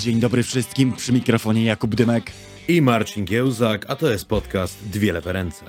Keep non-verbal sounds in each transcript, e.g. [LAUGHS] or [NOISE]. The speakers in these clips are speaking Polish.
Dzień dobry wszystkim, przy mikrofonie Jakub Dymek. I Marcin Giełzak, a to jest podcast Dwie lewe ręce.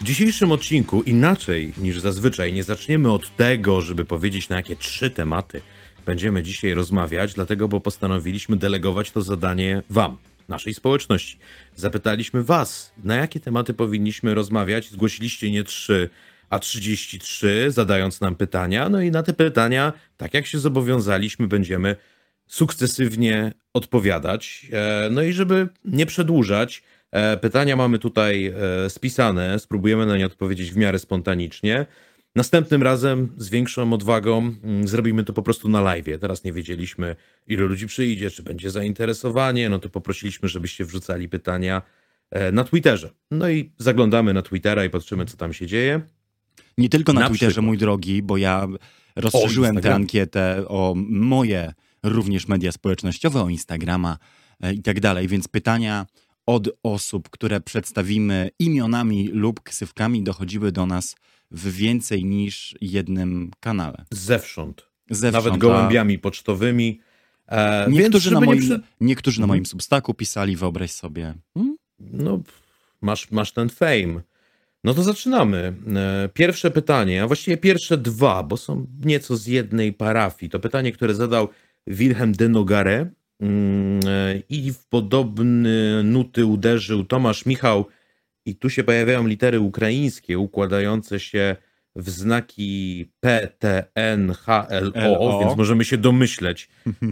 W dzisiejszym odcinku inaczej niż zazwyczaj nie zaczniemy od tego, żeby powiedzieć na jakie trzy tematy będziemy dzisiaj rozmawiać, dlatego bo postanowiliśmy delegować to zadanie wam, naszej społeczności. Zapytaliśmy was, na jakie tematy powinniśmy rozmawiać. Zgłosiliście nie trzy, a 33, zadając nam pytania. No i na te pytania, tak jak się zobowiązaliśmy, będziemy sukcesywnie odpowiadać. E, no i żeby nie przedłużać, e, pytania mamy tutaj e, spisane, spróbujemy na nie odpowiedzieć w miarę spontanicznie. Następnym razem z większą odwagą mm, zrobimy to po prostu na live. Teraz nie wiedzieliśmy, ile ludzi przyjdzie, czy będzie zainteresowanie, no to poprosiliśmy, żebyście wrzucali pytania na Twitterze. No i zaglądamy na Twittera i patrzymy, co tam się dzieje. Nie tylko na, na Twitterze, przykład. mój drogi, bo ja rozszerzyłem tę ankietę o moje również media społecznościowe, o Instagrama e, i tak dalej. Więc pytania od osób, które przedstawimy imionami lub ksywkami, dochodziły do nas w więcej niż jednym kanale. Zewsząd. Zewsząd Nawet gołębiami a... pocztowymi. E, niektórzy, na moim, nie... niektórzy na moim substaku pisali, wyobraź sobie. Hmm? No, masz, masz ten fame. No to zaczynamy. E, pierwsze pytanie, a właściwie pierwsze dwa, bo są nieco z jednej parafii. To pytanie, które zadał Wilhelm de Nogare mm, e, i w podobne nuty uderzył Tomasz Michał i tu się pojawiają litery ukraińskie układające się w znaki P, T, N, H, L, O, więc możemy się domyśleć,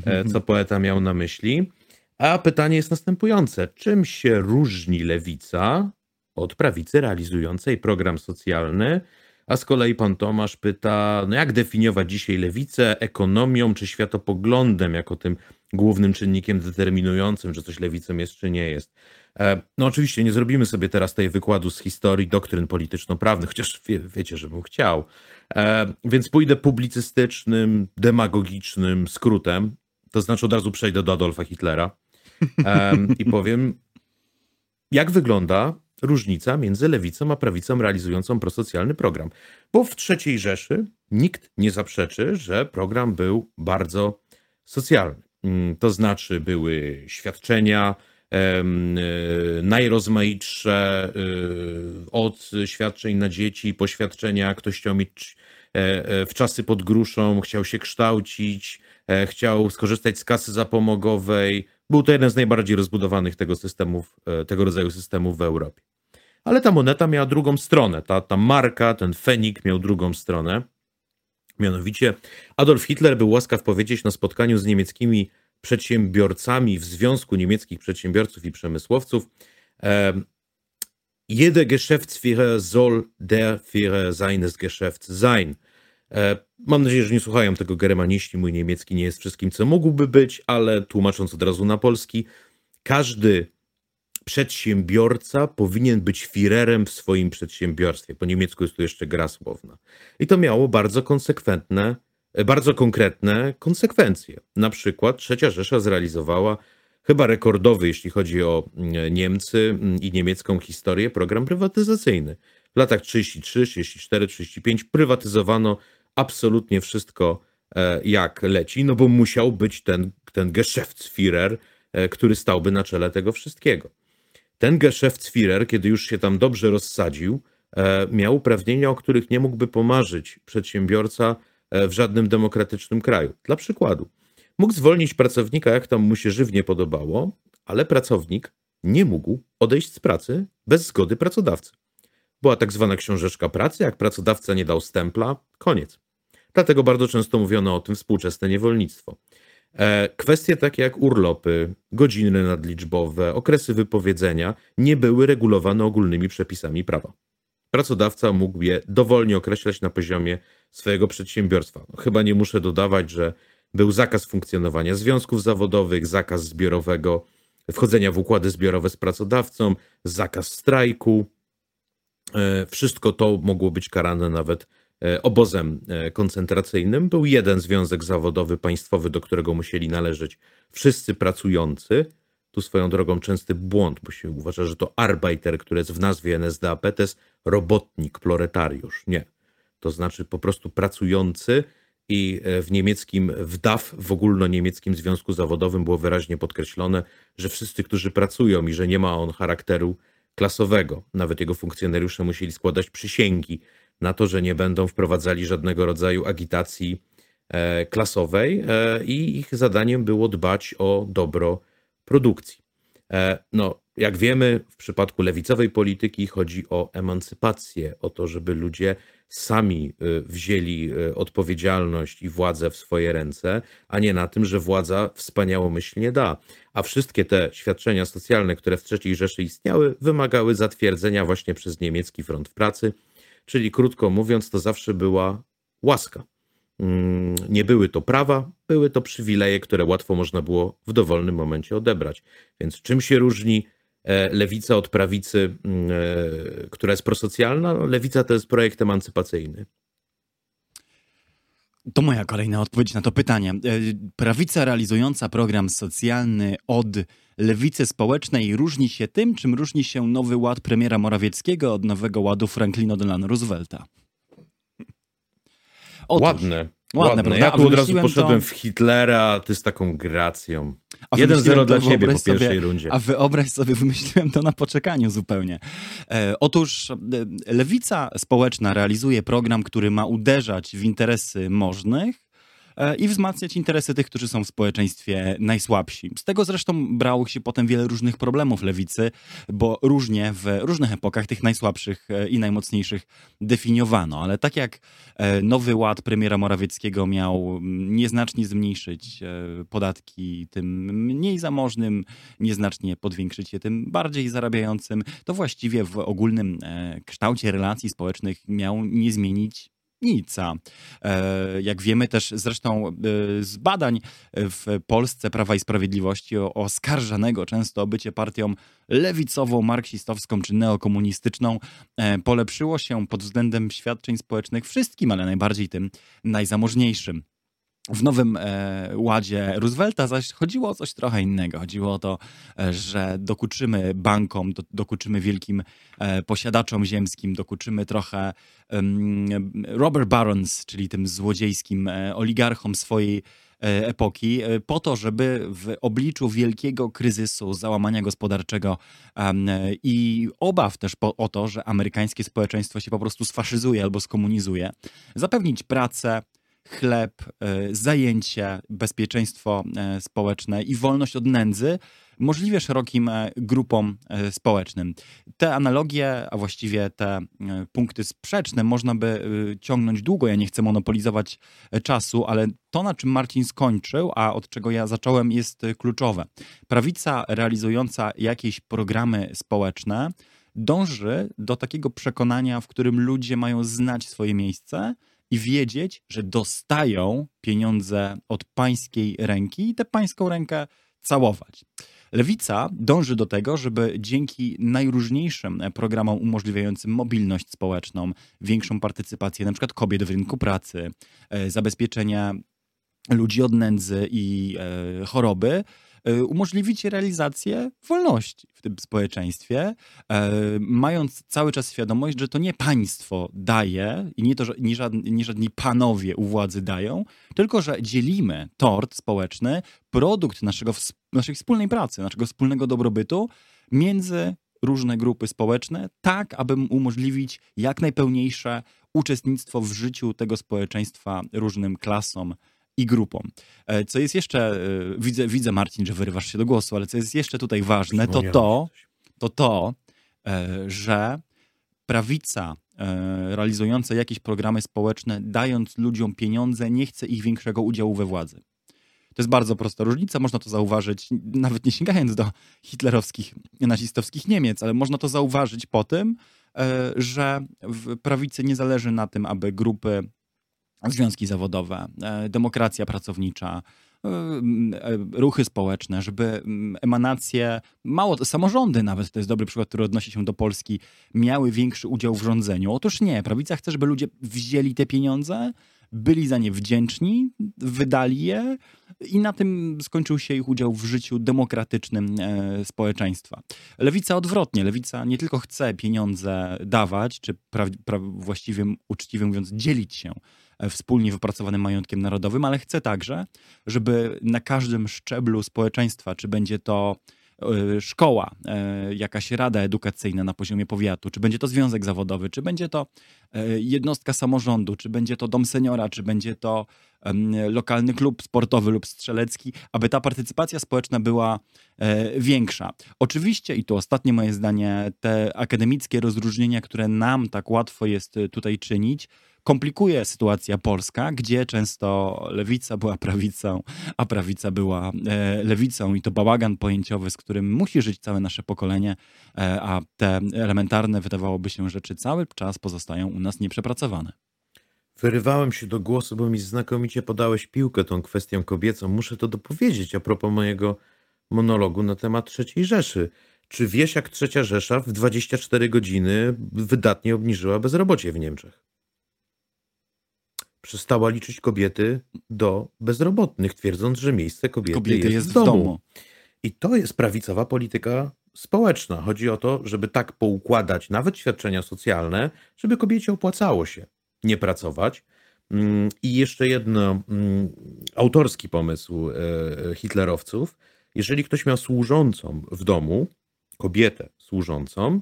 e, [LAUGHS] co poeta miał na myśli. A pytanie jest następujące. Czym się różni lewica od prawicy realizującej program socjalny a z kolei pan Tomasz pyta, no jak definiować dzisiaj lewicę ekonomią czy światopoglądem jako tym głównym czynnikiem determinującym, że coś lewicą jest czy nie jest. E, no oczywiście nie zrobimy sobie teraz tej wykładu z historii doktryn polityczno-prawnych, chociaż wie, wiecie, żebym chciał. E, więc pójdę publicystycznym, demagogicznym skrótem, to znaczy od razu przejdę do Adolfa Hitlera e, i powiem, jak wygląda różnica między lewicą a prawicą realizującą prosocjalny program. Bo w III Rzeszy nikt nie zaprzeczy, że program był bardzo socjalny. Mm, to znaczy były świadczenia e, najrozmaitsze e, od świadczeń na dzieci po świadczenia, ktoś chciał mieć e, w czasy pod gruszą, chciał się kształcić, chciał skorzystać z kasy zapomogowej. Był to jeden z najbardziej rozbudowanych tego, systemów, tego rodzaju systemów w Europie. Ale ta moneta miała drugą stronę. Ta, ta marka, ten fenik miał drugą stronę. Mianowicie Adolf Hitler był łaskaw powiedzieć na spotkaniu z niemieckimi przedsiębiorcami w Związku Niemieckich Przedsiębiorców i Przemysłowców, Jede Geschäftsführer soll der Führer seines Geschäfts sein. E, mam nadzieję, że nie słuchają tego germaniści. Mój niemiecki nie jest wszystkim, co mógłby być, ale tłumacząc od razu na polski, każdy przedsiębiorca powinien być firerem w swoim przedsiębiorstwie. Po niemiecku jest tu jeszcze gra słowna. I to miało bardzo konsekwentne, bardzo konkretne konsekwencje. Na przykład Trzecia Rzesza zrealizowała chyba rekordowy, jeśli chodzi o mm, Niemcy mm, i niemiecką historię, program prywatyzacyjny. W latach 33, 34, 35 prywatyzowano absolutnie wszystko e, jak leci, no bo musiał być ten, ten Geschäftsführer, e, który stałby na czele tego wszystkiego. Ten Geschäftsführer, kiedy już się tam dobrze rozsadził, e, miał uprawnienia, o których nie mógłby pomarzyć przedsiębiorca e, w żadnym demokratycznym kraju. Dla przykładu, mógł zwolnić pracownika, jak tam mu się żywnie podobało, ale pracownik nie mógł odejść z pracy bez zgody pracodawcy. Była tak zwana książeczka pracy, jak pracodawca nie dał stempla, koniec. Dlatego bardzo często mówiono o tym współczesne niewolnictwo. E, kwestie takie jak urlopy, godziny nadliczbowe, okresy wypowiedzenia nie były regulowane ogólnymi przepisami prawa. Pracodawca mógł je dowolnie określać na poziomie swojego przedsiębiorstwa. No, chyba nie muszę dodawać, że był zakaz funkcjonowania związków zawodowych, zakaz zbiorowego, wchodzenia w układy zbiorowe z pracodawcą, zakaz strajku. E, wszystko to mogło być karane nawet obozem e, koncentracyjnym był jeden związek zawodowy państwowy, do którego musieli należeć wszyscy pracujący. Tu swoją drogą częsty błąd, bo się uważa, że to Arbeiter, który jest w nazwie NSDAP, to jest robotnik, proletariusz. Nie. To znaczy po prostu pracujący i e, w niemieckim, w DAF, w ogólnoniemieckim Związku Zawodowym było wyraźnie podkreślone, że wszyscy, którzy pracują i że nie ma on charakteru klasowego, nawet jego funkcjonariusze musieli składać przysięgi na to, że nie będą wprowadzali żadnego rodzaju agitacji e, klasowej i ich zadaniem było dbać o dobro produkcji. No, jak wiemy, w przypadku lewicowej polityki chodzi o emancypację, o to, żeby ludzie sami wzięli odpowiedzialność i władzę w swoje ręce, a nie na tym, że władza wspaniałomyślnie da. A wszystkie te świadczenia socjalne, które w III Rzeszy istniały, wymagały zatwierdzenia właśnie przez niemiecki front pracy, czyli krótko mówiąc, to zawsze była łaska. Mm, nie były to prawa, były to przywileje, które łatwo można było w dowolnym momencie odebrać. Więc czym się różni E, lewica od prawicy, mm, e, która jest prosocjalna. No, lewica to jest projekt emancypacyjny. To moja kolejna odpowiedź na to pytanie. E, prawica realizująca program socjalny od lewicy społecznej różni się tym, czym różni się nowy ład premiera Morawieckiego od nowego ładu Franklina Delano Roosevelta. Otóż, Ładne. Ładne, Ładne. Ja tu od razu poszedłem to... w Hitlera, ty z taką gracją. 1-0 dla ciebie po pierwszej sobie, rundzie. A wyobraź sobie, [LAUGHS] wymyśliłem to na poczekaniu zupełnie. E, otóż e, lewica społeczna realizuje program, który ma uderzać w interesy możnych, i wzmacniać interesy tych, którzy są w społeczeństwie najsłabsi. Z tego zresztą brało się potem wiele różnych problemów lewicy, bo różnie w różnych epokach tych najsłabszych e, i najmocniejszych definiowano. Ale tak jak e, nowy ład premiera Morawieckiego miał nieznacznie zmniejszyć podatki tym mniej zamożnym, nieznacznie podwiększyć je tym bardziej zarabiającym, to właściwie w ogólnym kształcie relacji społecznych miał nie zmienić Nica. E, jak wiemy też zresztą e, z badań w Polsce Prawa i Sprawiedliwości oskarżanego często o bycie partią lewicową, marksistowską czy neokomunistyczną e, polepszyło się pod względem świadczeń społecznych wszystkim, ale najbardziej tym najzamożniejszym. W nowym e, ładzie Roosevelta zaś chodziło o coś trochę innego. Chodziło o to, e, że dokuczymy bankom, do, dokuczymy wielkim e, posiadaczom ziemskim, dokuczymy trochę Robert Barons, czyli tym złodziejskim oligarchom swojej epoki, po to, żeby w obliczu wielkiego kryzysu, załamania gospodarczego i obaw też o to, że amerykańskie społeczeństwo się po prostu sfaszyzuje albo skomunizuje, zapewnić pracę, chleb, e, zajęcie, bezpieczeństwo e, społeczne i wolność od nędzy możliwie szerokim e, grupom społecznym. Te analogie, a właściwie te punkty sprzeczne można by ciągnąć długo. Ja nie chcę monopolizować czasu, ale to, na czym Marcin skończył, a od czego ja zacząłem, jest kluczowe. Prawica realizująca jakieś programy społeczne dąży do takiego przekonania, w którym ludzie mają znać swoje miejsce i wiedzieć, że dostają pieniądze od pańskiej ręki i tę pańską rękę całować. Lewica dąży do tego, żeby dzięki najróżniejszym programom umożliwiającym mobilność społeczną, większą partycypację np. kobiet w rynku pracy, e, zabezpieczenie ludzi od nędzy i e, choroby, umożliwić realizację wolności w tym społeczeństwie, e, mając cały czas świadomość, że to nie państwo daje i nie to, nie żadni, nie żadni panowie u władzy dają, tylko że dzielimy tort społeczny, produkt naszego, naszej wspólnej pracy, naszego wspólnego dobrobytu między różne grupy społeczne, tak aby umożliwić jak najpełniejsze uczestnictwo w życiu tego społeczeństwa różnym klasom, i grupą. E, co jest jeszcze, e, widzę, widzę Marcin, że wyrywasz się do głosu, ale co jest jeszcze tutaj ważne, to to, to to, e, że prawica realizująca jakieś programy społeczne, dając ludziom pieniądze, nie chce ich większego udziału we władzy. To jest bardzo prosta różnica, można to zauważyć, nawet nie sięgając do hitlerowskich, nazistowskich Niemiec, ale można to zauważyć po tym, że w prawicy nie zależy na tym, aby grupy związki zawodowe, e, demokracja pracownicza, e, e, ruchy społeczne, żeby emanacje, mało, samorządy nawet, to jest dobry przykład, który odnosi się do Polski, miały większy udział w rządzeniu. Otóż nie, prawica chce, żeby ludzie wzięli te pieniądze, byli za nie wdzięczni, wydali je i na tym skończył się ich udział w życiu demokratycznym e, społeczeństwa. Lewica odwrotnie. Lewica nie tylko chce pieniądze dawać, czy pra, pra, właściwie uczciwie mówiąc dzielić się wspólnie wypracowanym majątkiem narodowym, ale chce także, żeby na każdym szczeblu społeczeństwa, czy będzie to E, szkoła, e, jakaś rada edukacyjna na poziomie powiatu, czy będzie to związek zawodowy, czy będzie to e, jednostka samorządu, czy będzie to dom seniora, czy będzie to lokalny klub sportowy lub strzelecki, aby ta partycypacja społeczna była większa. Oczywiście, i to ostatnie moje zdanie, te akademickie rozróżnienia, które nam tak łatwo jest tutaj czynić, komplikuje sytuacja polska, gdzie często lewica była prawicą, a prawica była e, lewicą i to bałagan pojęciowy, z którym musi żyć całe nasze pokolenie, e, a te elementarne, wydawałoby się, rzeczy cały czas pozostają u nas nieprzepracowane. Wyrywałem się do głosu, bo mi znakomicie podałeś piłkę tą kwestią kobiecą. Muszę to dopowiedzieć a propos mojego monologu na temat III Rzeszy. Czy wiesz, jak trzecia Rzesza w 24 godziny wydatnie obniżyła bezrobocie w Niemczech? Przestała liczyć kobiety do bezrobotnych, twierdząc, że miejsce kobiety, kobiety jest, jest, w domu. domu. I to jest prawicowa polityka społeczna. Chodzi o to, żeby tak poukładać nawet świadczenia socjalne, żeby kobiecie opłacało się nie pracować. Mm, I jeszcze jedno, mm, autorski pomysł e, hitlerowców. Jeżeli ktoś miał służącą w domu, kobietę służącą,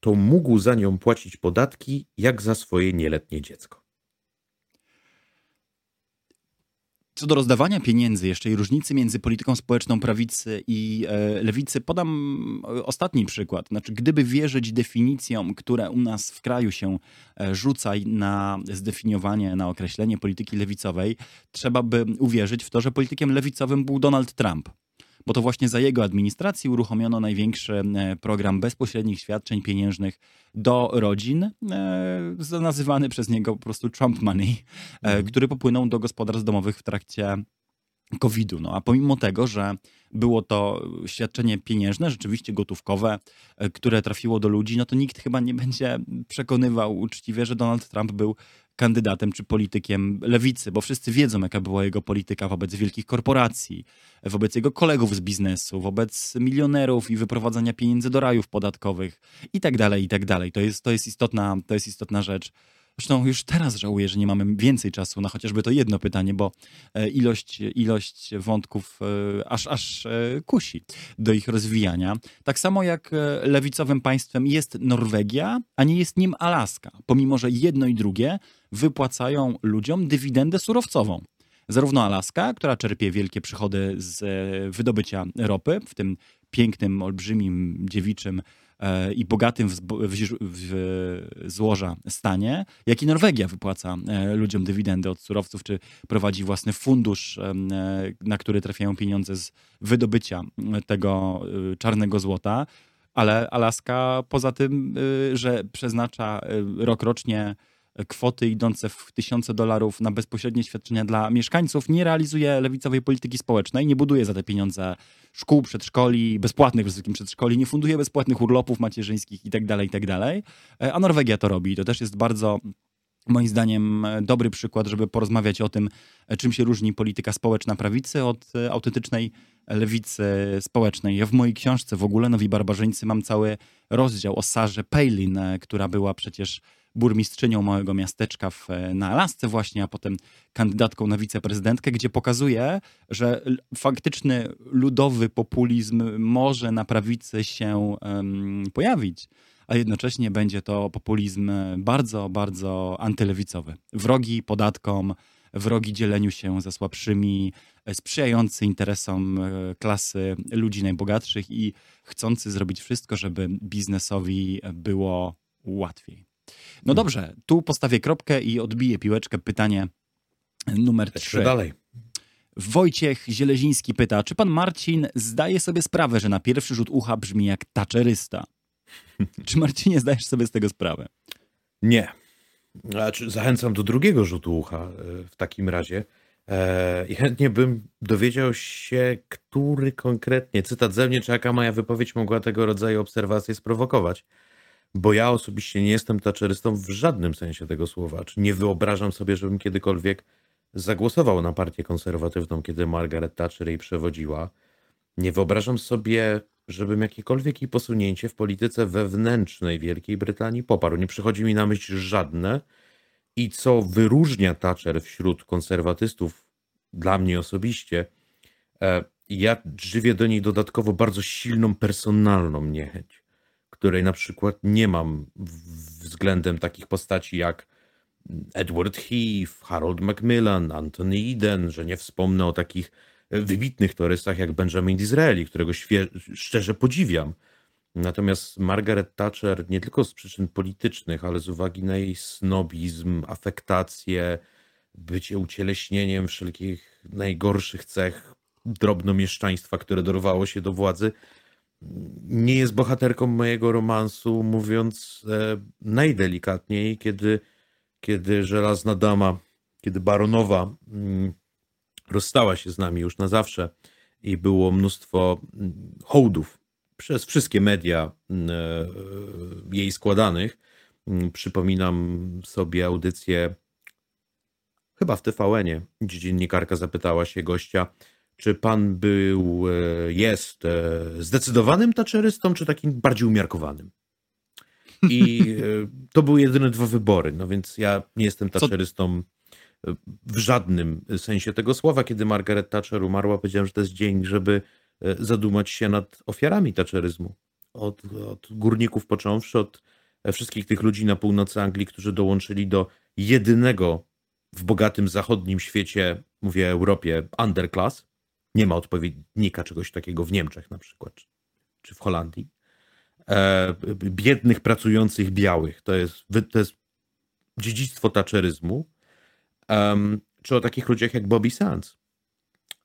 to mógł za nią płacić podatki jak za swoje nieletnie dziecko. Co do rozdawania pieniędzy jeszcze i różnicy między polityką społeczną prawicy i e, lewicy, podam e, ostatni przykład. Znaczy, gdyby wierzyć definicjom, które u nas w kraju się e, rzuca na zdefiniowanie, na określenie polityki lewicowej, trzeba by uwierzyć w to, że politykiem lewicowym był Donald Trump bo to właśnie za jego administracji uruchomiono największy e, program bezpośrednich świadczeń pieniężnych do rodzin, e, nazywany przez niego po prostu Trump Money, e, mhm. który popłynął do gospodarstw domowych w trakcie COVID-u. No a pomimo tego, że było to świadczenie pieniężne, rzeczywiście gotówkowe, które trafiło do ludzi, no to nikt chyba nie będzie przekonywał uczciwie, że Donald Trump był kandydatem czy politykiem lewicy, bo wszyscy wiedzą, jaka była jego polityka wobec wielkich korporacji, wobec jego kolegów z biznesu, wobec milionerów i wyprowadzania pieniędzy do rajów podatkowych i tak dalej, i tak dalej. To jest, to jest, istotna, to jest istotna rzecz. Zresztą już teraz żałuję, że nie mamy więcej czasu na chociażby to jedno pytanie, bo e, ilość, ilość wątków e, aż, aż e, kusi do ich rozwijania. Tak samo jak lewicowym państwem jest Norwegia, a nie jest nim Alaska, pomimo że jedno i drugie wypłacają ludziom dywidendę surowcową. Zarówno Alaska, która czerpie wielkie przychody z wydobycia ropy, w tym pięknym, olbrzymim, dziewiczym i bogatym w, złoża stanie, jak i Norwegia wypłaca e, ludziom dywidendy od surowców, czy prowadzi własny fundusz, e, na który trafiają pieniądze z wydobycia tego czarnego złota. Ale Alaska poza tym, że przeznacza rokrocznie kwoty idące w tysiące dolarów na bezpośrednie świadczenia dla mieszkańców, nie realizuje lewicowej polityki społecznej, nie buduje za te pieniądze szkół, przedszkoli, bezpłatnych wysokim przedszkoli, nie funduje bezpłatnych urlopów macierzyńskich itd., tak itd. Tak e, a Norwegia to robi. To też jest bardzo moim zdaniem dobry przykład, żeby porozmawiać o tym, e, czym się różni polityka społeczna prawicy od e, autentycznej lewicy społecznej. Ja w mojej książce w ogóle Nowi Barbarzyńcy mam cały rozdział o Sarze Palin, która była przecież burmistrzynią małego miasteczka w, na Alasce właśnie, a potem kandydatką na wiceprezydentkę, gdzie pokazuje, że faktyczny ludowy populizm może na prawicy się um, pojawić, a jednocześnie będzie to populizm bardzo, bardzo antylewicowy. Wrogi podatkom, wrogi dzieleniu się ze słabszymi, sprzyjający interesom e, klasy ludzi najbogatszych i chcący zrobić wszystko, żeby biznesowi było łatwiej. No dobrze, tu postawię kropkę i odbiję piłeczkę. Pytanie numer trzy. dalej. Wojciech Zieleziński pyta, czy pan Marcin zdaje sobie sprawę, że na pierwszy rzut ucha brzmi jak taczerysta? [LAUGHS] czy Marcinie zdajesz sobie z tego sprawę? Nie. Znaczy, zachęcam do drugiego rzutu ucha e, w takim razie. E, I chętnie bym dowiedział się, który konkretnie cytat ze mnie, czy jaka moja wypowiedź mogła tego rodzaju obserwacje sprowokować. Bo ja osobiście nie jestem taczelystą w żadnym sensie tego słowa. Czy nie wyobrażam sobie, żebym kiedykolwiek zagłosował na partię konserwatywną, kiedy Margaret Thatcher jej przewodziła. Nie wyobrażam sobie, żebym jakiekolwiek jej posunięcie w polityce wewnętrznej Wielkiej Brytanii poparł. Nie przychodzi mi na myśl żadne. I co wyróżnia Thatcher wśród konserwatystów, dla mnie osobiście, e, ja żywię do niej dodatkowo bardzo silną personalną niechęć, której na przykład nie mam względem takich postaci jak Edward Heath, Harold Macmillan, Anthony Eden, że nie wspomnę o takich wybitnych torystach jak Benjamin Disraeli, którego szczerze podziwiam. Natomiast Margaret Thatcher nie tylko z przyczyn politycznych, ale z uwagi na jej snobizm, afektację, bycie ucieleśnieniem wszelkich najgorszych cech drobnomieszczaństwa, które dorwało się do władzy, nie jest bohaterką mojego romansu, mówiąc e, najdelikatniej, kiedy, kiedy żelazna dama, kiedy baronowa mm, rozstała się z nami już na zawsze i było mnóstwo mm, hołdów przez wszystkie media mm, e, jej składanych. Przypominam sobie audycję chyba w TVN-ie, dziennikarka zapytała się gościa, czy pan był, e, jest e, zdecydowanym taczerystą, czy takim bardziej umiarkowanym? I e, [LAUGHS] to były jedyne dwa wybory. No więc ja nie jestem taczerystą w żadnym sensie tego słowa. Kiedy Margaret Thatcher umarła, powiedziałem, że to jest dzień, żeby zadumać się nad ofiarami taczeryzmu. Od, od górników począwszy, od wszystkich tych ludzi na północy Anglii, którzy dołączyli do jedynego w bogatym zachodnim świecie, mówię Europie, underclass, nie ma odpowiednika czegoś takiego w Niemczech na przykład, czy w Holandii. E, biednych, pracujących białych. To jest, to jest dziedzictwo taczeryzmu. Czy o takich ludziach jak Bobby Sands,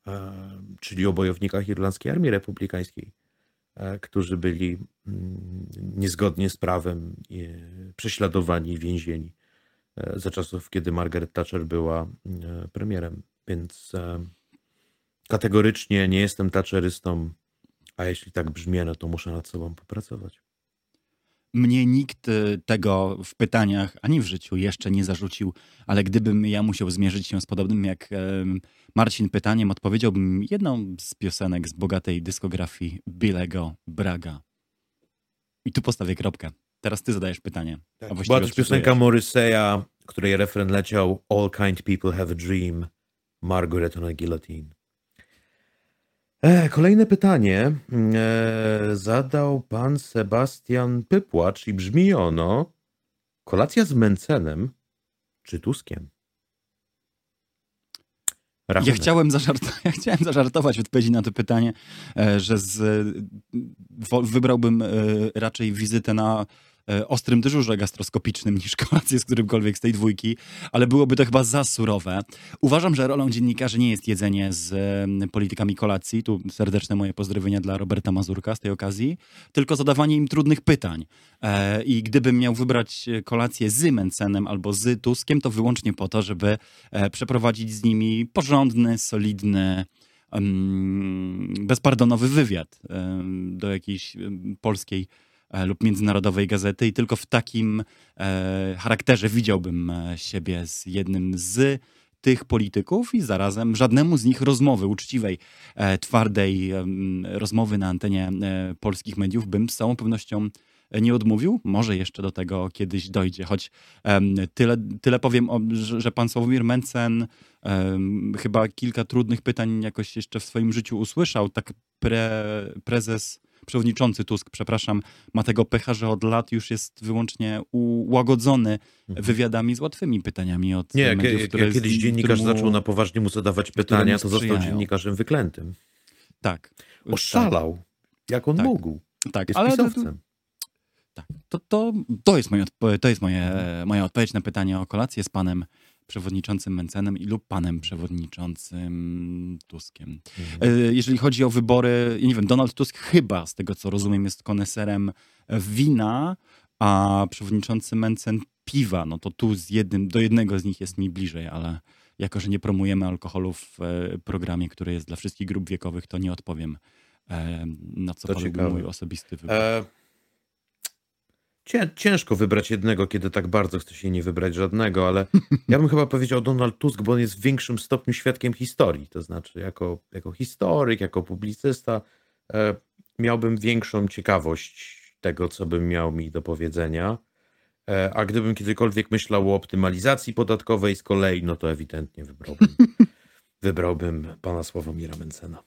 um, czyli o bojownikach Irlandzkiej Armii Republikańskiej, e, którzy byli mm, niezgodnie z prawem prześladowani i więzieni e, za czasów, kiedy Margaret Thatcher była e, premierem. Więc kategorycznie nie jestem tacherystą, a jeśli tak brzmię, no to muszę nad sobą popracować. Mnie nikt y, tego w pytaniach ani w życiu jeszcze nie zarzucił, ale gdybym ja musiał zmierzyć się z podobnym jak Marcin pytaniem, odpowiedziałbym jedną z piosenek z bogatej dyskografii Billego Braga. I tu postawię kropkę. Teraz ty zadajesz pytanie. Tak, była też piosenka Morrissey'a, której refren leciał All kind people have a dream, Margaret on a guillotine. E, kolejne pytanie e, zadał pan Sebastian Pypłacz i brzmi ono: Kolacja z Mencenem czy Tuskiem? Ja chciałem, zażart- [LAUGHS] ja chciałem zażartować w odpowiedzi na to pytanie, e, że z, wybrałbym raczej wizytę na ostrym dyżurze gastroskopicznym niż kolację z którymkolwiek z tej dwójki, ale byłoby to chyba za surowe. Uważam, że rolą dziennikarzy nie jest jedzenie z politykami kolacji, tu serdeczne moje pozdrowienia dla Roberta Mazurka z tej okazji, tylko zadawanie im trudnych pytań. E, I gdybym miał wybrać kolację z Mencenem albo z Tuskiem, to wyłącznie po to, żeby e, przeprowadzić z nimi porządny, solidny, bezpardonowy wywiad do jakiejś polskiej E, lub międzynarodowej gazety i tylko w takim e, charakterze widziałbym e, siebie z jednym z tych polityków i zarazem żadnemu z nich rozmowy uczciwej, e, twardej e, rozmowy na antenie e, polskich mediów bym z całą pewnością nie odmówił. Może jeszcze do tego kiedyś dojdzie, choć tyle, tyle powiem, o, że, że, pan Sławomir Mencen chyba kilka trudnych pytań jakoś jeszcze w swoim życiu usłyszał. Tak pre, prezes przewodniczący Tusk, przepraszam, ma tego pecha, że od lat już jest wyłącznie ułagodzony mhm. wywiadami z łatwymi pytaniami od Nie, mediów, jak, które, jak kiedyś dziennikarz mu, zaczął na poważnie mu zadawać pytania, to został dziennikarzem wyklętym. Tak. Oszalał. Jak on tak. mógł. Tak, jest ale pisowcem. Tak, to, to, to jest, moje, to jest moje, moja odpowiedź na pytanie o kolację z panem przewodniczącym Mencenem i lub panem przewodniczącym Tuskiem. Mhm. E, jeżeli chodzi o wybory, nie wiem, Donald Tusk chyba, z tego co rozumiem, jest koneserem wina, a przewodniczący Mencen piwa. No to tu z jednym, do jednego z nich jest mi bliżej, ale jako, że nie promujemy alkoholu w e, programie, który jest dla wszystkich grup wiekowych, to nie odpowiem, e, na co poległ mój osobisty wybór. E ciężko wybrać jednego, kiedy tak bardzo chce się nie wybrać żadnego, ale [LAUGHS] ja bym chyba powiedział Donald Tusk, bo on jest w większym stopniu świadkiem historii. To znaczy, jako, jako historyk, jako publicysta, e, miałbym większą ciekawość tego, co bym miał mi do powiedzenia. E, a gdybym kiedykolwiek myślał o optymalizacji podatkowej z kolei, no to ewidentnie wybrałbym, [LAUGHS] wybrałbym pana Sławomira Mencena.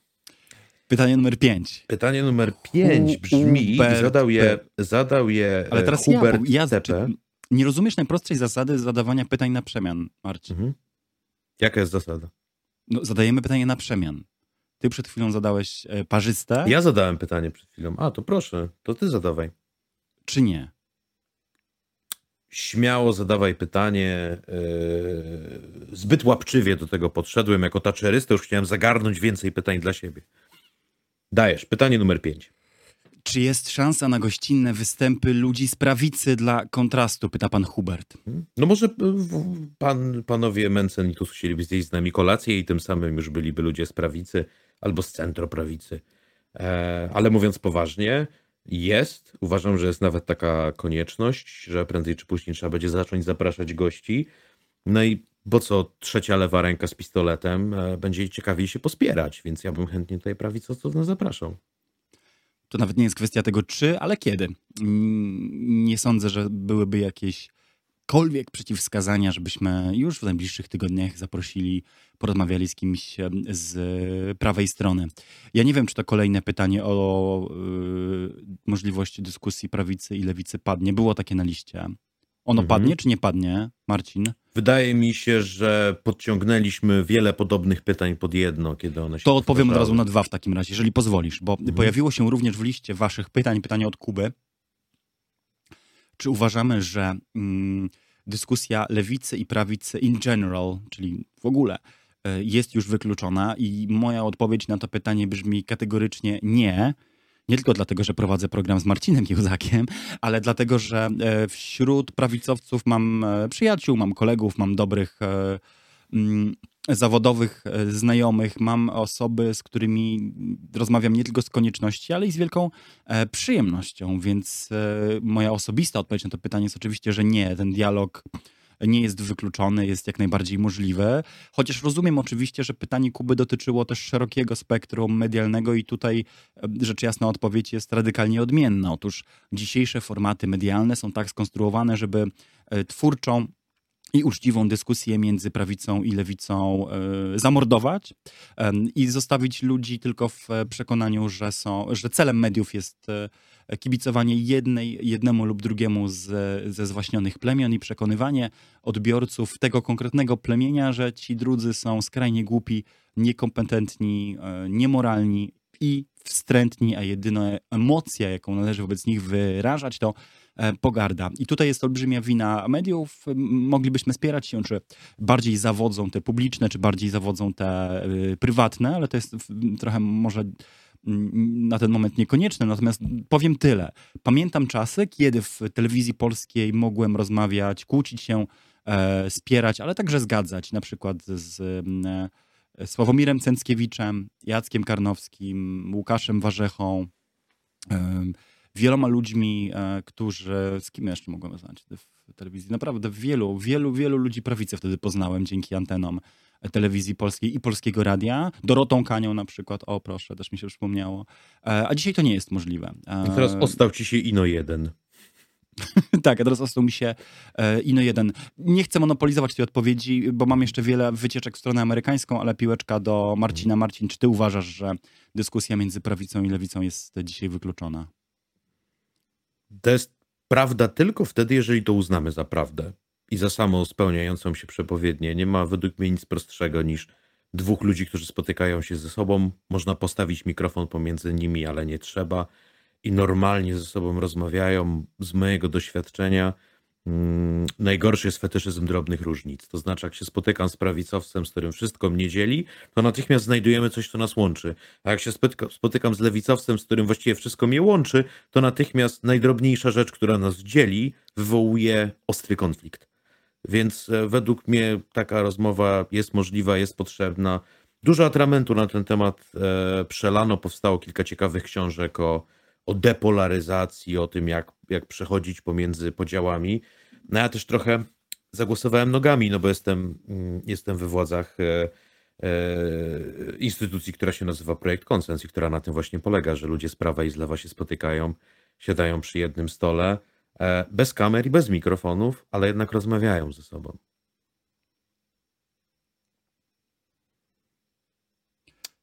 Pytanie numer pięć. Pytanie numer pięć brzmi, Hubert, zadał je, zadał je Ale teraz Hubert ja, ja nie rozumiesz najprostszej zasady zadawania pytań na przemian, Marcin. Mhm. Jaka jest zasada? No, zadajemy pytanie na przemian. Ty przed chwilą zadałeś e, parzyste. Ja zadałem pytanie przed chwilą. A, to proszę, to ty zadawaj. Czy nie? Śmiało zadawaj pytanie. Yy, zbyt łapczywie do tego podszedłem. Jako taczerysta już chciałem zagarnąć więcej pytań dla siebie. Dajesz. Pytanie numer 5. Czy jest szansa na gościnne występy ludzi z prawicy dla kontrastu? Pyta pan Hubert. No może e, pan, panowie Mencen i Tusk chcieliby zjeść z nami kolację i tym samym już byliby ludzie z prawicy albo z centroprawicy. E, ale mówiąc poważnie, jest. Uważam, że jest nawet taka konieczność, że prędzej czy później trzeba będzie zacząć zapraszać gości. No i bo co trzecia lewa ręka z pistoletem e, będzie ciekawiej się pospierać, więc ja bym chętnie tutaj prawicowców zapraszał. To nawet nie jest kwestia tego czy, ale kiedy. Nie sądzę, że byłyby jakieś jakiekolwiek przeciwwskazania, żebyśmy już w najbliższych tygodniach zaprosili, porozmawiali z kimś z prawej strony. Ja nie wiem, czy to kolejne pytanie o yy, możliwość dyskusji prawicy i lewicy padnie. Było takie na liście. Ono mhm. padnie, czy nie padnie, Marcin? Wydaje mi się, że podciągnęliśmy wiele podobnych pytań pod jedno, kiedy one się. To odpowiem od razu na dwa w takim razie, jeżeli pozwolisz, bo mhm. pojawiło się również w liście waszych pytań pytanie od Kuby. Czy uważamy, że mm, dyskusja lewicy i prawicy in general, czyli w ogóle, e, jest już wykluczona? I moja odpowiedź na to pytanie brzmi kategorycznie nie. Nie tylko dlatego, że prowadzę program z Marcinem Kiełzakiem, ale dlatego, że e, wśród prawicowców mam e, przyjaciół, mam kolegów, mam dobrych mm, zawodowych e, znajomych, mam osoby, z którymi rozmawiam nie tylko z konieczności, ale i z wielką e, przyjemnością, więc e, moja osobista odpowiedź na to pytanie jest oczywiście, że nie. Ten dialog nie jest wykluczony, jest jak najbardziej możliwy. Chociaż rozumiem oczywiście, że pytanie Kuby dotyczyło też szerokiego spektrum medialnego i tutaj rzecz jasna odpowiedź jest radykalnie odmienna. Otóż dzisiejsze formaty medialne są tak skonstruowane, żeby twórczą i uczciwą dyskusję między prawicą i lewicą y, zamordować i zostawić ludzi tylko w przekonaniu, że, są, że celem mediów jest y, kibicowanie jednej, jednemu lub drugiemu z, ze zwaśnionych plemion i przekonywanie odbiorców tego konkretnego plemienia, że ci drudzy są skrajnie głupi, niekompetentni, niemoralni i wstrętni, a jedyna emocja, jaką należy wobec nich wyrażać, to E, pogarda. I tutaj jest olbrzymia wina mediów. Moglibyśmy spierać się, czy bardziej zawodzą te publiczne, czy bardziej zawodzą te y, prywatne, ale to jest trochę może na ten moment niekonieczne, natomiast powiem tyle. Pamiętam czasy, kiedy w telewizji polskiej mogłem rozmawiać, kłócić się, e, spierać, ale także zgadzać, na przykład z e, Sławomirem Cęckiewiczem, Jackiem Karnowskim, Łukaszem Warzechą, e, wieloma ludźmi, e, którzy, z kim jeszcze mogłem znać w telewizji? Naprawdę wielu, wielu, wielu ludzi prawicy wtedy poznałem dzięki antenom telewizji polskiej i polskiego radia. Dorotą Kanią na przykład, o proszę, też mi się przypomniało. E, a dzisiaj to nie jest możliwe. I teraz ostał ci się Ino 1. [LAUGHS] tak, a teraz ostał mi się e, Ino 1. Nie chcę monopolizować tej odpowiedzi, bo mam jeszcze wiele wycieczek w stronę amerykańską, ale piłeczka do Marcina. Marcin, czy ty uważasz, że dyskusja między prawicą i lewicą jest dzisiaj wykluczona? To jest prawda tylko wtedy, jeżeli to uznamy za prawdę i za samą spełniającą się przepowiednię. Nie ma według mnie nic prostszego niż dwóch ludzi, którzy spotykają się ze sobą. Można postawić mikrofon pomiędzy nimi, ale nie trzeba. I normalnie ze sobą rozmawiają. Z mojego doświadczenia najgorszy jest fetyszyzm drobnych różnic. To znaczy, jak się spotykam z prawicowcem, z którym wszystko mnie dzieli, to natychmiast znajdujemy coś, co nas łączy. A jak się spotykam z lewicowcem, z którym właściwie wszystko mnie łączy, to natychmiast najdrobniejsza rzecz, która nas dzieli, wywołuje ostry konflikt. Więc e, według mnie taka rozmowa jest możliwa, jest potrzebna. Dużo atramentu na ten temat e, przelano, powstało kilka ciekawych książek o o depolaryzacji, o tym, jak, jak przechodzić pomiędzy podziałami. No ja też trochę zagłosowałem nogami, no bo jestem, mm, jestem we władzach e, e, instytucji, która się nazywa Projekt Konsens i która na tym właśnie polega, że ludzie z prawa i z lewa się spotykają, siadają przy jednym stole, e, bez kamer i bez mikrofonów, ale jednak rozmawiają ze sobą.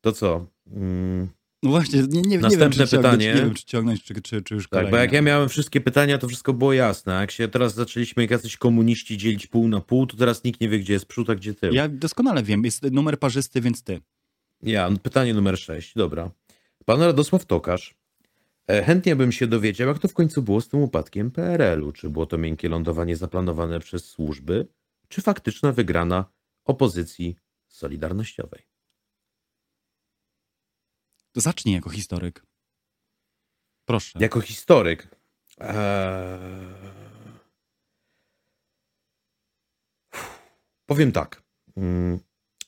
To co? Mm. No właśnie, nie, nie, Następne nie wiem, czy pytanie. nie wiem, czy ciągnąć, czy, czy, czy już Tak, bo jak ja miałem wszystkie pytania, to wszystko było jasne. Jak się teraz zaczęliśmy jak jacyś komuniści dzielić pół na pół, to teraz nikt nie wie, gdzie jest przód, a gdzie tył. Ja doskonale wiem. Jest numer parzysty, więc ty. Ja, pytanie numer sześć. Dobra. Pan Radosław Tokarz. E, chętnie bym się dowiedział, jak to w końcu było z tym upadkiem PRL-u. Czy było to miękkie lądowanie zaplanowane przez służby, czy faktyczna wygrana opozycji solidarnościowej? To zacznij jako historyk. Proszę. Jako historyk. Eee... Powiem tak. Mm,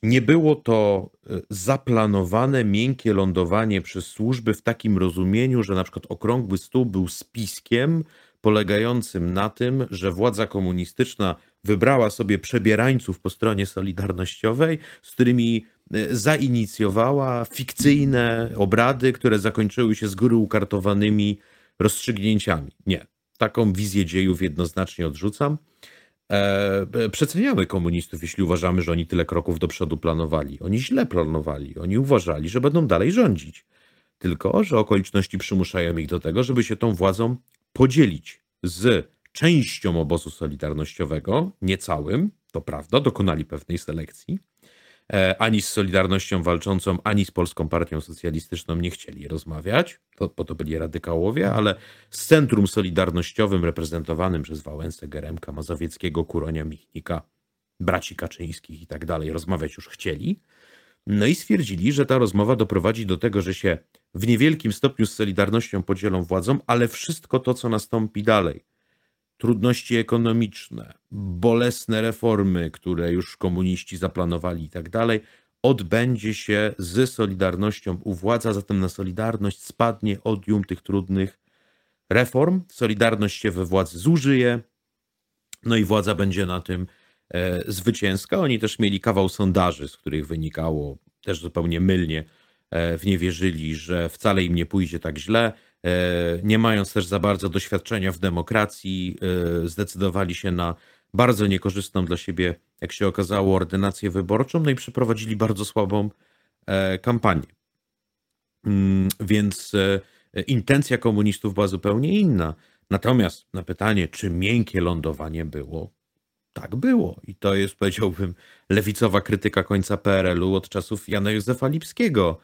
nie było to e, zaplanowane miękkie lądowanie przez służby w takim rozumieniu, że na przykład okrągły stół był spiskiem polegającym na tym, że władza komunistyczna wybrała sobie przebierańców po stronie solidarnościowej, z którymi zainicjowała fikcyjne obrady, które zakończyły się z góry ukartowanymi rozstrzygnięciami. Nie. Taką wizję dziejów jednoznacznie odrzucam. E, przeceniamy komunistów, jeśli uważamy, że oni tyle kroków do przodu planowali. Oni źle planowali. Oni uważali, że będą dalej rządzić. Tylko, że okoliczności przymuszają ich do tego, żeby się tą władzą podzielić z częścią obozu solidarnościowego, nie całym, to prawda, dokonali pewnej selekcji, ani z Solidarnością Walczącą, ani z Polską Partią Socjalistyczną nie chcieli rozmawiać, to, bo to byli radykałowie, ale z Centrum Solidarnościowym reprezentowanym przez Wałęsę, Geremka, Mazowieckiego, Kuronia, Michnika, braci Kaczyńskich i tak dalej rozmawiać już chcieli. No i stwierdzili, że ta rozmowa doprowadzi do tego, że się w niewielkim stopniu z Solidarnością podzielą władzą, ale wszystko to, co nastąpi dalej – trudności ekonomiczne, bolesne reformy, które już komuniści zaplanowali i tak dalej, odbędzie się z Solidarnością u władzy, a zatem na Solidarność spadnie odium tych trudnych reform. Solidarność się we władzy zużyje, no i władza będzie na tym e, zwycięska. Oni też mieli kawał sondaży, z których wynikało też zupełnie mylnie, e, w nie wierzyli, że wcale im nie pójdzie tak źle. E, nie mając też za bardzo doświadczenia w demokracji, e, zdecydowali się na bardzo niekorzystną dla siebie, jak się okazało, ordynację wyborczą, no i przeprowadzili bardzo słabą e, kampanię. Mm, więc intencja komunistów była zupełnie inna. Natomiast na pytanie, czy miękkie lądowanie było, tak było. I to jest, powiedziałbym, lewicowa krytyka końca PRL-u od czasów Jana Józefa Lipskiego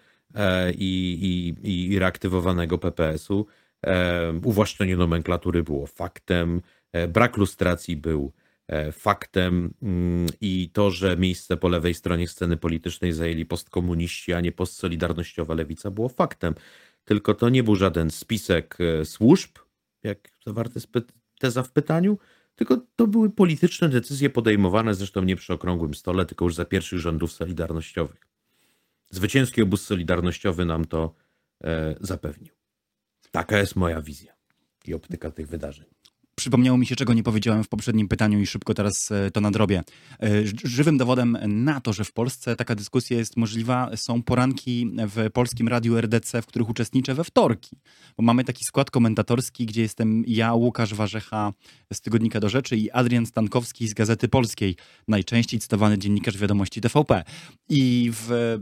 i, i, i reaktywowanego PPS-u. E, uwłaszczenie nomenklatury było faktem, e, brak lustracji był faktem mm, i to, że miejsce po lewej stronie sceny politycznej zajęli postkomuniści, a nie postsolidarnościowa lewica było faktem. Tylko to nie był żaden spisek służb, jak zawarte jest teza w pytaniu, tylko to były polityczne decyzje podejmowane zresztą nie przy okrągłym stole, tylko już za pierwszych rządów solidarnościowych. Zwycięski obóz solidarnościowy nam to e, zapewnił. Taka jest moja wizja i optyka tych wydarzeń. Przypomniało mi się, czego nie powiedziałem w poprzednim pytaniu i szybko teraz e, to nadrobię. E, żywym dowodem na to, że w Polsce taka dyskusja jest możliwa, są poranki w polskim radiu RDC, w których uczestniczę we wtorki. Bo mamy taki skład komentatorski, gdzie jestem ja, Łukasz Warzecha z Tygodnika do Rzeczy i Adrian Stankowski z Gazety Polskiej, najczęściej cytowany dziennikarz wiadomości TVP. I w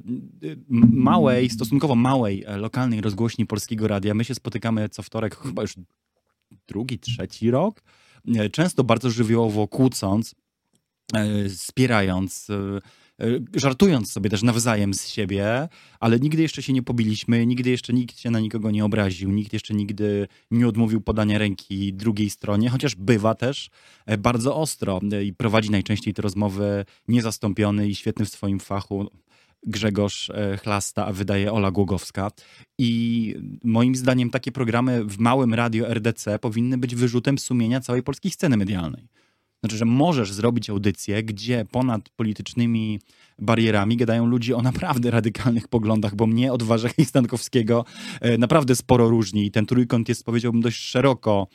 małej, stosunkowo małej, e, lokalnej rozgłośni Polskiego Radia my się spotykamy co wtorek, chyba już drugi, trzeci rok, e, często bardzo żywiołowo kłócąc, e, spierając, e, żartując sobie też nawzajem z siebie, ale nigdy jeszcze się nie pobiliśmy, nigdy jeszcze nikt się na nikogo nie obraził, nikt jeszcze nigdy nie odmówił podania ręki drugiej stronie, chociaż bywa też bardzo ostro i prowadzi najczęściej te rozmowy niezastąpiony i świetny w swoim fachu Grzegorz e, Chlasta, a wydaje Ola Głogowska. I moim zdaniem takie programy w małym radio RDC powinny być wyrzutem sumienia całej polskiej sceny medialnej. Znaczy, że możesz zrobić audycję, gdzie ponad politycznymi barierami gadają ludzie o naprawdę radykalnych poglądach, bo mnie od Warzechy [LAUGHS] Stankowskiego e, naprawdę sporo różni i ten trójkąt jest, powiedziałbym, dość szeroko,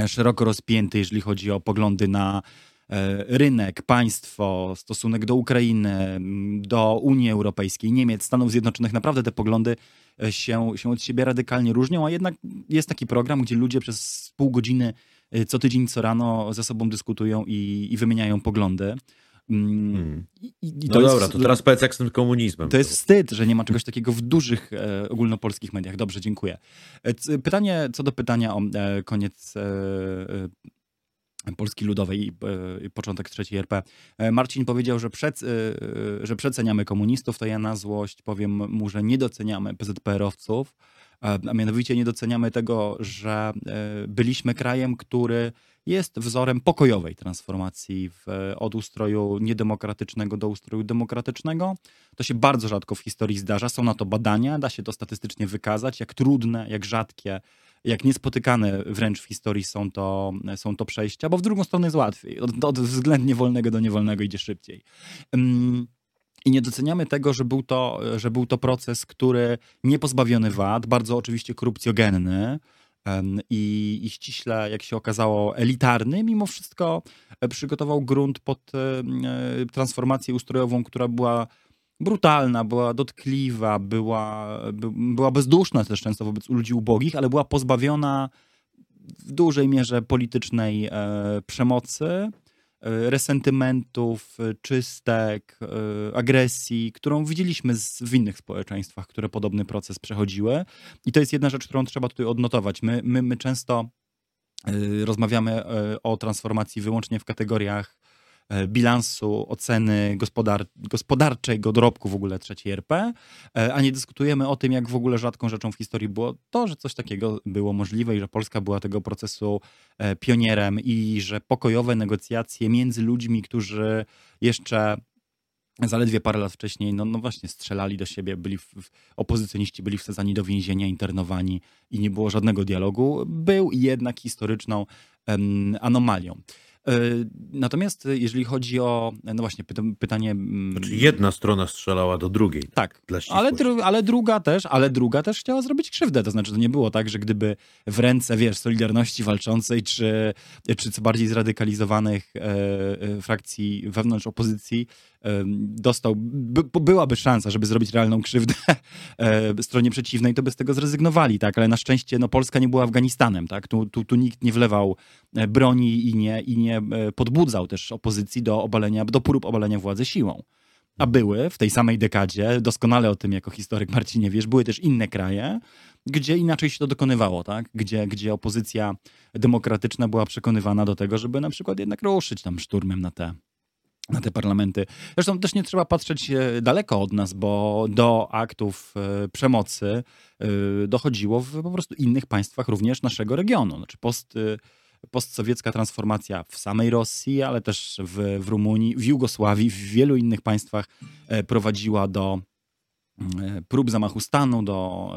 e, szeroko rozpięty, jeżeli chodzi o poglądy na rynek, państwo, stosunek do Ukrainy, do Unii Europejskiej, Niemiec, Stanów Zjednoczonych. Naprawdę te poglądy się, się od siebie radykalnie różnią, a jednak jest taki program, gdzie ludzie przez pół godziny co tydzień, co rano ze sobą dyskutują i, i wymieniają poglądy. Mm. Hmm. I, i no to dobra, jest, to teraz powiedz jak z tym komunizmem. To jest wstyd, że nie ma czegoś takiego w dużych e, ogólnopolskich mediach. Dobrze, dziękuję. E, pytanie, co do pytania o e, koniec e, e, Polski Ludowej i e, początek trzeciej RP. Marcin powiedział, że, przed, że przeceniamy komunistów, to ja na złość powiem mu, że nie doceniamy PZPR-owców, a mianowicie nie doceniamy tego, że byliśmy krajem, który jest wzorem pokojowej transformacji w, od ustroju niedemokratycznego do ustroju demokratycznego. To się bardzo rzadko w historii zdarza. Są na to badania, da się to statystycznie wykazać, jak trudne, jak rzadkie, jak niespotykane wręcz w historii są to, są to przejścia, bo w drugą stronę jest łatwiej. Od, od względnie wolnego do niewolnego idzie szybciej. I nie doceniamy tego, że był to, że był to proces, który nie pozbawiony wad, bardzo oczywiście korupcjogenny, i, i ściśle, jak się okazało, elitarny, mimo wszystko e, przygotował grunt pod e, transformację ustrojową, która była brutalna, była dotkliwa, była, była bezduszna też często wobec ludzi ubogich, ale była pozbawiona w dużej mierze politycznej e, przemocy E, resentymentów, e, czystek, e, agresji, którą widzieliśmy w innych społeczeństwach, które podobny proces przechodziły. I to jest jedna rzecz, którą trzeba tutaj odnotować. My, my, my często rozmawiamy o transformacji wyłącznie w kategoriach E, bilansu, oceny gospodar gospodarczego dorobku w ogóle trzeciej RP, e, a nie dyskutujemy o tym, jak w ogóle rzadką rzeczą w historii było to, że coś takiego było możliwe i że Polska była tego procesu e, pionierem i że pokojowe negocjacje między ludźmi, którzy jeszcze zaledwie parę lat wcześniej, no, no właśnie, strzelali do siebie, byli w, w, opozycjoniści byli wsadzani do więzienia, internowani i nie było żadnego dialogu, był jednak historyczną em, anomalią. E, natomiast jeżeli chodzi o, no właśnie, pytanie... Mm, znaczy jedna strona strzelała do drugiej. Tak, ale, dru ale, druga też, ale druga też chciała zrobić krzywdę. To znaczy, to nie było tak, że gdyby w ręce, wiesz, Solidarności Walczącej, czy, czy co bardziej zradykalizowanych e, e, frakcji wewnątrz opozycji dostał, by, byłaby szansa, żeby zrobić realną krzywdę [LAUGHS] stronie przeciwnej, to by z tego zrezygnowali, tak? Ale na szczęście no, Polska nie była Afganistanem, tak? Tu, tu, tu nikt nie wlewał e, broni i nie, i nie e, podbudzał też opozycji do obalenia, do prób obalenia władzy siłą. A były w tej samej dekadzie, doskonale o tym jako historyk Marcinie wiesz, były też inne kraje, gdzie inaczej się to dokonywało, tak? Gdzie, gdzie opozycja demokratyczna była przekonywana do tego, żeby na przykład jednak ruszyć tam szturmem na te, na te parlamenty. Zresztą też nie trzeba patrzeć e, daleko od nas, bo do aktów e, przemocy e, dochodziło w po prostu innych państwach również naszego regionu. Znaczy post, postsowiecka transformacja w samej Rosji, ale też w, w Rumunii, w Jugosławii, w wielu innych państwach prowadziła do prób zamachu stanu, do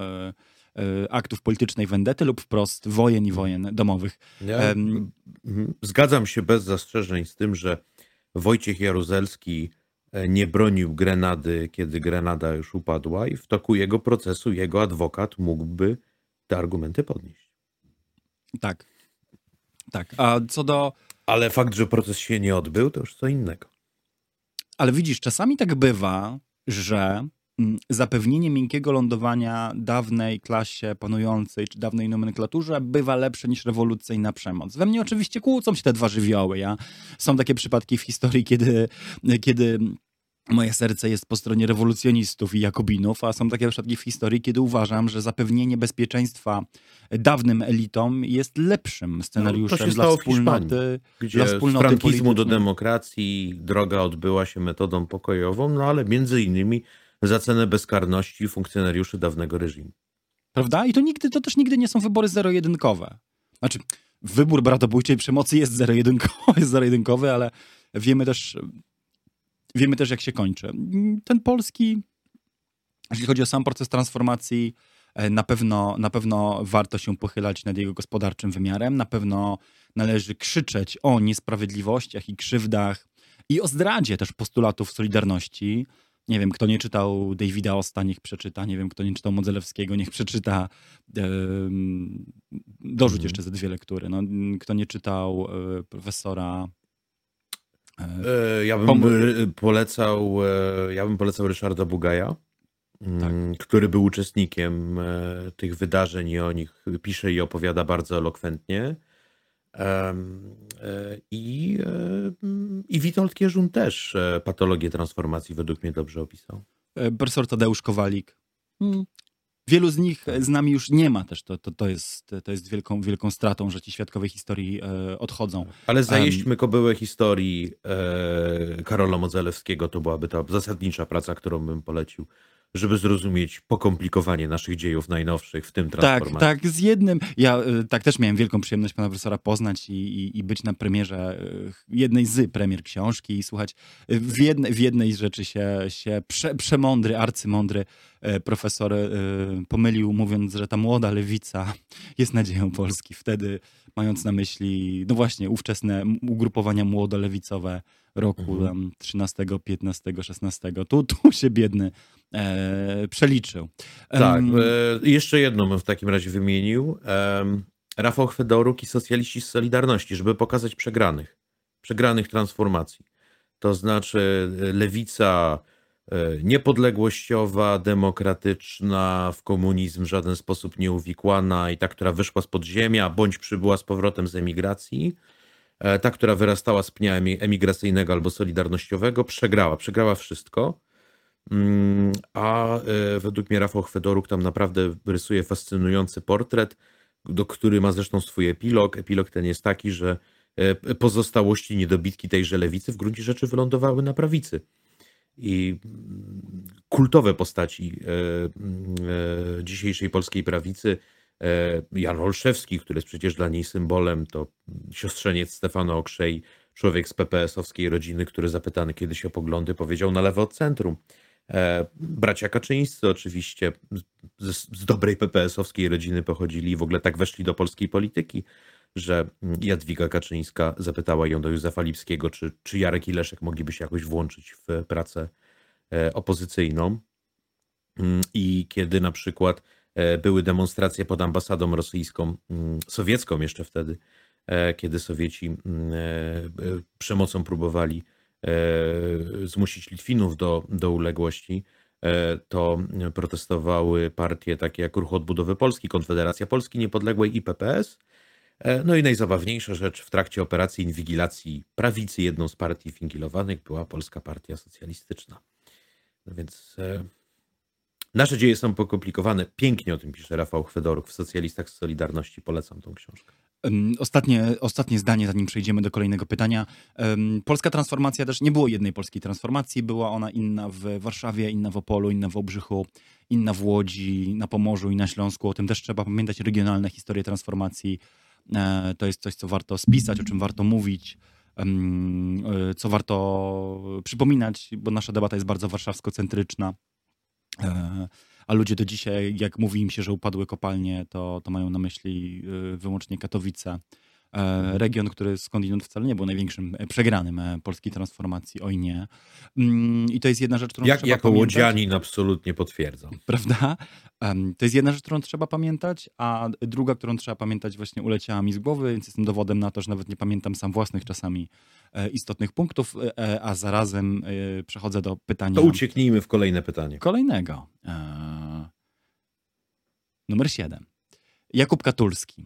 aktów politycznej wendety lub wprost wojen i wojen domowych. Ja, zgadzam się bez zastrzeżeń z tym, że Wojciech Jaruzelski e, nie bronił Grenady, kiedy Grenada już upadła, i w toku jego procesu jego adwokat mógłby te argumenty podnieść. Tak. Tak. A co do. Ale fakt, że proces się nie odbył, to już co innego. Ale widzisz, czasami tak bywa, że zapewnienie miękkiego lądowania dawnej klasie panującej czy dawnej nomenklaturze bywa lepsze niż rewolucyjna przemoc. We mnie oczywiście kłócą się te dwa żywioły. Ja, są takie przypadki w historii, kiedy, kiedy moje serce jest po stronie rewolucjonistów i jakobinów, a są takie przypadki w historii, kiedy uważam, że zapewnienie bezpieczeństwa dawnym elitom jest lepszym scenariuszem no, dla wspólnoty. Gdzie dla wspólnoty z frankizmu do demokracji droga odbyła się metodą pokojową, no ale między innymi za cenę bezkarności funkcjonariuszy dawnego reżimu. Prawda? I to nigdy, to też nigdy nie są wybory zero-jedynkowe. Znaczy, wybór bratobójczej przemocy jest zero-jedynkowy, [LAUGHS] jest zero-jedynkowy, ale wiemy też, wiemy też, jak się kończy. Ten polski, jeśli chodzi o sam proces transformacji, Na pewno, na pewno warto się pochylać nad jego gospodarczym wymiarem. Na pewno należy krzyczeć o niesprawiedliwościach i krzywdach i o zdradzie też postulatów Solidarności. Nie wiem, kto nie czytał Davida Osta, niech przeczyta. Nie wiem, kto nie czytał Modzelewskiego, niech przeczyta. Dorzuć mhm. jeszcze ze dwie lektury. No, kto nie czytał e, profesora E, ja bym polecał, e, ja bym polecał Ryszarda Bugaja, tak. Mm, który był uczestnikiem e, tych wydarzeń i o nich pisze i opowiada bardzo elokwentnie. I, i Witold Kierzun też patologię transformacji według mnie dobrze opisał. Profesor Tadeusz Kowalik. Hmm. Wielu z nich z nami już nie ma też. To, to, to, jest, to jest wielką, wielką stratą, że ci świadkowie historii e, odchodzą. Ale zajeźdźmy um, kobyłę historii e, Karola Modzelewskiego. To byłaby ta zasadnicza praca, którą bym polecił żeby zrozumieć pokomplikowanie naszych dziejów najnowszych, w tym transformacji. Tak, tak, z jednym. Ja y, tak też miałem wielką przyjemność pana profesora poznać i, i, i być na premierze y, jednej z premier książki i słuchać. Y, w, jedne, w jednej rzeczy się, się prze, przemądry, arcymądry profesor pomylił, mówiąc, że ta młoda lewica [LAUGHS] jest nadzieją Polski. Wtedy, mając na myśli, no właśnie, ówczesne ugrupowania młodolewicowe, roku mhm. 13, 15, 16. Tu, tu się biedny e, przeliczył. Tak, e, jeszcze jedną bym w takim razie wymienił. E, Rafał Chwedoruk i socjaliści z Solidarności, żeby pokazać przegranych. Przegranych transformacji. To znaczy e, lewica e, niepodległościowa, demokratyczna, w komunizm w żaden sposób nieuwikłana i ta, która wyszła z podziemia, bądź przybyła z powrotem z emigracji E, ta, która wyrastała z pnia emigracyjnego albo solidarnościowego, przegrała. Przegrała wszystko. Mm, a e, według mnie Rafał Chwedoruk tam naprawdę rysuje fascynujący portret, do który ma zresztą swój epilog. Epilog ten jest taki, że e, pozostałości, niedobitki tejże lewicy w gruncie rzeczy wylądowały na prawicy. I mm, kultowe postaci mm, dzisiejszej polskiej prawicy E, Jan Olszewski, który jest przecież dla niej symbolem, to siostrzeniec Stefana Okrzej, człowiek z PPS-owskiej rodziny, który zapytany kiedyś o poglądy powiedział na lewo od centrum. E, bracia Kaczyńscy oczywiście z, z dobrej PPS-owskiej rodziny pochodzili i w ogóle tak weszli do polskiej polityki, że Jadwiga Kaczyńska zapytała ją do Józefa Lipskiego, czy, czy Jarek i Leszek mogliby się jakoś włączyć w pracę e, opozycyjną. Mm, I kiedy na przykład E, były demonstracje pod ambasadą rosyjską, mm, sowiecką jeszcze wtedy, e, kiedy Sowieci mm, przemocą próbowali zmusić Litwinów do, do uległości, to protestowały partie takie jak Ruch Odbudowy Polski, Konfederacja Polski Niepodległej i PPS. No i najzabawniejsza rzecz, w trakcie operacji inwigilacji prawicy jedną z partii inwigilowanych była Polska Partia Socjalistyczna. No więc Nasze dzieje są pokomplikowane. Pięknie o tym pisze Rafał Chwedoruk w Socjalistach z Solidarności. Polecam tą książkę. Ostatnie, ostatnie zdanie, zanim przejdziemy do kolejnego pytania. Polska transformacja też nie było jednej polskiej transformacji. Była ona inna w Warszawie, inna w Opolu, inna w Obrzychu, inna w Łodzi, na Pomorzu i na Śląsku. O tym też trzeba pamiętać. Regionalne historie transformacji e, to jest coś, co warto spisać, o czym warto mówić e, co warto przypominać, bo nasza debata jest bardzo warszawsko-centryczna. E, a ludzie do dzisiaj, jak mówi im się, że upadły kopalnie, to, to mają na myśli e, wyłącznie Katowice. E, region, który skądinąd wcale nie był największym przegranym polskiej transformacji, oj nie. Mm, I to jest jedna rzecz, którą Jak, trzeba jako pamiętać. Jako łodzianin absolutnie potwierdzam. [LAUGHS] Prawda? To jest jedna rzecz, którą trzeba pamiętać, a druga, którą trzeba pamiętać właśnie uleciała mi z głowy, więc jestem dowodem na to, że nawet nie pamiętam sam własnych czasami E, istotnych punktów, e, e, a zarazem przechodzę do pytania. To ucieknijmy w kolejne pytanie. Kolejnego. Numer 7. Jakub Katulski.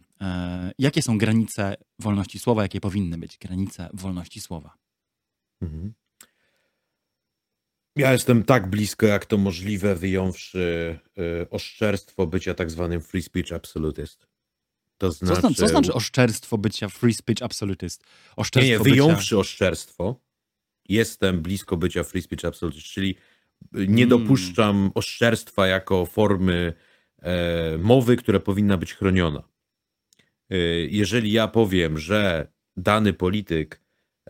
Jakie są granice wolności słowa? Jakie powinny być granice wolności słowa? Mhm. Ja jestem tak blisko, jak to możliwe, wyjąwszy oszczerstwo bycia tak zwanym free speech absolutist. To znaczy... co, znaczy, co znaczy oszczerstwo bycia free speech absolutist? Oszczerstwo nie, nie, wyjąwszy bycia... oszczerstwo, jestem blisko bycia free speech absolutist, czyli nie hmm. dopuszczam oszczerstwa jako formy e, mowy, która powinna być chroniona. E, jeżeli ja powiem, że dany polityk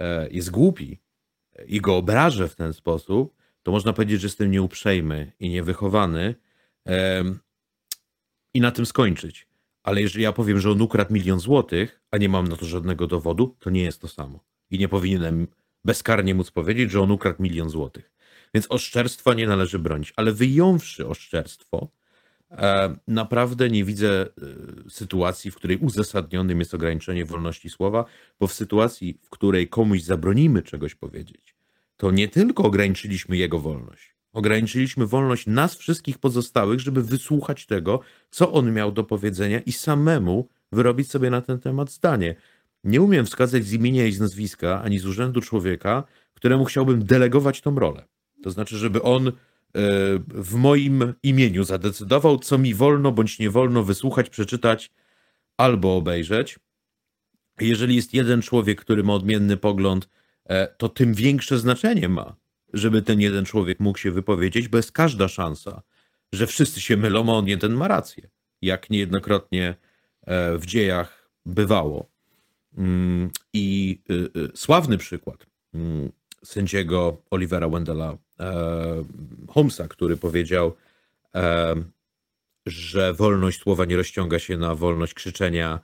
e, jest głupi i go obrażę w ten sposób, to można powiedzieć, że jestem nieuprzejmy i niewychowany. i na tym skończyć. Ale jeżeli ja powiem, że on ukradł milion złotych, a nie mam na to żadnego dowodu, to nie jest to samo. I nie powinienem bezkarnie móc powiedzieć, że on ukradł milion złotych. Więc oszczerstwa nie należy bronić. Ale wyjąwszy oszczerstwo, e, naprawdę nie widzę e, sytuacji, w której uzasadnionym jest ograniczenie wolności słowa, bo w sytuacji, w której komuś zabronimy czegoś powiedzieć, to nie tylko ograniczyliśmy jego wolność, ograniczyliśmy wolność nas wszystkich pozostałych, żeby wysłuchać tego, co on miał do powiedzenia i samemu wyrobić sobie na ten temat zdanie. Nie umiem wskazać z imienia i z nazwiska, ani z urzędu człowieka, któremu chciałbym delegować tą rolę. To znaczy, żeby on e, w moim imieniu zadecydował, co mi wolno bądź nie wolno wysłuchać, przeczytać albo obejrzeć. Jeżeli jest jeden człowiek, który ma odmienny pogląd, e, to tym większe znaczenie ma, żeby ten jeden człowiek mógł się wypowiedzieć, bo jest każda szansa, że wszyscy się mylą, a on jeden ma rację. Jak niejednokrotnie e, w dziejach bywało. Mm, I y, y, sławny przykład mm, sędziego Olivera Wendella e, Holmesa, który powiedział, e, że wolność słowa nie rozciąga się na wolność krzyczenia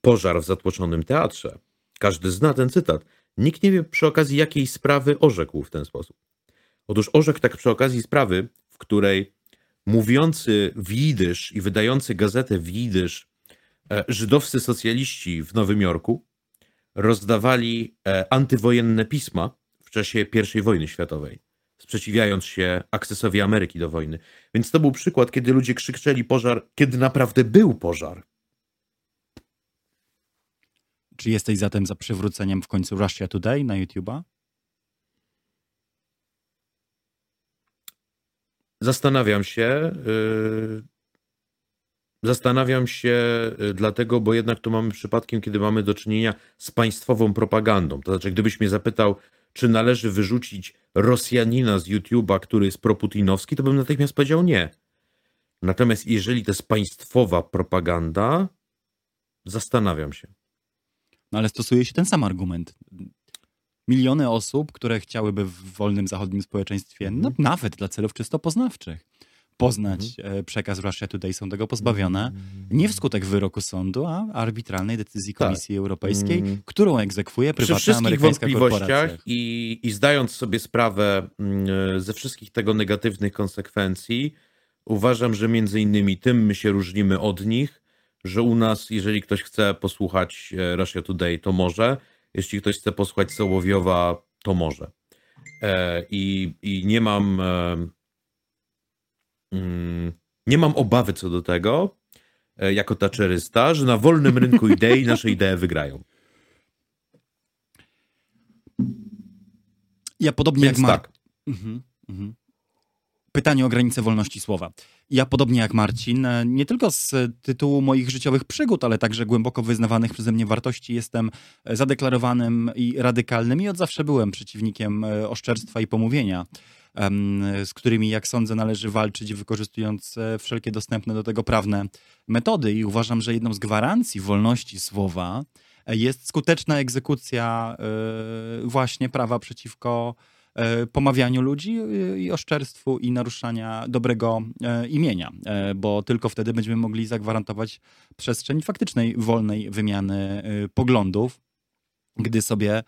pożar w zatłoczonym teatrze. Każdy zna ten cytat. Nikt nie wie przy okazji jakiej sprawy orzekł w ten sposób. Otóż orzekł tak przy okazji sprawy, w której mówiący w jidysz i wydający gazetę w jidysz e, żydowscy socjaliści w Nowym Jorku rozdawali antywojenne pisma w czasie I wojny światowej, sprzeciwiając się akcesowi Ameryki do wojny. Więc to był przykład, kiedy ludzie krzyczeli pożar, kiedy naprawdę był pożar. Czy jesteś zatem za przywróceniem w końcu Russia Today na YouTube'a? Zastanawiam się. Yy, zastanawiam się yy, dlatego, bo jednak tu mamy przypadkiem, kiedy mamy do czynienia z państwową propagandą. To znaczy, gdybyś mnie zapytał, czy należy wyrzucić Rosjanina z YouTube'a, który jest proputinowski, to bym natychmiast powiedział nie. Natomiast jeżeli to jest państwowa propaganda, zastanawiam się. No ale stosuje się ten sam argument. Miliony osób, które chciałyby w wolnym zachodnim społeczeństwie, no, mhm. nawet dla celów czysto poznawczych, poznać mhm. E, przekaz Russia Today, są tego pozbawione mhm. nie wskutek wyroku sądu, a arbitralnej decyzji tak. Komisji tak. Europejskiej, mm. którą egzekwuje prywatna amerykańska korporacja. I, I zdając sobie sprawę mm, ze wszystkich tego negatywnych konsekwencji, uważam, że między innymi tym my się różnimy od nich, że u nas, jeżeli ktoś chce posłuchać e, Russia Today, to może. Jeśli ktoś chce posłuchać Sołowiowa, to może. E, I, i nie mam nie mam obawy co do tego, e, jako taczerysta, że na wolnym rynku idei nasze idee wygrają. Ja podobnie Więc jak Mark. Tak. Mhm, mhm. Pytanie o granicę wolności słowa. Ja podobnie jak Marcin, e, nie tylko z tytułu moich życiowych przygód, ale także głęboko wyznawanych przeze mnie wartości, jestem e, zadeklarowanym i radykalnym i od zawsze byłem przeciwnikiem oszczerstwa i pomówienia z którymi, jak sądzę, należy walczyć, wykorzystując e, wszelkie dostępne do tego prawne metody. I uważam, że jedną z gwarancji wolności słowa e, jest skuteczna egzekucja e, właśnie prawa przeciwko pomawianiu ludzi i oszczerstwu i naruszania dobrego imienia, bo tylko wtedy będziemy mogli zagwarantować przestrzeń faktycznej, wolnej wymiany poglądów, gdy sobie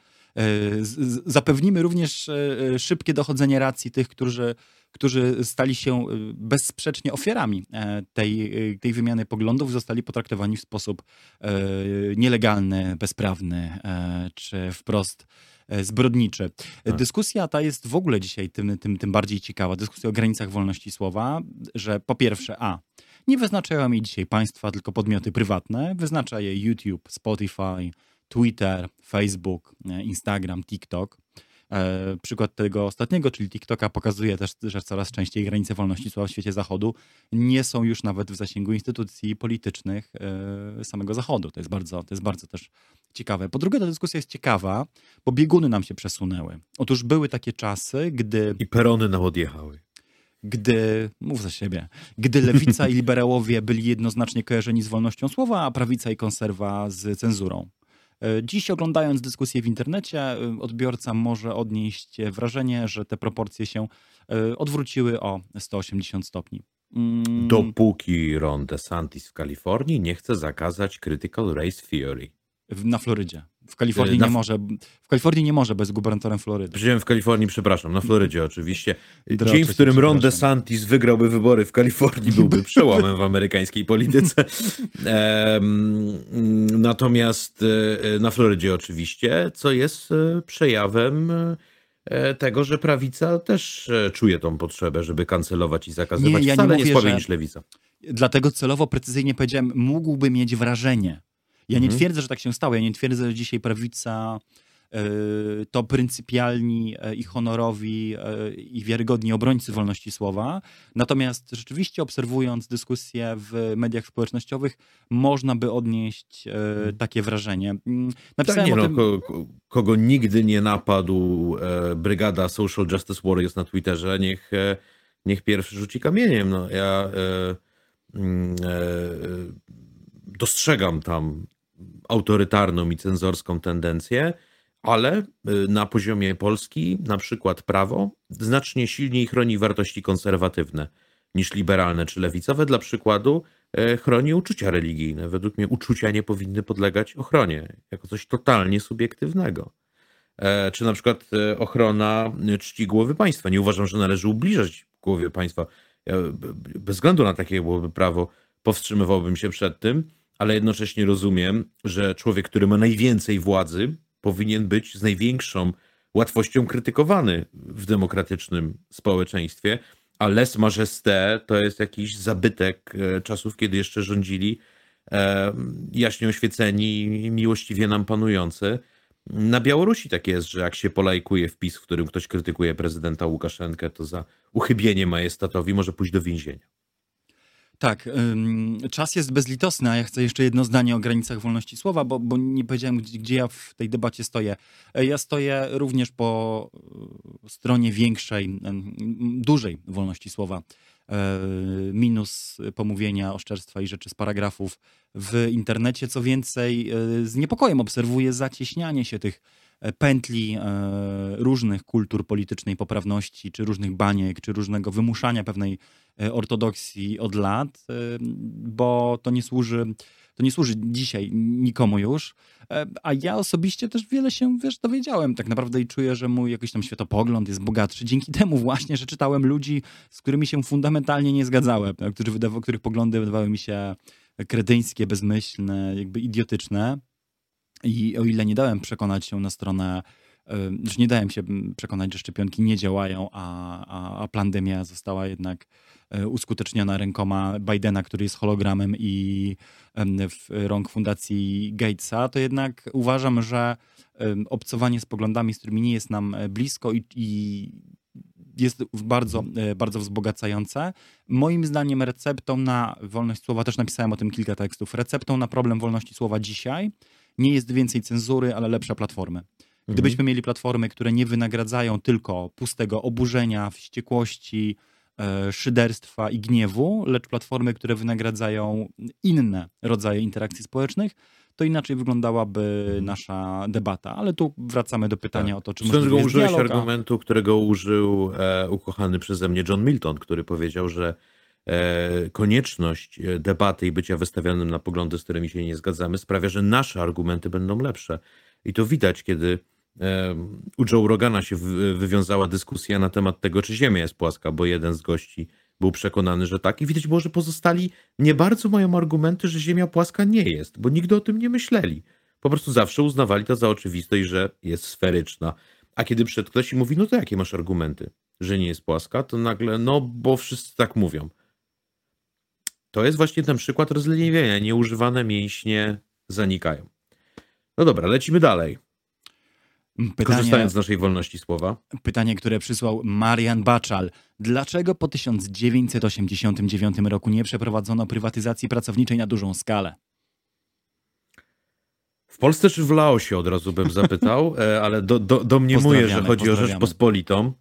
zapewnimy również e, e, szybkie dochodzenie racji tych, którzy, którzy stali się bezsprzecznie ofiarami tej, tej wymiany poglądów, zostali potraktowani w sposób nielegalny, bezprawny czy wprost zbrodniczy. Tak. Dyskusja ta jest w ogóle dzisiaj tym, tym, tym bardziej ciekawa. Dyskusja o granicach wolności słowa, że po pierwsze, a nie wyznaczają jej dzisiaj państwa, tylko podmioty prywatne. Wyznacza je YouTube, Spotify, Twitter, Facebook, e, Instagram, TikTok. E, przykład tego ostatniego, czyli TikToka, pokazuje też, że coraz częściej granice wolności słowa w świecie zachodu nie są już nawet w zasięgu instytucji politycznych e, samego zachodu. To jest bardzo, to jest bardzo też ciekawe. Po drugie, ta dyskusja jest ciekawa, bo bieguny nam się przesunęły. Otóż były takie czasy, gdy. I perony nam odjechały gdy, mów za siebie, gdy lewica i liberałowie byli jednoznacznie kojarzeni z wolnością słowa, a prawica i konserwa z cenzurą. E, dziś oglądając dyskusję w internecie, e, odbiorca może odnieść wrażenie, że te proporcje się e, odwróciły o 180 stopni. Mm. Dopóki Ron DeSantis w Kalifornii nie chce zakazać critical race theory. Na Florydzie. W Kalifornii, na... nie może, w Kalifornii nie może bez gubernatorem Florydy. Powiedziałem w Kalifornii, przepraszam, na Florydzie [LAUGHS] oczywiście. Dzień, w którym Ron DeSantis wygrałby wybory w Kalifornii byłby [LAUGHS] przełomem w amerykańskiej polityce. natomiast e, na Florydzie oczywiście, co jest e, przejawem tego, że prawica też czuje tą potrzebę, żeby kancelować i zakazywać. Nie, ja Wcale nie, mówię, nie słabiej niż lewica. Dlatego celowo, precyzyjnie powiedziałem, mógłby mieć wrażenie, ja nie mhm. twierdzę, że tak się stało. Ja nie twierdzę, że dzisiaj prawica e, to pryncypialni e, i honorowi e, i wiarygodni obrońcy wolności słowa. Natomiast rzeczywiście obserwując dyskusje w mediach społecznościowych, można by odnieść mhm. takie wrażenie. Mm, napisałem tak, nie, tym... no, kogo, kogo, nigdy nie napadł brygada Social Justice Warriors na Twitterze, niech, niech pierwszy rzuci kamieniem. No, ja mm, dostrzegam tam autorytarną i cenzorską tendencję, ale y, na poziomie Polski, na przykład prawo, znacznie silniej chroni wartości konserwatywne niż liberalne czy lewicowe. Dla przykładu e, chroni uczucia religijne. Według mnie uczucia nie powinny podlegać ochronie, jako coś totalnie subiektywnego. E, czy na przykład e, ochrona czci głowy państwa. Nie uważam, że należy ubliżać głowie państwa. Bez względu na takie byłoby prawo, powstrzymywałbym się przed tym ale jednocześnie rozumiem, że człowiek, który ma najwięcej władzy, powinien być z największą łatwością krytykowany w demokratycznym społeczeństwie, a les majesté to jest jakiś zabytek e, czasów, kiedy jeszcze rządzili e, jaśnie oświeceni, miłościwie nam panujący. Na Białorusi tak jest, że jak się polajkuje wpis, w którym ktoś krytykuje prezydenta Łukaszenkę, to za uchybienie majestatowi może pójść do więzienia. Tak, czas jest bezlitosny, a ja chcę jeszcze jedno zdanie o granicach wolności słowa, bo, bo nie powiedziałem, gdzie, gdzie, ja w tej debacie stoję. E, ja stoję również po e, stronie większej, dużej wolności słowa. E, minus pomówienia, oszczerstwa i rzeczy z paragrafów w internecie. Co więcej, z niepokojem obserwuję zacieśnianie się tych pętli różnych kultur politycznej poprawności, czy różnych baniek, czy różnego wymuszania pewnej E, ortodoksji od lat, e, bo to nie służy, to nie służy dzisiaj nikomu już. E, a ja osobiście też wiele się, wiesz, dowiedziałem tak naprawdę i czuję, że mój jakiś tam światopogląd jest bogatszy dzięki [LAUGHS] temu właśnie, że czytałem ludzi, z którymi się fundamentalnie nie zgadzałem, którzy wydawa, których poglądy wydawały mi się kredyńskie, bezmyślne, jakby idiotyczne. I o ile nie dałem przekonać się na stronę że nie dałem się przekonać, że szczepionki nie działają, a, a, a pandemia została jednak E, uskuteczniona rękoma Bidena, który jest hologramem i rąk fundacji Gatesa, to jednak uważam, że obcowanie z poglądami, z którymi nie jest nam e, blisko i, i jest bardzo, e, bardzo wzbogacające. Moim zdaniem receptą na wolność słowa, też napisałem o tym kilka tekstów, receptą na problem wolności słowa dzisiaj nie jest więcej cenzury, ale lepsza platformy. Gdybyśmy mhm. mieli platformy, które nie wynagradzają tylko pustego oburzenia, wściekłości, E, szyderstwa i gniewu, lecz platformy, które wynagradzają inne rodzaje interakcji społecznych, to inaczej wyglądałaby mhm. nasza debata. Ale tu wracamy do pytania tak. o to, czy możliwy jest użyłeś dialog, argumentu, którego użył e, ukochany przeze mnie John Milton, który powiedział, że konieczność e, debaty i bycia wystawionym na poglądy, z którymi się nie zgadzamy, sprawia, że nasze argumenty będą lepsze. I to widać, kiedy u Joe Rogana się wywiązała dyskusja na temat tego, czy Ziemia jest płaska, bo jeden z gości był przekonany, że tak. I widać było, że pozostali nie bardzo mają argumenty, że Ziemia płaska nie jest, bo nigdy o tym nie myśleli. Po prostu zawsze uznawali to za oczywistość, że jest sferyczna. A kiedy przed ktoś i mówi, no to jakie masz argumenty, że nie jest płaska, to nagle, no bo wszyscy tak mówią. To jest właśnie ten przykład rozleniwienia. Nieużywane mięśnie zanikają. No dobra, lecimy dalej. Pytanie, Korzystając z naszej wolności słowa. Pytanie, które przysłał Marian Baczal. Dlaczego po 1989 roku nie przeprowadzono prywatyzacji pracowniczej na dużą skalę? W Polsce czy w Laosie od razu bym zapytał, [LAUGHS] e, ale do, do, domniemuję, że chodzi o Rzeczpospolitą.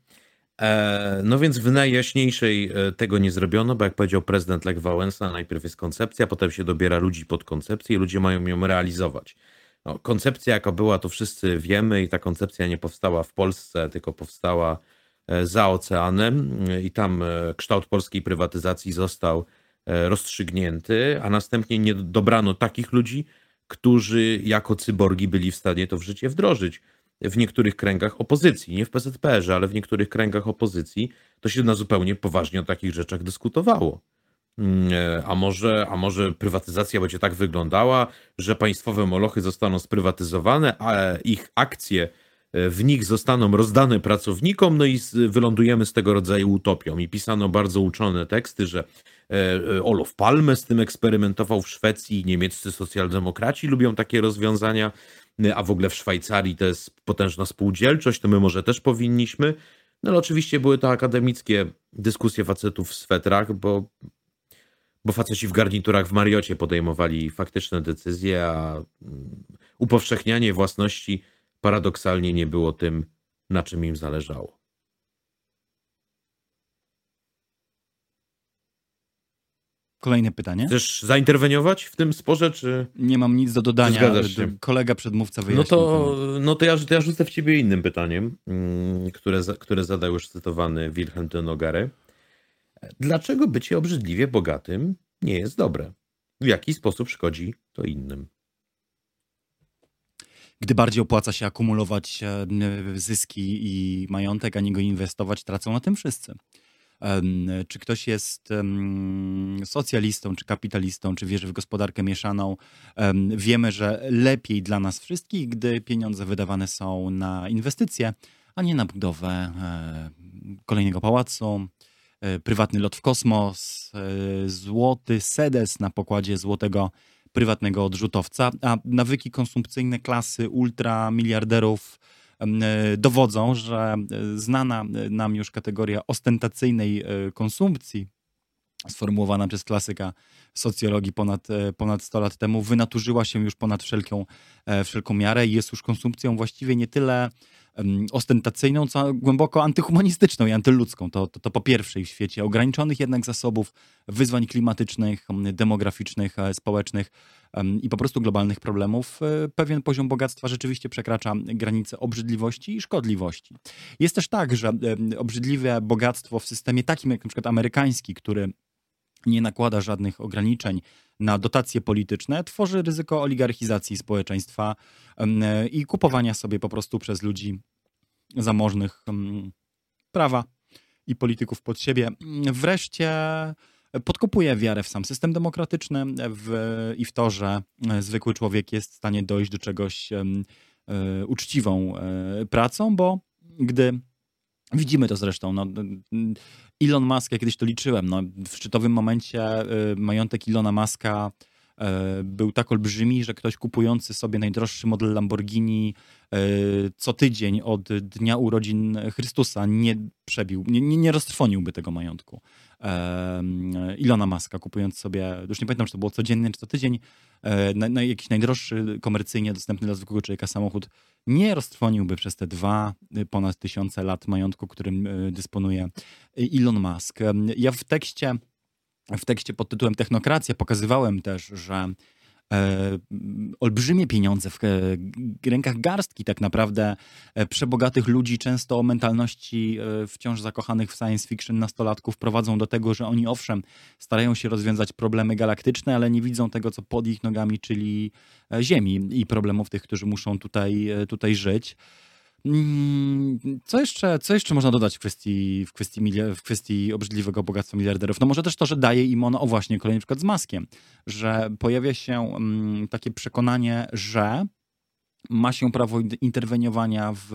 E, no więc w najjaśniejszej e, tego nie zrobiono, bo jak powiedział prezydent Lech Wałęsa, najpierw jest koncepcja, potem się dobiera ludzi pod koncepcję i ludzie mają ją realizować. No, koncepcja, jaka była, to wszyscy wiemy, i ta koncepcja nie powstała w Polsce, tylko powstała za oceanem i tam kształt polskiej prywatyzacji został rozstrzygnięty, a następnie nie dobrano takich ludzi, którzy jako cyborgi byli w stanie to w życie wdrożyć. W niektórych kręgach opozycji, nie w PZPR-ze, ale w niektórych kręgach opozycji, to się na zupełnie poważnie o takich rzeczach dyskutowało. Mm, e, a może, a może prywatyzacja będzie tak wyglądała, że państwowe molochy zostaną sprywatyzowane, a ich akcje e, w nich zostaną rozdane pracownikom, no i wylądujemy z tego rodzaju utopią. I pisano bardzo uczone teksty, że e, Olof Palme z tym eksperymentował w Szwecji, niemieccy socjaldemokraci lubią takie rozwiązania, a w ogóle w Szwajcarii to jest potężna spółdzielczość, to my może też powinniśmy. No ale oczywiście były to akademickie dyskusje facetów w swetrach, bo bo faceci w garniturach w Mariocie podejmowali faktyczne decyzje, a mm, upowszechnianie własności paradoksalnie nie było tym, na czym im zależało. Kolejne pytanie. Chcesz zainterweniować w tym sporze, czy... Nie mam nic do dodania. Się? Kolega przedmówca wyjaśnił. No to, no to, ja, to ja rzucę w ciebie innym pytaniem, mm, które, które zadał już cytowany Wilhelm de Nogare. Dlaczego bycie obrzydliwie bogatym nie jest dobre? W jaki sposób szkodzi to innym? Gdy bardziej opłaca się akumulować e, zyski i majątek, a nie go inwestować, tracą na tym wszyscy. Czy ktoś jest socjalistą, czy kapitalistą, czy wierzy w gospodarkę mieszaną, wiemy, że lepiej dla nas wszystkich, gdy pieniądze wydawane są na inwestycje, a nie na budowę e, kolejnego pałacu, E, prywatny lot w kosmos, e, złoty sedes na pokładzie złotego prywatnego odrzutowca, a nawyki konsumpcyjne klasy ultramiliarderów dowodzą, że znana nam już kategoria ostentacyjnej konsumpcji, sformułowana przez klasyka socjologii ponad, ponad 100 lat temu, wynaturzyła się już ponad wszelką, wszelką miarę i jest już konsumpcją właściwie nie tyle ostentacyjną, co głęboko antyhumanistyczną i antyludzką. To, to, to po pierwsze w świecie ograniczonych jednak zasobów, wyzwań klimatycznych, demograficznych, e, społecznych i po prostu globalnych problemów, e, pewien poziom bogactwa rzeczywiście przekracza granice obrzydliwości i szkodliwości. Jest też tak, że obrzydliwe bogactwo w systemie takim jak przykład amerykański, który nie nakłada żadnych ograniczeń na dotacje polityczne, tworzy ryzyko oligarchizacji społeczeństwa i kupowania sobie po prostu przez ludzi zamożnych prawa i polityków pod siebie. Wreszcie podkopuje wiarę w sam system demokratyczny w, i w to, że e, zwykły człowiek jest w stanie dojść do czegoś e, uczciwą e, pracą, bo gdy Widzimy to zresztą. No, Elon Musk, ja kiedyś to liczyłem, no, w szczytowym momencie y, majątek Ilona Muska y, był tak olbrzymi, że ktoś kupujący sobie najdroższy model Lamborghini y, co tydzień od dnia urodzin Chrystusa nie przebił, nie, nie, nie roztrwoniłby tego majątku. Ilona Maska, kupując sobie, już nie pamiętam, czy to było codziennie, czy to tydzień, e, na, na jakiś najdroższy komercyjnie dostępny dla zwykłego człowieka samochód, nie roztrwoniłby przez te dwa y, ponad tysiące lat majątku, którym y, dysponuje Elon Musk. Ja w tekście, w tekście pod tytułem Technokracja pokazywałem też, że olbrzymie pieniądze w e, rękach garstki tak naprawdę e, przebogatych ludzi, często o mentalności e, wciąż zakochanych w science fiction nastolatków prowadzą do tego, że oni owszem starają się rozwiązać problemy galaktyczne, ale nie widzą tego, co pod ich nogami, czyli e, Ziemi i problemów tych, którzy muszą tutaj, e, tutaj żyć. Mm, co jeszcze, co jeszcze można dodać w kwestii, w, kwestii w kwestii obrzydliwego bogactwa miliarderów? No może też to, że daje im ono, o właśnie, kolejny przykład z Maskiem, że pojawia się um, takie przekonanie, że ma się prawo interweniowania w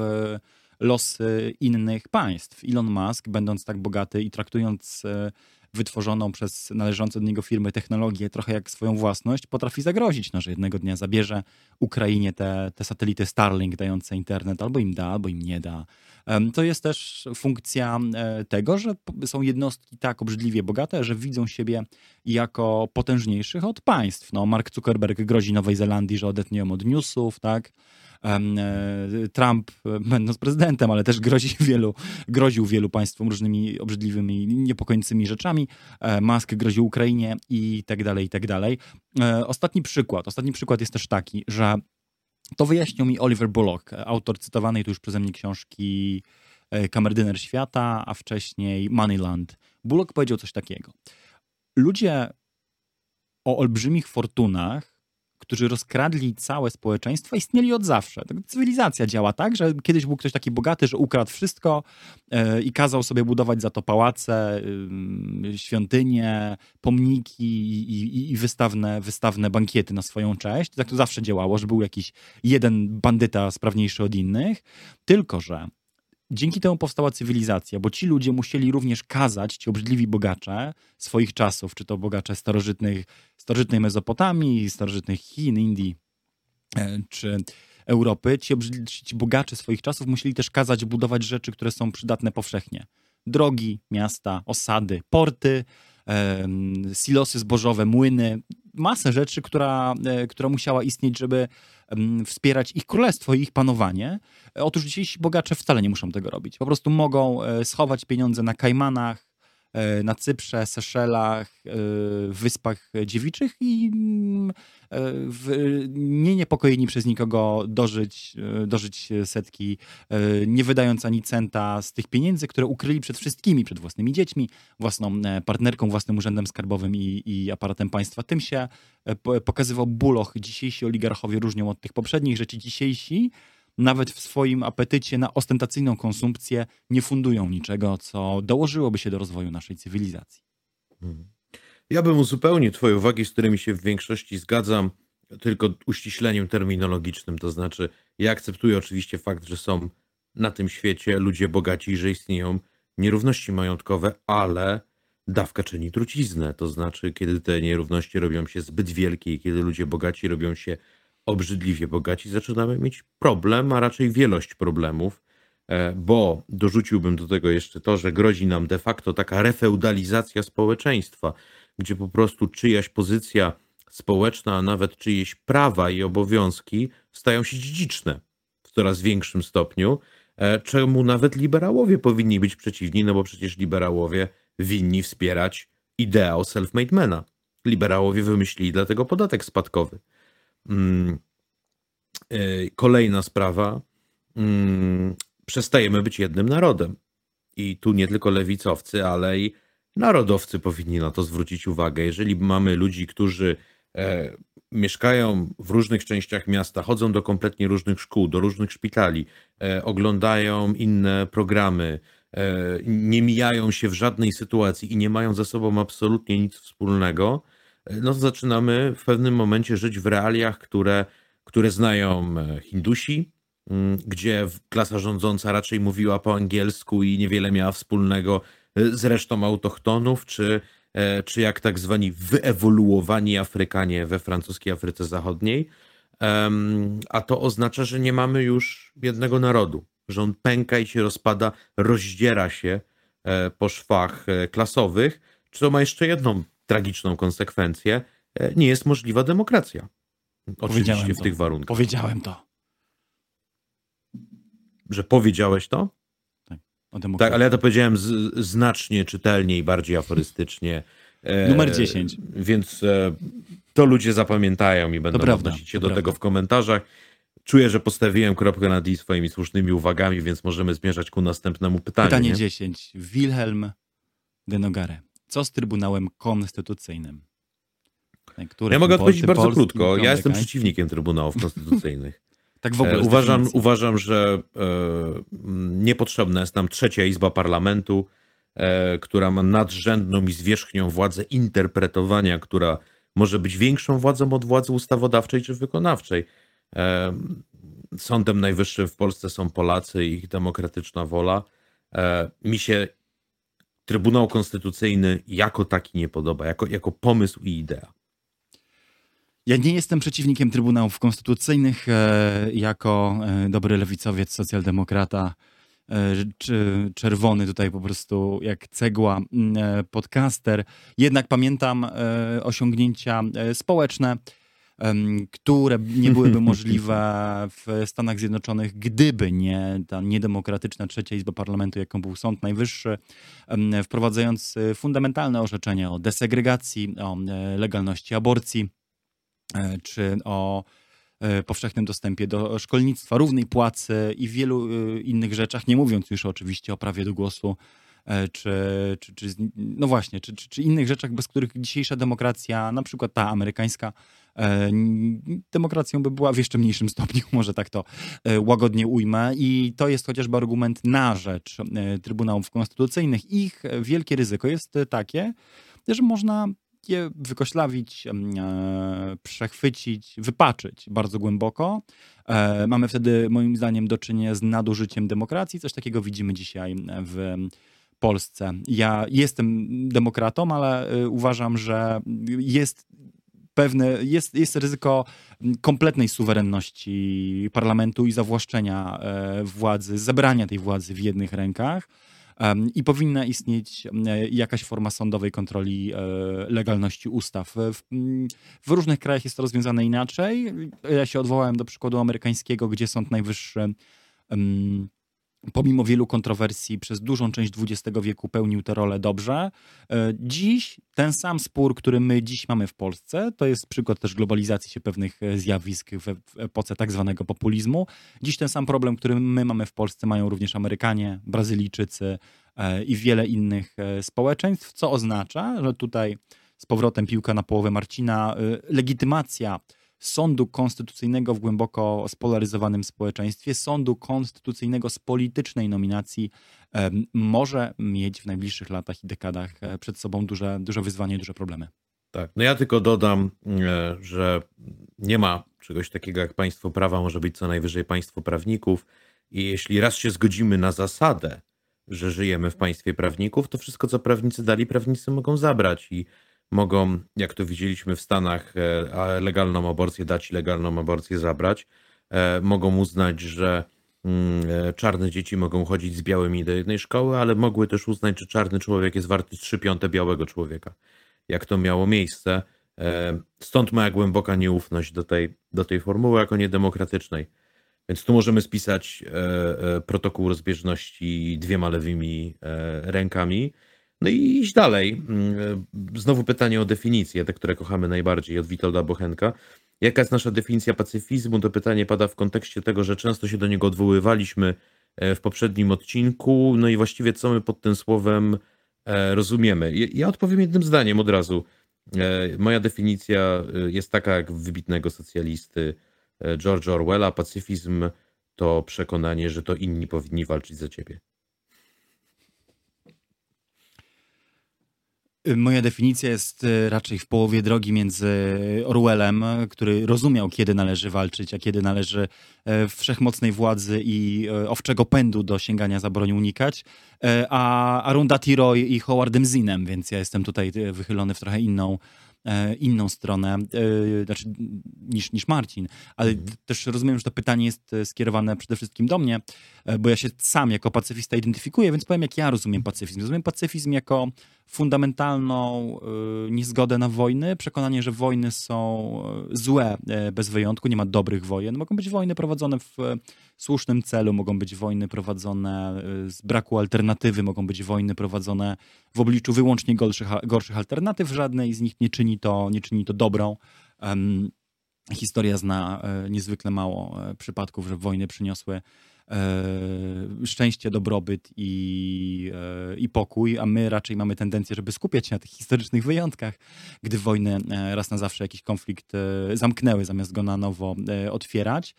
losy innych państw. Elon Musk, będąc tak bogaty i traktując e, wytworzoną przez należące do niego firmy technologię trochę jak swoją własność, potrafi zagrozić, no, że jednego dnia zabierze Ukrainie te, te satelity Starlink dające internet, albo im da, albo im nie da. To jest też funkcja e, tego, że są jednostki tak obrzydliwie bogate, że widzą siebie jako potężniejszych od państw. No, Mark Zuckerberg grozi Nowej Zelandii, że odetnie ją od newsów, tak? E, Trump, e, będąc prezydentem, ale też grozi [LAUGHS] wielu, groził wielu państwom różnymi obrzydliwymi, niepokojącymi rzeczami. Musk groził Ukrainie i tak dalej, i tak dalej. Ostatni przykład, ostatni przykład jest też taki, że to wyjaśnił mi Oliver Bullock, autor cytowanej tu już przeze mnie książki kamerdyner świata, a wcześniej Moneyland. Bullock powiedział coś takiego. Ludzie o olbrzymich fortunach którzy rozkradli całe społeczeństwo, istnieli od zawsze. Tak, cywilizacja działa tak, że kiedyś był ktoś taki bogaty, że ukradł wszystko yy, i kazał sobie budować za to pałace, świątynie, pomniki i, wystawne, wystawne bankiety na swoją cześć. Tak to zawsze działało, że był jakiś jeden bandyta sprawniejszy od innych. Tylko, że dzięki temu powstała cywilizacja, bo ci ludzie musieli również kazać, ci obrzydliwi bogacze swoich czasów, czy to bogacze starożytnych, starożytnej Mezopotamii, starożytnych Chin, Indii, e, czy Europy, ci, ci bogacze swoich czasów musieli też kazać budować rzeczy, które są przydatne powszechnie. Drogi, miasta, osady, porty, silosy zbożowe, młyny, masę rzeczy, która, e, która musiała istnieć, żeby wspierać ich królestwo i ich panowanie. Otóż dzisiejsi bogacze wcale nie muszą tego robić. Po prostu mogą e, schować pieniądze na Kajmanach, e, na Cyprze, Seszelach, Wyspach Dziewiczych i mm, nie niepokojeni przez nikogo dożyć, dożyć setki, nie wydając ani centa z tych pieniędzy, które ukryli przed wszystkimi, przed własnymi dziećmi, własną partnerką, własnym urzędem skarbowym i, i aparatem państwa. Tym się pokazywał Buloch. Dzisiejsi oligarchowie różnią od tych poprzednich, ci dzisiejsi nawet w swoim apetycie na ostentacyjną konsumpcję nie fundują niczego, co dołożyłoby się do rozwoju naszej cywilizacji. Hmm. Ja bym uzupełnił Twoje uwagi, z którymi się w większości zgadzam, tylko uściśleniem terminologicznym. To znaczy, ja akceptuję oczywiście fakt, że są na tym świecie ludzie bogaci, że istnieją nierówności majątkowe, ale dawka czyni truciznę. To znaczy, kiedy te nierówności robią się zbyt wielkie i kiedy ludzie bogaci robią się obrzydliwie bogaci, zaczynamy mieć problem, a raczej wielość problemów, e, bo dorzuciłbym do tego jeszcze to, że grozi nam de facto taka refeudalizacja społeczeństwa gdzie po prostu czyjaś pozycja społeczna, a nawet czyjeś prawa i obowiązki stają się dziedziczne w coraz większym stopniu, e, czemu nawet liberałowie powinni być przeciwni, no bo przecież liberałowie winni wspierać ideał self-made mana. Liberałowie wymyślili dlatego podatek spadkowy. Mm, e, kolejna sprawa. Mm, przestajemy być jednym narodem. I tu nie tylko lewicowcy, ale i Narodowcy powinni na to zwrócić uwagę. Jeżeli mamy ludzi, którzy e, mieszkają w różnych częściach miasta, chodzą do kompletnie różnych szkół, do różnych szpitali, e, oglądają inne programy, nie mijają się w żadnej sytuacji i nie mają ze sobą absolutnie nic wspólnego, no to zaczynamy w pewnym momencie żyć w realiach, które, które znają e, Hindusi, gdzie klasa rządząca raczej mówiła po angielsku i niewiele miała wspólnego z resztą autochtonów, czy, e, czy jak tak zwani wyewoluowani Afrykanie we francuskiej Afryce Zachodniej. A to oznacza, że nie mamy już jednego narodu, że pęka i się rozpada, rozdziera się e, po szwach e, klasowych, co ma jeszcze jedną tragiczną konsekwencję. Nie jest możliwa demokracja. Oczywiście w tych warunkach. Powiedziałem to. Że powiedziałeś to? Tak, ale ja to powiedziałem z, znacznie czytelniej, bardziej aforystycznie. E, Numer 10. Więc e, to ludzie zapamiętają i będą odnosić się do prawda. tego w komentarzach. Czuję, że postawiłem kropkę nad i swoimi słusznymi uwagami, więc możemy zmierzać ku następnemu pytaniu. Pytanie nie? 10. Wilhelm de Nogare. Co z Trybunałem Konstytucyjnym? Który ja mogę odpowiedzieć bardzo krótko. Ja jestem przeciwnikiem Trybunałów [LAUGHS] Konstytucyjnych. Tak w ogóle. E, uważam, uważam, że e, niepotrzebna jest nam trzecia izba parlamentu, e, która ma nadrzędną i zwierzchnią władzę interpretowania, która może być większą władzą od władzy ustawodawczej czy wykonawczej. E, Sądem Najwyższym w Polsce są Polacy i ich demokratyczna wola. E, mi się Trybunał Konstytucyjny jako taki nie podoba, jako, jako pomysł i idea. Ja nie jestem przeciwnikiem Trybunałów Konstytucyjnych. E, jako e, dobry lewicowiec, socjaldemokrata, e, czerwony tutaj po prostu jak cegła podcaster. Jednak pamiętam osiągnięcia społeczne, które nie byłyby [LAUGHS] możliwe w Stanach Zjednoczonych, gdyby nie ta niedemokratyczna trzecia izba parlamentu, jaką był Sąd Najwyższy, wprowadzający fundamentalne orzeczenia o desegregacji, o legalności aborcji, E, czy o powszechnym dostępie do szkolnictwa, równej płacy i wielu innych rzeczach, nie mówiąc już oczywiście o prawie do głosu czy, czy, czy no właśnie, czy, czy, czy innych rzeczach, bez których dzisiejsza demokracja, na przykład ta amerykańska, E, demokracją by była w jeszcze mniejszym stopniu, [LAUGHS] może tak to e, łagodnie ujmę. I to jest chociażby argument na rzecz e, Trybunałów Konstytucyjnych. Ich wielkie ryzyko jest takie, że można je wykoślawić, przechwycić, wypaczyć bardzo głęboko. Mamy wtedy, moim zdaniem, do czynienia z nadużyciem demokracji. Coś takiego widzimy dzisiaj w Polsce. Ja jestem demokratą, ale uważam, że jest pewne, jest, jest ryzyko kompletnej suwerenności parlamentu i zawłaszczenia e, władzy, zebrania tej władzy w jednych rękach. I powinna istnieć e, jakaś forma sądowej kontroli e, legalności ustaw. W, w, różnych krajach jest to rozwiązane inaczej. Ja się odwołałem do przykładu amerykańskiego, gdzie Sąd Najwyższy pomimo wielu kontrowersji przez dużą część XX wieku pełnił tę rolę dobrze. E, dziś ten sam spór, który my dziś mamy w Polsce, to jest przykład też globalizacji się pewnych e, zjawisk w epoce tak zwanego populizmu. Dziś ten sam problem, który my mamy w Polsce, mają również Amerykanie, Brazylijczycy e, i wiele innych społeczeństw, co oznacza, że tutaj z powrotem piłka na połowę Marcina, legitymacja sądu konstytucyjnego w głęboko spolaryzowanym społeczeństwie, sądu konstytucyjnego z politycznej nominacji może mieć w najbliższych latach i dekadach e, przed sobą duże, duże wyzwanie, duże problemy. Tak, no ja tylko dodam, e, że nie ma czegoś takiego jak państwo prawa, może być co najwyżej państwo prawników. I jeśli raz się zgodzimy na zasadę, że żyjemy w państwie prawników, to wszystko, co prawnicy dali, prawnicy mogą zabrać. I mogą, jak to widzieliśmy w Stanach, e, legalną aborcję dać i legalną aborcję zabrać. E, mogą uznać, że mm, e, czarne dzieci mogą chodzić z białymi do jednej szkoły, ale mogły też uznać, że czarny człowiek jest warty 3 piąte białego człowieka. Jak to miało miejsce. Stąd moja głęboka nieufność do tej, do tej formuły jako niedemokratycznej. Więc tu możemy spisać protokół rozbieżności dwiema lewymi rękami no i iść dalej. Mm, znowu pytanie o definicję, te, które kochamy najbardziej, od Witolda Bochenka. Jaka jest nasza definicja pacyfizmu? To pytanie pada w kontekście tego, że często się do niego odwoływaliśmy e, w poprzednim odcinku. No i właściwie co my pod tym słowem e, rozumiemy? Ja odpowiem jednym zdaniem od razu. E, moja definicja jest taka jak wybitnego socjalisty George Orwella. Pacyfizm to przekonanie, że to inni powinni walczyć za ciebie. Moja definicja jest e, raczej w połowie drogi między Orwellem, który rozumiał, kiedy należy walczyć, a kiedy należy e, wszechmocnej władzy i e, owczego pędu do sięgania za broń unikać, a Arundhati Roy i Howardem Zinem, więc ja jestem tutaj wychylony w trochę inną E, inną stronę e, znaczy, niż, niż Marcin. Ale mhm. też rozumiem, że to pytanie jest e, skierowane przede wszystkim do mnie, bo ja się sam jako pacyfista identyfikuję, więc powiem, jak ja rozumiem pacyfizm. Rozumiem pacyfizm jako fundamentalną niezgodę na wojny, przekonanie, że wojny są złe bez wyjątku, nie ma dobrych wojen. Mogą być wojny prowadzone w słusznym celu, mogą być wojny prowadzone z braku alternatywy, mogą być wojny prowadzone w obliczu wyłącznie gorszych, gorszych alternatyw. Żadnej z nich nie czyni to, nie czyni to dobrą. Historia zna niezwykle mało przypadków, że wojny przyniosły szczęście, dobrobyt i, i pokój, a my raczej mamy tendencję, żeby skupiać się na tych historycznych wyjątkach, gdy wojny raz na zawsze jakiś konflikt zamknęły, zamiast go na nowo otwierać.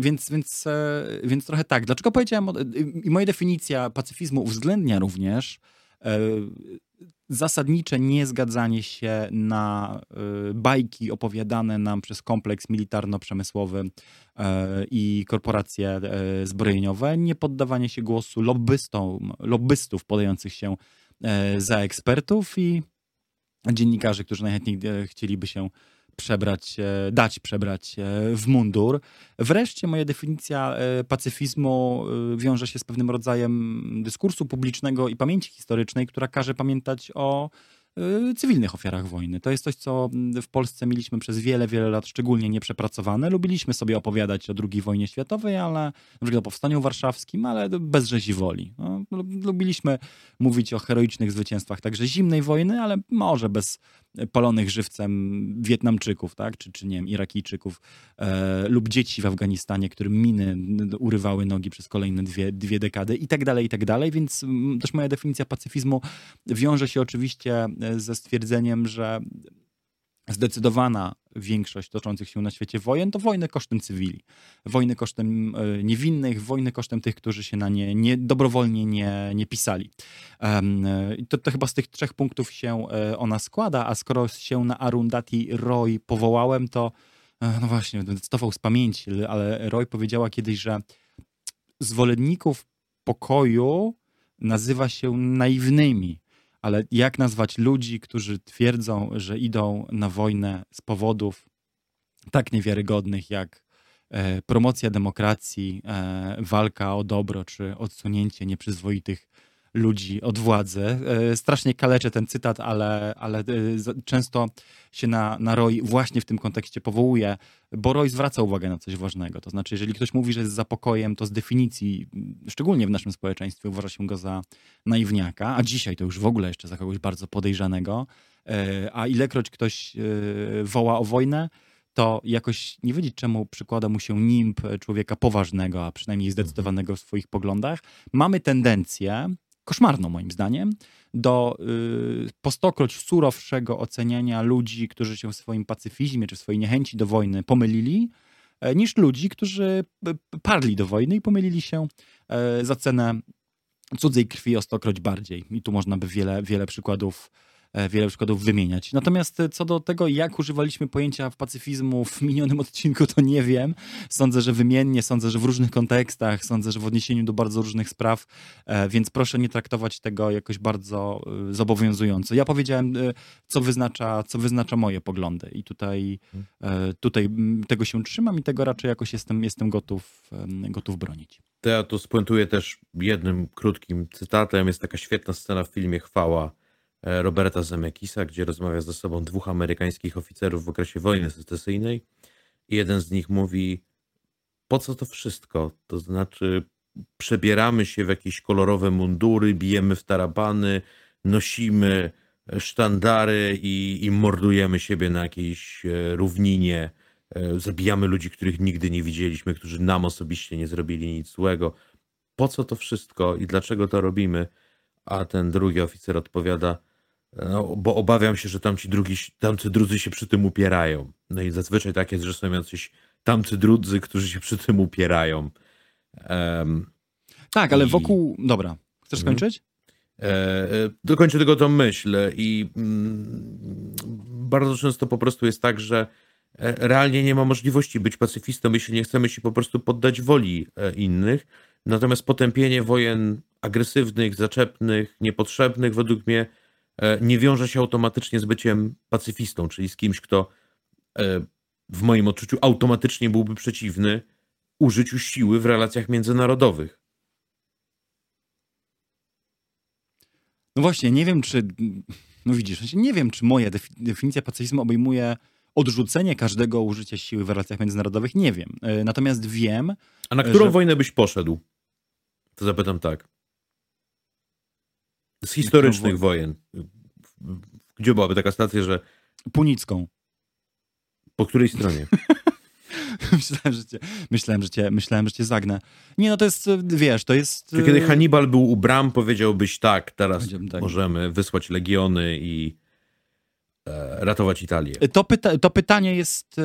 Więc, więc, więc trochę tak. Dlaczego powiedziałem, i moja definicja pacyfizmu uwzględnia również zasadnicze niezgadzanie się na y, bajki opowiadane nam przez kompleks militarno-przemysłowy y, i korporacje y, zbrojeniowe, nie poddawanie się głosu lobbystom, lobbystów podających się za ekspertów i dziennikarzy, którzy najchętniej chcieliby się przebrać, dać przebrać w mundur. Wreszcie moja definicja pacyfizmu wiąże się z pewnym rodzajem dyskursu publicznego i pamięci historycznej, która każe pamiętać o cywilnych ofiarach wojny. To jest coś, co w Polsce mieliśmy przez wiele, wiele lat szczególnie nieprzepracowane. Lubiliśmy sobie opowiadać o II wojnie światowej, ale na przykład o powstaniu warszawskim, ale bez rzezi woli. No, lubiliśmy mówić o heroicznych zwycięstwach także zimnej wojny, ale może bez palonych żywcem Wietnamczyków, tak? czy, czy nie wiem, Irakijczyków e, lub dzieci w Afganistanie, którym miny urywały nogi przez kolejne dwie, dwie dekady i tak dalej, i tak dalej. Więc mm, też moja definicja pacyfizmu wiąże się oczywiście e, ze stwierdzeniem, że zdecydowana większość toczących się na świecie wojen to wojny kosztem cywili. Wojny kosztem e, niewinnych, wojny kosztem tych, którzy się na nie, nie dobrowolnie nie, nie pisali. Um, to, to chyba z tych trzech punktów się e, ona składa, a skoro się na Arundhati Roy powołałem, to no właśnie, cytował z pamięci, ale Roy powiedziała kiedyś, że zwolenników pokoju nazywa się naiwnymi ale jak nazwać ludzi, którzy twierdzą, że idą na wojnę z powodów tak niewiarygodnych jak e, promocja demokracji, e, walka o dobro czy odsunięcie nieprzyzwoitych ludzi od władzy. E, strasznie kaleczę ten cytat, ale, ale e, często się na, na Roy właśnie w tym kontekście powołuje, bo Roy zwraca uwagę na coś ważnego. To znaczy, jeżeli ktoś mówi, że jest za pokojem, to z definicji, szczególnie w naszym społeczeństwie, uważa się go za naiwniaka, a dzisiaj to już w ogóle jeszcze za kogoś bardzo podejrzanego. E, a ilekroć ktoś woła o wojnę, to jakoś nie wiedzieć, czemu przykłada mu się nimb człowieka poważnego, a przynajmniej zdecydowanego w swoich poglądach. Mamy tendencję koszmarną moim zdaniem, do y, po stokroć surowszego oceniania ludzi, którzy się w swoim pacyfizmie czy w swojej niechęci do wojny pomylili, e, niż ludzi, którzy parli do wojny i pomylili się e, za cenę cudzej krwi o stokroć bardziej. I tu można by wiele, wiele przykładów wiele przykładów wymieniać. Natomiast e, co do tego, jak używaliśmy pojęcia pacyfizmu w minionym [LAUGHS] odcinku, to nie wiem. Sądzę, że wymiennie, sądzę, że w różnych kontekstach, sądzę, że w odniesieniu do bardzo różnych spraw, e, więc proszę nie traktować tego jakoś bardzo zobowiązująco. Ja powiedziałem, co wyznacza, co wyznacza moje poglądy i tutaj, tutaj tego się trzymam i tego raczej jakoś jestem, jestem gotów, gotów bronić. To ja tu spuentuję też jednym krótkim cytatem. Jest taka świetna scena w filmie Chwała E, Roberta Zemekisa, gdzie rozmawia ze sobą dwóch amerykańskich oficerów w okresie wojny secesyjnej. I jeden z nich mówi: Po co to wszystko? To znaczy, przebieramy się w jakieś kolorowe mundury, bijemy w tarabany, nosimy sztandary i, i mordujemy siebie na jakiejś e, równinie. E, zabijamy ludzi, których nigdy nie widzieliśmy, którzy nam osobiście nie zrobili nic złego. Po co to wszystko i dlaczego to robimy? A ten drugi oficer odpowiada: no, bo obawiam się, że tamci, drugi, tamcy drudzy się przy tym upierają. No i zazwyczaj tak jest, że są jacyś tamcy drudzy, którzy się przy tym upierają. Um, tak, ale i... wokół... Dobra, chcesz mhm. skończyć? E, e, dokończę tylko tą myśl i mm, bardzo często po prostu jest tak, że e, realnie nie ma możliwości być pacyfistą, jeśli nie chcemy się po prostu poddać woli e, innych. Natomiast potępienie wojen agresywnych, zaczepnych, niepotrzebnych według mnie E, nie wiąże się automatycznie z byciem pacyfistą, czyli z kimś, kto e, w moim odczuciu automatycznie byłby przeciwny użyciu siły w relacjach międzynarodowych. No właśnie, nie wiem, czy. No widzisz, nie wiem, czy moja definicja pacyfizmu obejmuje odrzucenie każdego użycia siły w relacjach międzynarodowych. Nie wiem. E, natomiast wiem. A na którą że... wojnę byś poszedł? To zapytam tak z historycznych wojen. Gdzie byłaby taka stacja, że... Punicką. Po której stronie? [LAUGHS] myślałem, że cię, myślałem, że cię, myślałem, że cię zagnę. Nie, no to jest, wiesz, to jest... Czy kiedy e, Hannibal był u bram, powiedziałbyś tak, teraz tak. możemy wysłać legiony i e, ratować Italię. To, pyta to pytanie jest e,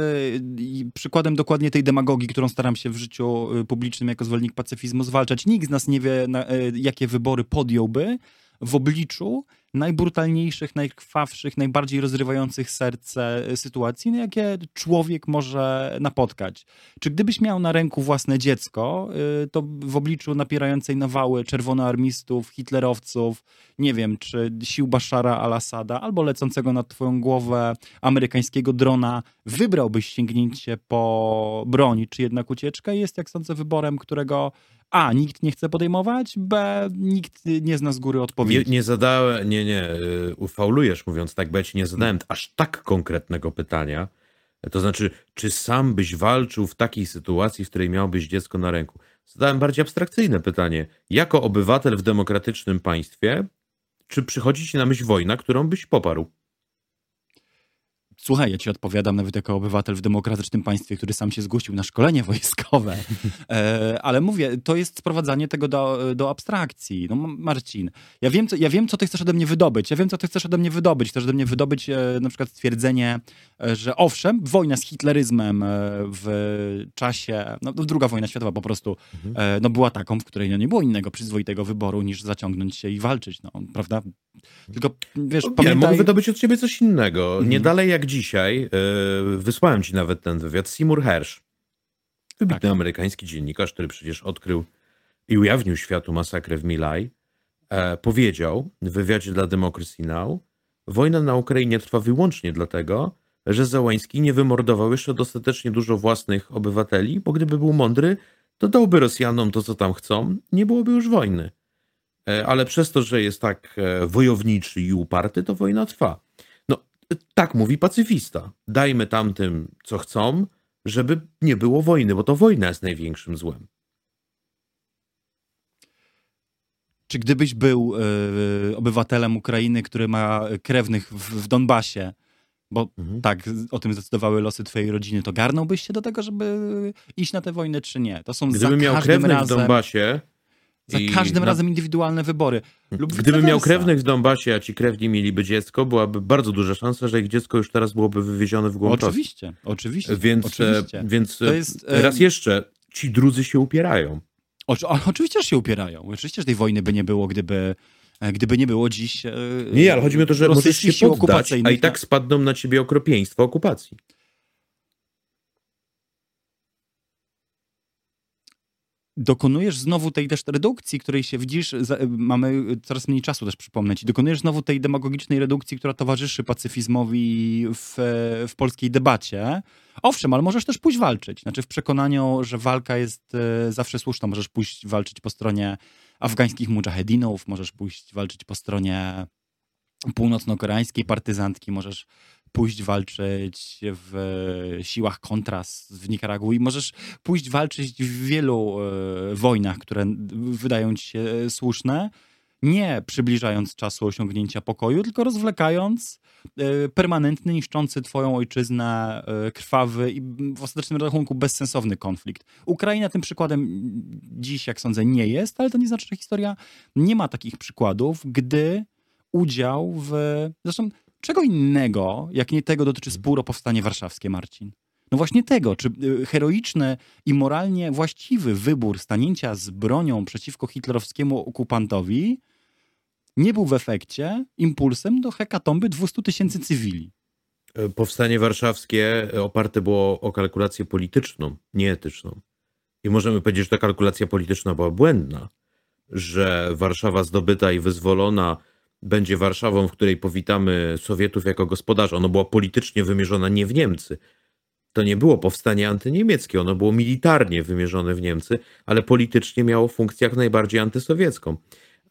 przykładem dokładnie tej demagogii, którą staram się w życiu publicznym jako zwolennik pacyfizmu zwalczać. Nikt z nas nie wie, na, jakie wybory podjąłby, w obliczu najbrutalniejszych, najkrwawszych, najbardziej rozrywających serce sytuacji, na jakie człowiek może napotkać. Czy gdybyś miał na ręku własne dziecko, y, to w obliczu napierającej nawały czerwonoarmistów, hitlerowców, nie wiem, czy sił Bashara al-Assada, albo lecącego nad twoją głowę amerykańskiego drona, wybrałbyś sięgnięcie po broń, czy jednak ucieczkę? Jest, jak sądzę, wyborem, którego a. Nikt nie chce podejmować, B. Nikt nie zna z góry odpowiedzi. Nie, nie zadałem, nie, nie, y, ufaulujesz mówiąc tak, bo ja ci nie zadałem aż tak konkretnego pytania. To znaczy, czy sam byś walczył w takiej sytuacji, w której miałbyś dziecko na ręku? Zadałem bardziej abstrakcyjne pytanie. Jako obywatel w demokratycznym państwie, czy przychodzi ci na myśl wojna, którą byś poparł? Słuchaj, ja ci odpowiadam nawet jako obywatel w demokratycznym państwie, który sam się zgłosił na szkolenie [LAUGHS] wojskowe. E, ale mówię, to jest sprowadzanie tego do, do abstrakcji. No Marcin, ja wiem, co, ja wiem, co ty chcesz ode mnie wydobyć. Ja wiem, co ty chcesz ode mnie wydobyć. Chcesz ode mnie wydobyć e, na przykład stwierdzenie, e, że owszem, wojna z hitleryzmem e, w czasie, no druga wojna światowa po prostu, mhm. E, no była taką, w której no, nie było innego przyzwoitego wyboru niż zaciągnąć się i walczyć, no, prawda? Tylko, wiesz, no, pamiętaj... Nie, mogę wydobyć od ciebie coś innego. Mhm. Nie dalej jak dzisiaj, yy, wysłałem ci nawet ten wywiad, Seymour Hersh, wybitny tak. amerykański dziennikarz, który przecież odkrył i ujawnił światu masakrę w Milaj, e, powiedział w wywiadzie dla Democracy Now, wojna na Ukrainie trwa wyłącznie dlatego, że Załański nie wymordował jeszcze dostatecznie dużo własnych obywateli, bo gdyby był mądry, to dałby Rosjanom to, co tam chcą, nie byłoby już wojny. E, ale przez to, że jest tak e, wojowniczy i uparty, to wojna trwa. Tak mówi pacyfista. Dajmy tamtym, co chcą, żeby nie było wojny, bo to wojna jest największym złem. Czy gdybyś był y, obywatelem Ukrainy, który ma krewnych w, w Donbasie, bo mhm. tak, o tym zdecydowały losy twojej rodziny, to garnąłbyś się do tego, żeby iść na tę wojnę, czy nie? To są Gdybym miał krewnych razem... w Donbasie, za każdym na... razem indywidualne wybory. Lub Gdyby miał krewnych w Donbasie, a ci krewni mieliby dziecko, byłaby bardzo duża szansa, że ich dziecko już teraz byłoby wywiezione w głąb Oczywiście, oczywiście. Więc, oczywiście. więc jest, raz jeszcze, ci drudzy się upierają. O, oczywiście, że się upierają. Oczywiście, że tej wojny by nie było, gdyby, e, gdyby nie było dziś. E, nie, ale chodzi mi o to, że możesz się poddać, a i tak spadną na ciebie okropieństwo okupacji. Dokonujesz znowu tej też redukcji, której się widzisz, mamy coraz mniej czasu też przypomnę ci, dokonujesz znowu tej demagogicznej redukcji, która towarzyszy pacyfizmowi w, w polskiej debacie. Owszem, ale możesz też pójść walczyć. Znaczy w przekonaniu, że walka jest e, zawsze słuszna. Możesz pójść walczyć po stronie afgańskich mujahedinów, możesz pójść walczyć po stronie północno-koreańskiej partyzantki, możesz pójść walczyć w siłach kontras w Nikaragui, możesz pójść walczyć w wielu e, wojnach, które wydają ci się słuszne, nie przybliżając czasu osiągnięcia pokoju, tylko rozwlekając e, permanentny, niszczący twoją ojczyznę, e, krwawy i w ostatecznym rachunku bezsensowny konflikt. Ukraina tym przykładem dziś, jak sądzę, nie jest, ale to nie znaczy, że historia nie ma takich przykładów, gdy udział w... Zresztą czego innego, jak nie tego dotyczy spór o powstanie warszawskie, Marcin? No właśnie tego, czy y, heroiczny i moralnie właściwy wybór stanięcia z bronią przeciwko hitlerowskiemu okupantowi nie był w efekcie impulsem do hekatomby 200 tysięcy cywili. E, powstanie warszawskie oparte było o kalkulację polityczną, nieetyczną. I możemy powiedzieć, że ta kalkulacja polityczna była błędna, że Warszawa zdobyta i wyzwolona będzie Warszawą, w której powitamy Sowietów jako gospodarza. Ono było politycznie wymierzone nie w Niemcy. To nie było powstanie antyniemieckie, ono było militarnie wymierzone w Niemcy, ale politycznie miało funkcję jak najbardziej antysowiecką.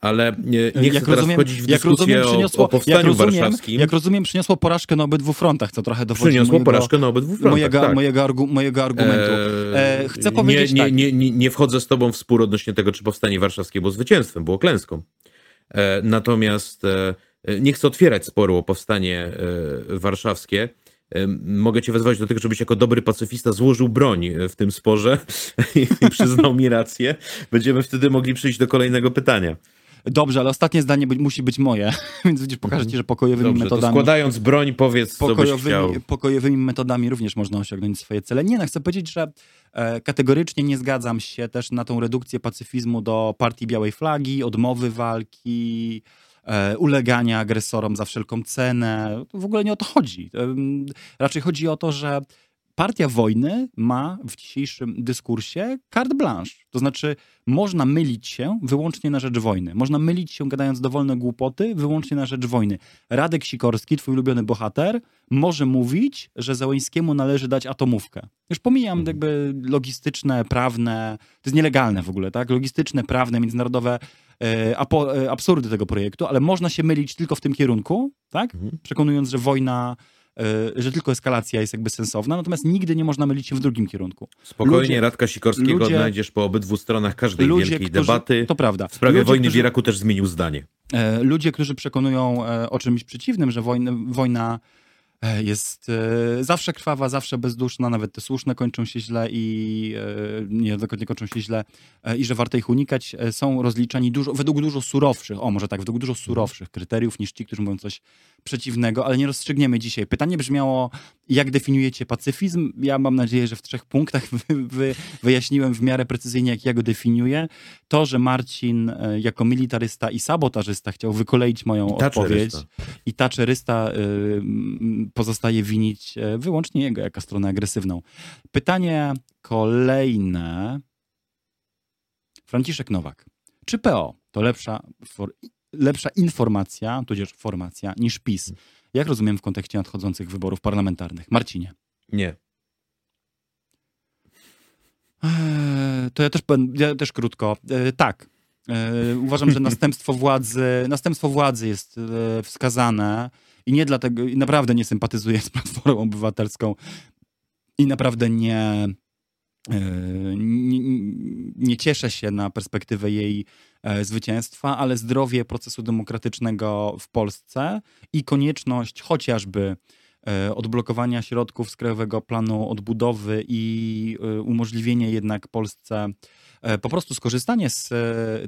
Ale nie, nie chcę jak teraz rozumiem, w dyskusję rozumiem, o, o, powstaniu jak rozumiem, warszawskim. Jak rozumiem, przyniosło porażkę na obydwu frontach, co trochę dowodzi Przyniosło mojego, porażkę na obydwu frontach, mojego, tak. mojego, argu, mojego argumentu. E, chcę powiedzieć nie, tak. nie, nie, nie wchodzę z tobą w spór odnośnie tego, czy powstanie warszawskie było zwycięstwem, było klęską. E, natomiast e, nie chcę otwierać sporu o powstanie e, warszawskie. Mogę cię wezwać do tego, żebyś jako dobry pacyfista złożył broń w tym sporze [LAUGHS] i przyznał mi rację. Będziemy wtedy mogli przejść do kolejnego pytania. Dobrze, ale ostatnie zdanie musi być moje, [LAUGHS] więc widzisz, pokażę ci, że pokojowymi Dobrze, metodami... składając broń, powiedz, pokojowymi, co byś Pokojowymi metodami również można osiągnąć swoje cele. Nie, no chcę powiedzieć, że e, kategorycznie nie zgadzam się też na tą redukcję pacyfizmu do partii białej flagi, odmowy walki, e, ulegania agresorom za wszelką cenę. W ogóle nie o to chodzi. Raczej chodzi o to, że partia wojny ma w dzisiejszym dyskursie carte blanche. To znaczy, można mylić się wyłącznie na rzecz wojny. Można mylić się, gadając dowolne głupoty, wyłącznie na rzecz wojny. Radek Sikorski, twój ulubiony bohater, może mówić, że Załońskiemu należy dać atomówkę. Już pomijam mhm. jakby logistyczne, prawne, to jest nielegalne w ogóle, tak? Logistyczne, prawne, międzynarodowe e, e, absurdy tego projektu, ale można się mylić tylko w tym kierunku, tak? Mhm. Przekonując, że wojna że tylko eskalacja jest jakby sensowna, natomiast nigdy nie można mylić się w drugim kierunku. Spokojnie ludzie, Radka Sikorskiego ludzie, odnajdziesz po obydwu stronach każdej ludzie, wielkiej którzy, debaty. To prawda. W sprawie ludzie, wojny którzy, w Iraku też zmienił zdanie. E, ludzie, którzy przekonują e, o czymś przeciwnym, że wojna, wojna E, jest e, zawsze krwawa, zawsze bezduszna, nawet te słuszne kończą się źle i e, niejednokrotnie kończą się źle i że warto ich unikać. Są rozliczani dużo, według dużo surowszych, o może tak, według dużo surowszych kryteriów niż ci, którzy mówią coś przeciwnego, ale nie rozstrzygniemy dzisiaj. Pytanie brzmiało, jak definiujecie pacyfizm? Ja mam nadzieję, że w trzech punktach wy, wy, wyjaśniłem w miarę precyzyjnie, jak ja go definiuję. To, że Marcin jako militarysta i sabotażysta chciał wykoleić moją I odpowiedź i taczerysta y, pozostaje winić e, wyłącznie jego jako stronę agresywną. Pytanie kolejne. Franciszek Nowak. Czy PO to lepsza, for, lepsza informacja, tudzież formacja, niż PiS? Jak rozumiem w kontekście nadchodzących wyborów parlamentarnych? Marcinie. Nie. Eee, to ja też, ja też krótko. Eee, tak. Eee, uważam, że [LAUGHS] następstwo władzy, następstwo władzy jest wskazane i nie dlatego, i naprawdę nie sympatyzuję [LAUGHS] z Platformą Obywatelską i naprawdę nie, e, nie, nie cieszę się na perspektywę jej e, zwycięstwa, ale zdrowie procesu demokratycznego w Polsce i konieczność chociażby e, odblokowania środków z Krajowego Planu Odbudowy i umożliwienie jednak Polsce po prostu skorzystanie z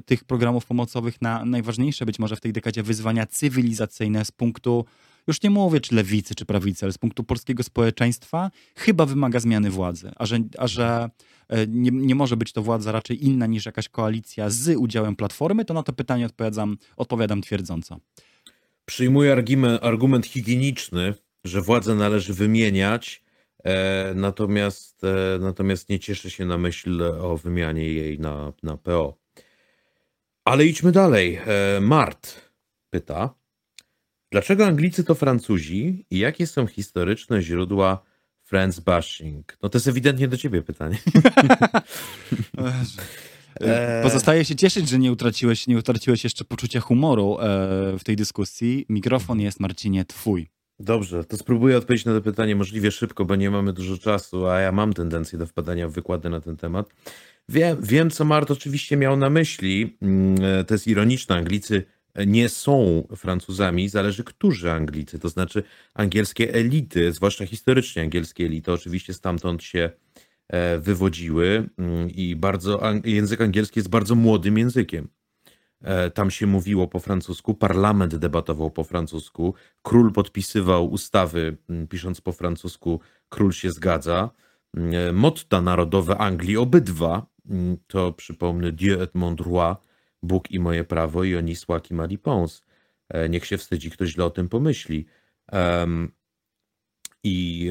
tych programów pomocowych na najważniejsze być może w tej dekadzie wyzwania cywilizacyjne z punktu już nie mówię czy lewicy, czy prawicy, ale z punktu polskiego społeczeństwa chyba wymaga zmiany władzy, a że, a że e, nie, nie może być to władza raczej inna niż jakaś koalicja z udziałem Platformy, to na to pytanie odpowiadam, odpowiadam twierdząco. Przyjmuję argument, argument higieniczny, że władzę należy wymieniać, e, natomiast, e, natomiast nie cieszę się na myśl o wymianie jej na, na PO. Ale idźmy dalej. E, Mart pyta, Dlaczego Anglicy to Francuzi i jakie są historyczne źródła Friends bashing? No to jest ewidentnie do ciebie pytanie. [LAUGHS] E, pozostaje się cieszyć, że nie utraciłeś, nie utraciłeś jeszcze poczucia humoru e, w tej dyskusji. Mikrofon jest, Marcinie, twój. Dobrze, to spróbuję odpowiedzieć na to pytanie możliwie szybko, bo nie mamy dużo czasu, a ja mam tendencję do wpadania w wykłady na ten temat. Wiem, wiem co Mart oczywiście miał na myśli. Mm, e, to jest ironiczne. Anglicy nie są Francuzami, zależy którzy Anglicy, to znaczy angielskie elity, zwłaszcza historycznie angielskie elity, oczywiście stamtąd się e, wywodziły mm, i bardzo, język angielski jest bardzo młodym językiem. E, tam się mówiło po francusku, parlament debatował po francusku, król podpisywał ustawy, mm, pisząc po francusku, król się zgadza. Mm, e, motta narodowe Anglii, obydwa, to przypomnę Dieu et mon droit, Bóg i moje prawo i oni słaki mali pons. E, niech się wstydzi, ktoś źle o tym pomyśli. I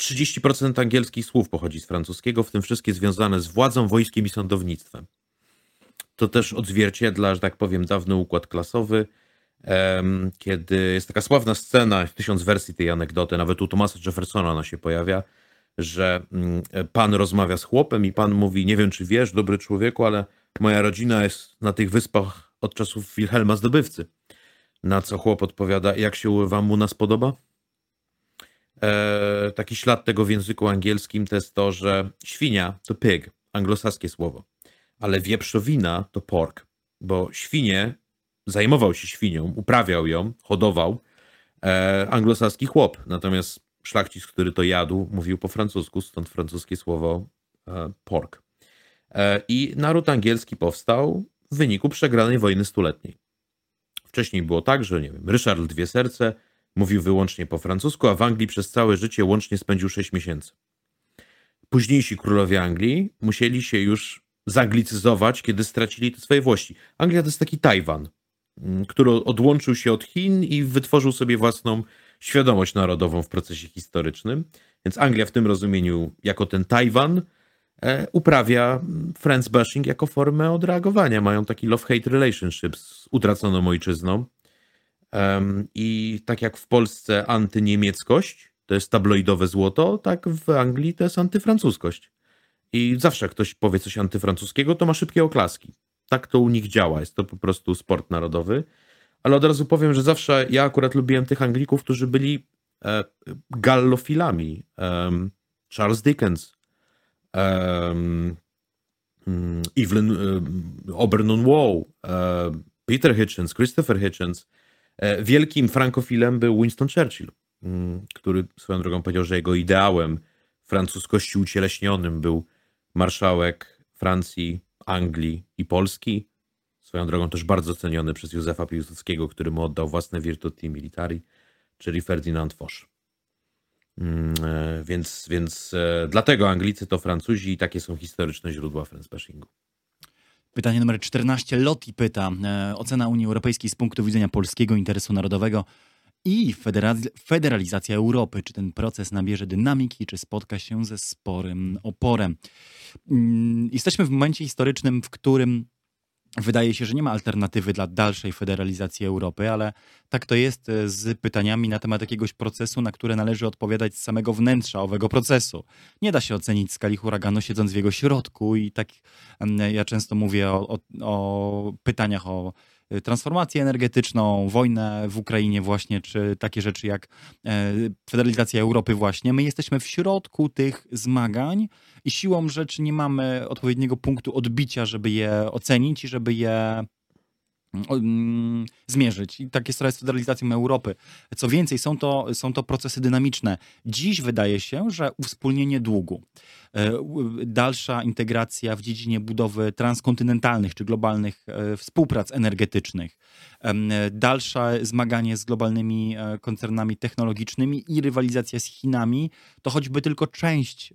30% e, angielskich słów pochodzi z francuskiego, w tym wszystkie związane z władzą, wojskiem i sądownictwem. To też odzwierciedla, że tak powiem, dawny układ klasowy, kiedy jest taka sławna scena, tysiąc wersji tej anegdoty, nawet u Thomasa Jeffersona ona się pojawia, że mm, pan rozmawia z chłopem i pan mówi, nie wiem czy wiesz, dobry człowieku, ale Moja rodzina jest na tych wyspach od czasów Wilhelma Zdobywcy. Na co chłop odpowiada, jak się wam u nas podoba? Eee, taki ślad tego w języku angielskim to jest to, że świnia to pig, anglosaskie słowo, ale wieprzowina to pork, bo świnie, zajmował się świnią, uprawiał ją, hodował e, anglosaski chłop. Natomiast szlachcic, który to jadł, mówił po francusku, stąd francuskie słowo e, pork. E, I naród angielski powstał w wyniku przegranej wojny stuletniej. Wcześniej było tak, że nie wiem, Ryszard Dwie Serce mówił wyłącznie po francusku, a w Anglii przez całe życie łącznie spędził 6 miesięcy. Późniejsi królowie Anglii musieli się już zanglicyzować, kiedy stracili te swoje włości. Anglia to jest taki Tajwan, mm, który odłączył się od Chin i wytworzył sobie własną świadomość narodową w procesie historycznym. Więc Anglia w tym rozumieniu, jako ten Tajwan, uprawia friends bashing jako formę odreagowania. Mają taki love-hate relationship z utraconą ojczyzną. I tak jak w Polsce antyniemieckość to jest tabloidowe złoto, tak w Anglii to jest antyfrancuskość. I zawsze jak ktoś powie coś antyfrancuskiego, to ma szybkie oklaski. Tak to u nich działa. Jest to po prostu sport narodowy. Ale od razu powiem, że zawsze ja akurat lubiłem tych Anglików, którzy byli e, gallofilami. Charles Dickens, Evelyn um, Obernon Wall, Peter Hitchens, Christopher Hitchens. E, wielkim frankofilem był Winston Churchill. mm, który swoją drogą powiedział, że jego ideałem francuskości ucieleśnionym był marszałek Francji, Anglii i Polski. Swoją drogą też bardzo ceniony przez Józefa Piłsudskiego, który mu oddał własne virtuti militari, czyli Ferdinand Foch. Mm, e, więc, więc e, dlatego Anglicy to Francuzi i takie są historyczne źródła Francebashingu. Pytanie numer 14. Loti pyta. E, ocena Unii Europejskiej z punktu widzenia polskiego interesu narodowego i federalizacja Europy. Czy ten proces nabierze dynamiki, czy spotka się ze sporym oporem? Mm, jesteśmy w momencie historycznym, w którym Wydaje się, że nie ma alternatywy dla dalszej federalizacji Europy, ale tak to jest e, z pytaniami na temat jakiegoś procesu, na które należy odpowiadać z samego wnętrza owego procesu. Nie da się ocenić skali huraganu siedząc w jego środku i tak ja często mówię o, o, o pytaniach o transformację energetyczną, wojnę w Ukrainie właśnie, czy takie rzeczy jak e, federalizacja Europy właśnie. My jesteśmy w środku tych zmagań i siłą rzeczy nie mamy odpowiedniego punktu odbicia, żeby je ocenić i żeby je Mm, zmierzyć. I tak jest trochę z federalizacją Europy. Co więcej, są to, są to procesy dynamiczne. Dziś wydaje się, że uwspólnienie długu, dalsza integracja w dziedzinie budowy transkontynentalnych czy globalnych e, współprac energetycznych, dalsze zmaganie z globalnymi e, koncernami technologicznymi i rywalizacja z Chinami, to choćby tylko część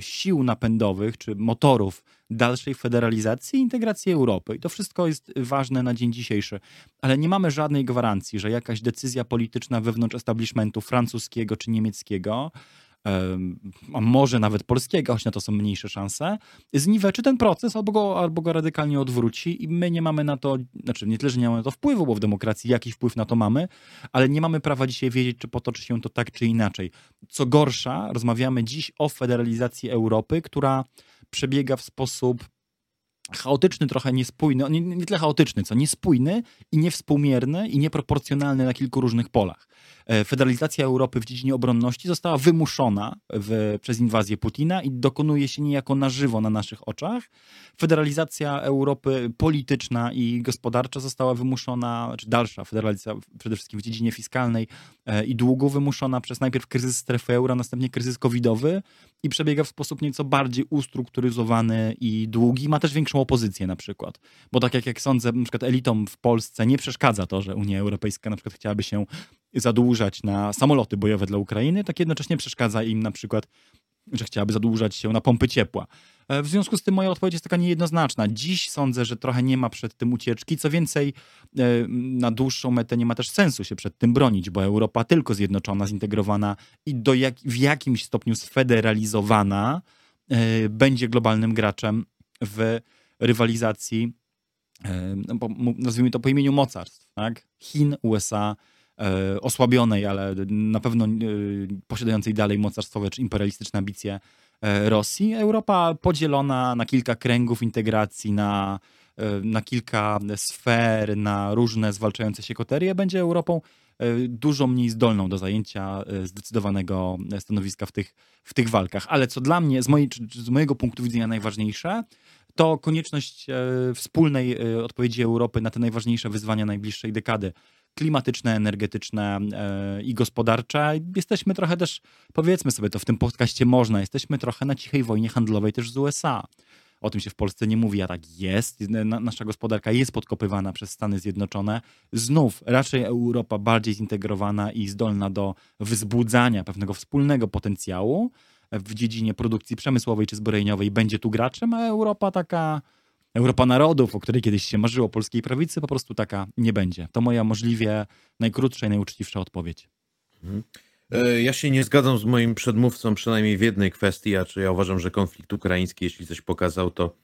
sił napędowych czy motorów dalszej federalizacji i integracji Europy. I to wszystko jest ważne na dzień dzisiejszy. Ale nie mamy żadnej gwarancji, że jakaś decyzja polityczna wewnątrz establishmentu francuskiego czy niemieckiego a może nawet polskiego, choć na to są mniejsze szanse, zniweczy ten proces albo go, albo go radykalnie odwróci i my nie mamy na to, znaczy nie tyle, że nie mamy na to wpływu, bo w demokracji jakiś wpływ na to mamy, ale nie mamy prawa dzisiaj wiedzieć, czy potoczy się to tak, czy inaczej. Co gorsza, rozmawiamy dziś o federalizacji Europy, która przebiega w sposób chaotyczny, trochę niespójny, nie, nie tyle chaotyczny, co niespójny i niewspółmierny i nieproporcjonalny na kilku różnych polach. E, federalizacja Europy w dziedzinie obronności została wymuszona w, przez inwazję Putina i dokonuje się niejako na żywo na naszych oczach. Federalizacja Europy polityczna i gospodarcza została wymuszona, czy dalsza federalizacja przede wszystkim w dziedzinie fiskalnej e, i długu wymuszona przez najpierw kryzys strefy euro, następnie kryzys covidowy i przebiega w sposób nieco bardziej ustrukturyzowany i długi. Ma też większą opozycję na przykład. Bo tak jak, jak sądzę, na przykład elitom w Polsce nie przeszkadza to, że Unia Europejska na przykład chciałaby się zadłużać na samoloty bojowe dla Ukrainy, tak jednocześnie przeszkadza im na przykład, że chciałaby zadłużać się na pompy ciepła. E, w związku z tym moja odpowiedź jest taka niejednoznaczna. Dziś sądzę, że trochę nie ma przed tym ucieczki. Co więcej, e, na dłuższą metę nie ma też sensu się przed tym bronić, bo Europa tylko zjednoczona, zintegrowana i do jak, w jakimś stopniu sfederalizowana e, będzie globalnym graczem w rywalizacji, no nazwijmy to po imieniu mocarstw, tak? Chin, USA, E, osłabionej, ale na pewno e, posiadającej dalej mocarstwowe czy imperialistyczne ambicje e, Rosji. Europa podzielona na kilka kręgów integracji, na, na kilka sfer, na różne zwalczające się koterie, będzie Europą dużo mniej zdolną do zajęcia zdecydowanego stanowiska w tych, w tych walkach. Ale co dla mnie, z, mojej, z mojego punktu widzenia najważniejsze, to konieczność wspólnej odpowiedzi Europy na te najważniejsze wyzwania najbliższej dekady klimatyczne, energetyczne e, i gospodarcze. Jesteśmy trochę też, powiedzmy sobie to w tym podcaście można, jesteśmy trochę na cichej wojnie handlowej też z USA. O tym się w Polsce nie mówi, a tak jest. Nasza gospodarka jest podkopywana przez Stany Zjednoczone. Znów raczej Europa bardziej zintegrowana i zdolna do wzbudzania pewnego wspólnego potencjału w dziedzinie produkcji przemysłowej czy zbrojeniowej będzie tu graczem, a Europa taka Europa Narodów, o której kiedyś się marzyło polskiej prawicy, po prostu taka nie będzie. To moja możliwie najkrótsza i najuczciwsza odpowiedź. Mhm. E, ja się nie zgadzam z moim przedmówcą przynajmniej w jednej kwestii, a czy ja uważam, że konflikt ukraiński, jeśli coś pokazał, to,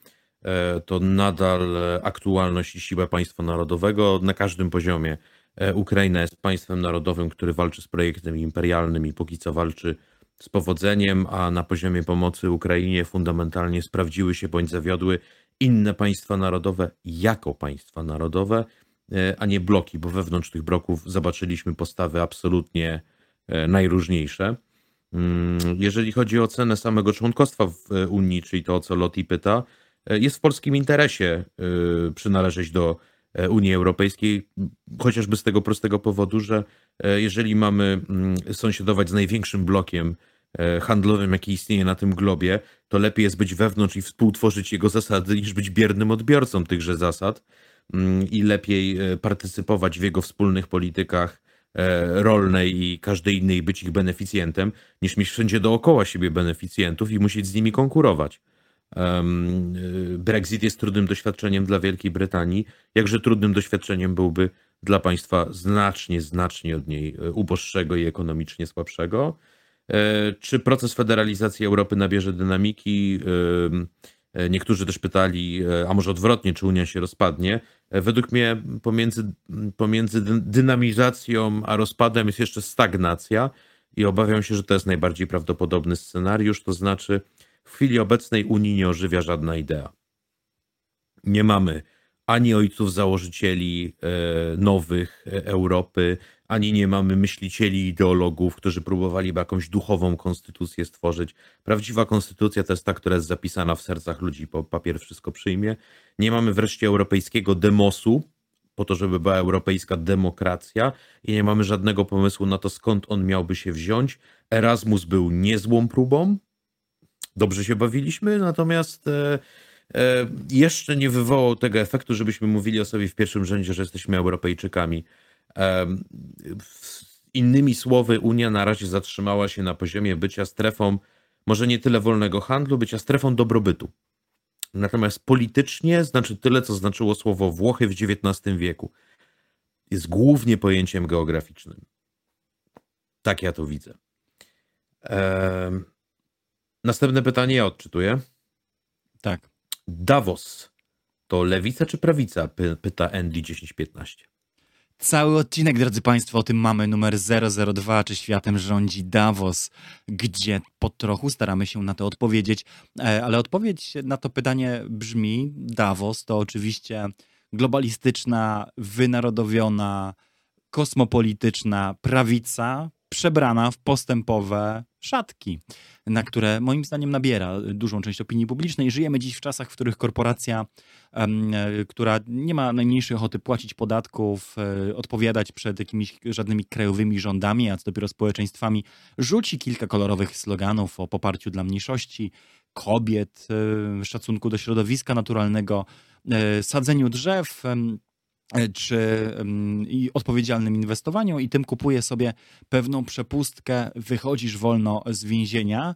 e, to nadal aktualność i siła państwa narodowego na każdym poziomie. E, Ukraina jest państwem narodowym, który walczy z projektem imperialnym i póki co walczy z powodzeniem, a na poziomie pomocy Ukrainie fundamentalnie sprawdziły się bądź zawiodły inne państwa narodowe jako państwa narodowe, e, a nie bloki, bo wewnątrz tych bloków zobaczyliśmy postawy absolutnie e, najróżniejsze. Mm, jeżeli chodzi o ocenę samego członkostwa w e, Unii, czyli to, o co Loti pyta, jest w polskim interesie przynależeć do Unii Europejskiej, chociażby z tego prostego powodu, że jeżeli mamy mm, sąsiadować z największym blokiem handlowym, jaki istnieje na tym globie, to lepiej jest być wewnątrz i współtworzyć jego zasady, niż być biernym odbiorcą tychże zasad mm, i lepiej partycypować w jego wspólnych politykach E, rolnej i każdej innej być ich beneficjentem, niż mieć wszędzie dookoła siebie beneficjentów i musieć z nimi konkurować. E, Brexit jest trudnym doświadczeniem dla Wielkiej Brytanii, jakże trudnym doświadczeniem byłby dla państwa znacznie, znacznie od niej e, uboższego i ekonomicznie słabszego. Czy proces federalizacji Europy nabierze dynamiki? Niektórzy też pytali, a może odwrotnie, czy Unia się rozpadnie. Według mnie pomiędzy, pomiędzy dynamizacją a rozpadem jest jeszcze stagnacja i obawiam się, że to jest najbardziej prawdopodobny scenariusz. To znaczy, w chwili obecnej Unii nie ożywia żadna idea. Nie mamy ani ojców założycieli e, nowych e, Europy, ani nie mamy myślicieli, ideologów, którzy próbowaliby jakąś duchową konstytucję stworzyć. Prawdziwa konstytucja to jest ta, która jest zapisana w sercach ludzi, bo papier wszystko przyjmie. Nie mamy wreszcie europejskiego demosu, po to, żeby była europejska demokracja i nie mamy żadnego pomysłu na to, skąd on miałby się wziąć. Erasmus był niezłą próbą, dobrze się bawiliśmy, natomiast e, e, jeszcze nie wywołał tego efektu, żebyśmy mówili o sobie w pierwszym rzędzie, że jesteśmy Europejczykami. Innymi słowy, Unia na razie zatrzymała się na poziomie bycia strefą, może nie tyle wolnego handlu, bycia strefą dobrobytu. Natomiast politycznie znaczy tyle, co znaczyło słowo Włochy w XIX wieku. Jest głównie pojęciem geograficznym. Tak ja to widzę. Ehm... Następne pytanie ja odczytuję. Tak. Davos to lewica czy prawica? Pyta Andy 1015. Cały odcinek, drodzy Państwo, o tym mamy numer 002, czy światem rządzi Davos, gdzie po trochu staramy się na to odpowiedzieć. E, ale odpowiedź na to pytanie brzmi: Davos to oczywiście globalistyczna, wynarodowiona, kosmopolityczna prawica przebrana w postępowe szatki na które moim zdaniem nabiera dużą część opinii publicznej. Żyjemy dziś w czasach, w których korporacja, e, która nie ma najmniejszej ochoty płacić podatków, e, odpowiadać przed jakimiś żadnymi krajowymi rządami, a co dopiero społeczeństwami, rzuci kilka kolorowych sloganów o poparciu dla mniejszości, kobiet, e, szacunku do środowiska naturalnego, sadzeniu drzew, czy i odpowiedzialnym inwestowaniu i tym kupuje sobie pewną przepustkę, wychodzisz wolno z więzienia.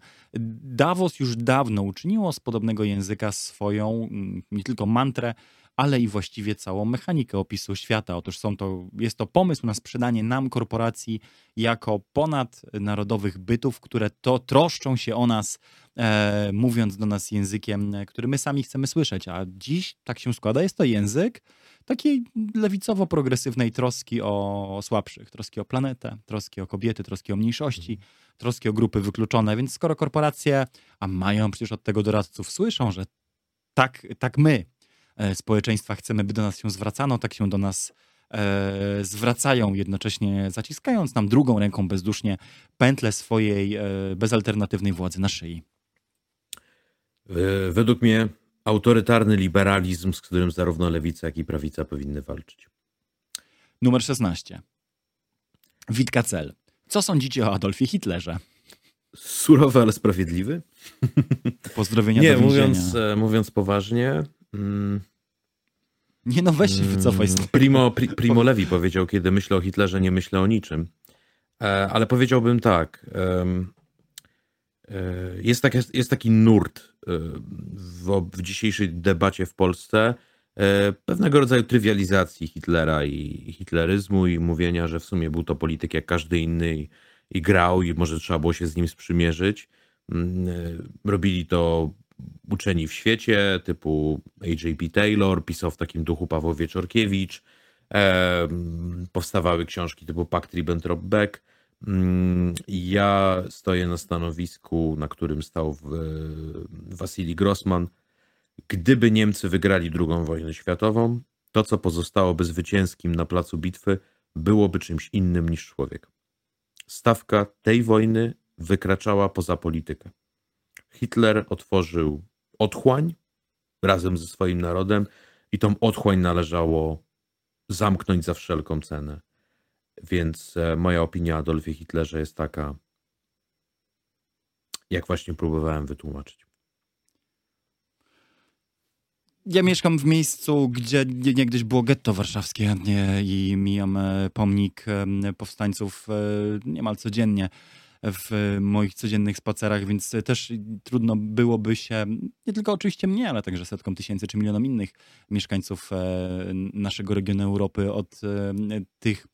Davos już dawno uczyniło z podobnego języka swoją nie tylko mantrę, ale i właściwie całą mechanikę opisu świata. Otóż są to, jest to pomysł na sprzedanie nam korporacji jako ponadnarodowych bytów, które to troszczą się o nas, e, mówiąc do nas językiem, który my sami chcemy słyszeć. A dziś tak się składa, jest to język, takiej lewicowo-progresywnej troski o słabszych, troski o planetę, troski o kobiety, troski o mniejszości, mhm. troski o grupy wykluczone. Więc skoro korporacje, a mają przecież od tego doradców, słyszą, że tak, tak my, e, społeczeństwa, chcemy, by do nas się zwracano, tak się do nas e, zwracają, jednocześnie zaciskając nam drugą ręką bezdusznie pętlę swojej e, bezalternatywnej władzy na szyi. Według mnie autorytarny liberalizm, z którym zarówno lewica, jak i prawica powinny walczyć. Numer 16. Witka Cel. Co sądzicie o Adolfie Hitlerze? Surowy, ale sprawiedliwy? [LAUGHS] Pozdrowienia Nie, do mówiąc, e, mówiąc poważnie... Mm, nie no, weź się wycofaj. Mm, Primo, pri, Primo Levi powiedział, kiedy myślę o Hitlerze, nie myślę o niczym. E, ale powiedziałbym tak. E, jest, tak, jest taki nurt e, w, w dzisiejszej debacie w Polsce pewnego rodzaju trywializacji Hitlera i hitleryzmu i mówienia, że w sumie był to polityk jak każdy inny i, i grał i może trzeba było się z nim sprzymierzyć. Mm, robili to uczeni w świecie typu A.J.P. Taylor, pisał w takim duchu Paweł Wieczorkiewicz, powstawały książki typu Pakt Ribbentrop-Beck. Mm, ja stoję na stanowisku, na którym stał Wasili Grossman. Gdyby Niemcy wygrali II wojnę światową, to co pozostałoby zwycięskim na placu bitwy, byłoby czymś innym niż człowiek. Stawka tej wojny wykraczała poza politykę. Hitler otworzył otchłań razem ze swoim narodem i tą otchłań należało zamknąć za wszelką cenę. Więc e, moja opinia o Adolfie Hitlerze jest taka, jak właśnie próbowałem wytłumaczyć. Ja mieszkam w miejscu, gdzie niegdyś było getto warszawskie i mijam e, pomnik powstańców e, niemal codziennie w moich codziennych spacerach, więc też trudno byłoby się, nie tylko oczywiście mnie, ale także setkom tysięcy czy milionom innych mieszkańców naszego regionu Europy od tych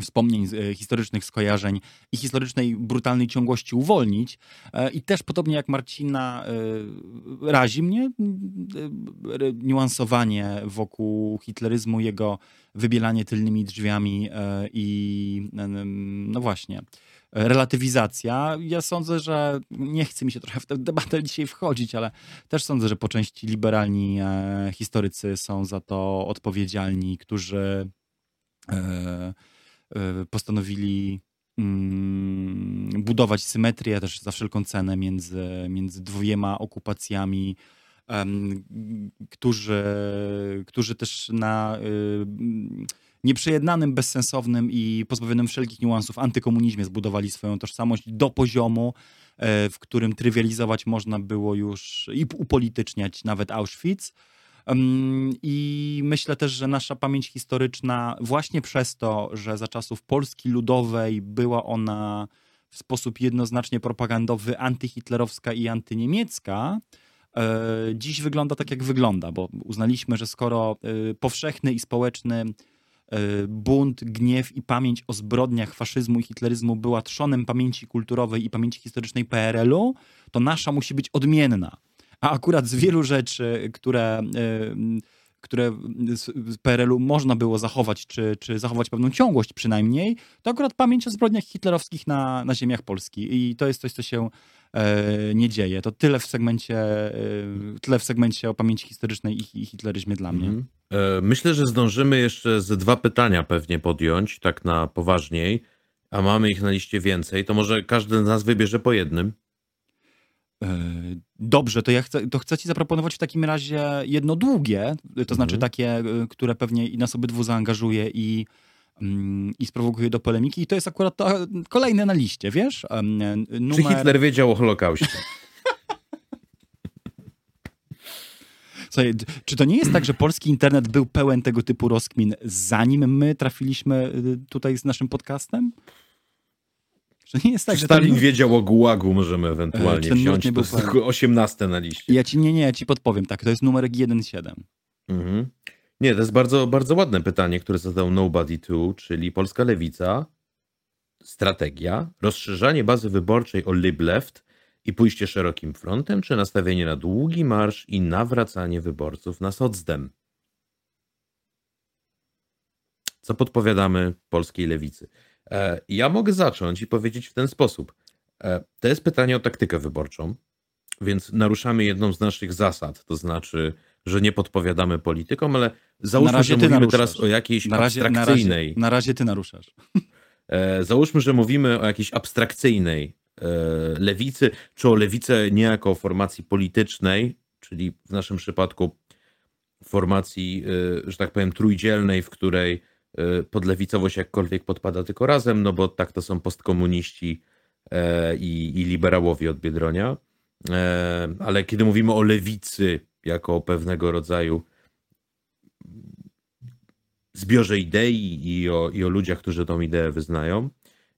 wspomnień e, historycznych skojarzeń i historycznej brutalnej ciągłości uwolnić. E, I też podobnie jak Marcina e, razi mnie niuansowanie wokół hitleryzmu, jego wybielanie tylnymi drzwiami i no właśnie relatywizacja. Ja sądzę, że nie chce mi się trochę w tę debatę dzisiaj wchodzić, ale też sądzę, że po części liberalni historycy są za to odpowiedzialni, którzy E, postanowili mm, budować symetrię też za wszelką cenę między, między dwoma okupacjami, którzy, którzy też na y, nieprzejednanym, bezsensownym i pozbawionym wszelkich niuansów antykomunizmie zbudowali swoją tożsamość do poziomu, e, w którym trywializować można było już i upolityczniać nawet Auschwitz. I myślę też, że nasza pamięć historyczna, właśnie przez to, że za czasów Polski Ludowej była ona w sposób jednoznacznie propagandowy, antyhitlerowska i antyniemiecka, e, dziś wygląda tak, jak wygląda, bo uznaliśmy, że skoro e, powszechny i społeczny bunt, gniew i pamięć o zbrodniach faszyzmu i hitleryzmu była trzonem pamięci kulturowej i pamięci historycznej PRL-u, to nasza musi być odmienna. A akurat z wielu rzeczy, które, które z PRL-u można było zachować, czy, czy zachować pewną ciągłość przynajmniej, to akurat pamięć o zbrodniach hitlerowskich na, na ziemiach Polski. I to jest coś, co się e, nie dzieje. To tyle w segmencie, e, tyle w segmencie o pamięci historycznej i, hitleryzmie dla mnie. Mhm. E, myślę, że zdążymy jeszcze ze dwa pytania pewnie podjąć, tak na poważniej, a mamy ich na liście więcej. To może każdy z nas wybierze po jednym. E, dobrze, to ja chcę, to chcę ci zaproponować w takim razie jedno długie, to znaczy mhm. takie, e, które pewnie i nas obydwu zaangażuje i, mm, i sprowokuje do polemiki. I to jest akurat to kolejne na liście, wiesz? Numer... Czy Hitler wiedział o Holokauście? [LAUGHS] Słuchaj, czy to nie jest tak, że polski internet był pełen tego typu rozkmin, zanim my trafiliśmy y, tutaj z naszym podcastem? Że nie jest tak, że Stalin ten... wiedział o gułagu, możemy ewentualnie ten wziąć. To jest 18 na liście. Ja ci, nie, nie, ja ci podpowiem, tak, to jest numerek 1.7. Mhm. Nie, to jest bardzo, bardzo ładne pytanie, które zadał Nobody 2, czyli polska lewica, strategia, rozszerzanie bazy wyborczej o lib left i pójście szerokim frontem, czy nastawienie na długi marsz i nawracanie wyborców na socdem? Co podpowiadamy polskiej lewicy? E, ja mogę zacząć i powiedzieć w ten sposób. E, to jest pytanie o taktykę wyborczą, więc naruszamy jedną z naszych zasad, to znaczy, że nie podpowiadamy politykom, ale załóżmy, że mówimy naruszasz. teraz o jakiejś na razie, abstrakcyjnej. Na razie, na razie ty naruszasz. E, załóżmy, że mówimy o jakiejś abstrakcyjnej lewicy, czy o lewicę nie jako formacji politycznej, czyli w naszym przypadku formacji, że tak powiem, trójdzielnej, w której Y, podlewicowość jakkolwiek podpada tylko razem, no bo tak to są postkomuniści e, i, i liberałowie od Biedronia. E, ale kiedy mówimy o lewicy jako o pewnego rodzaju zbiorze idei i o, i o ludziach, którzy tą ideę wyznają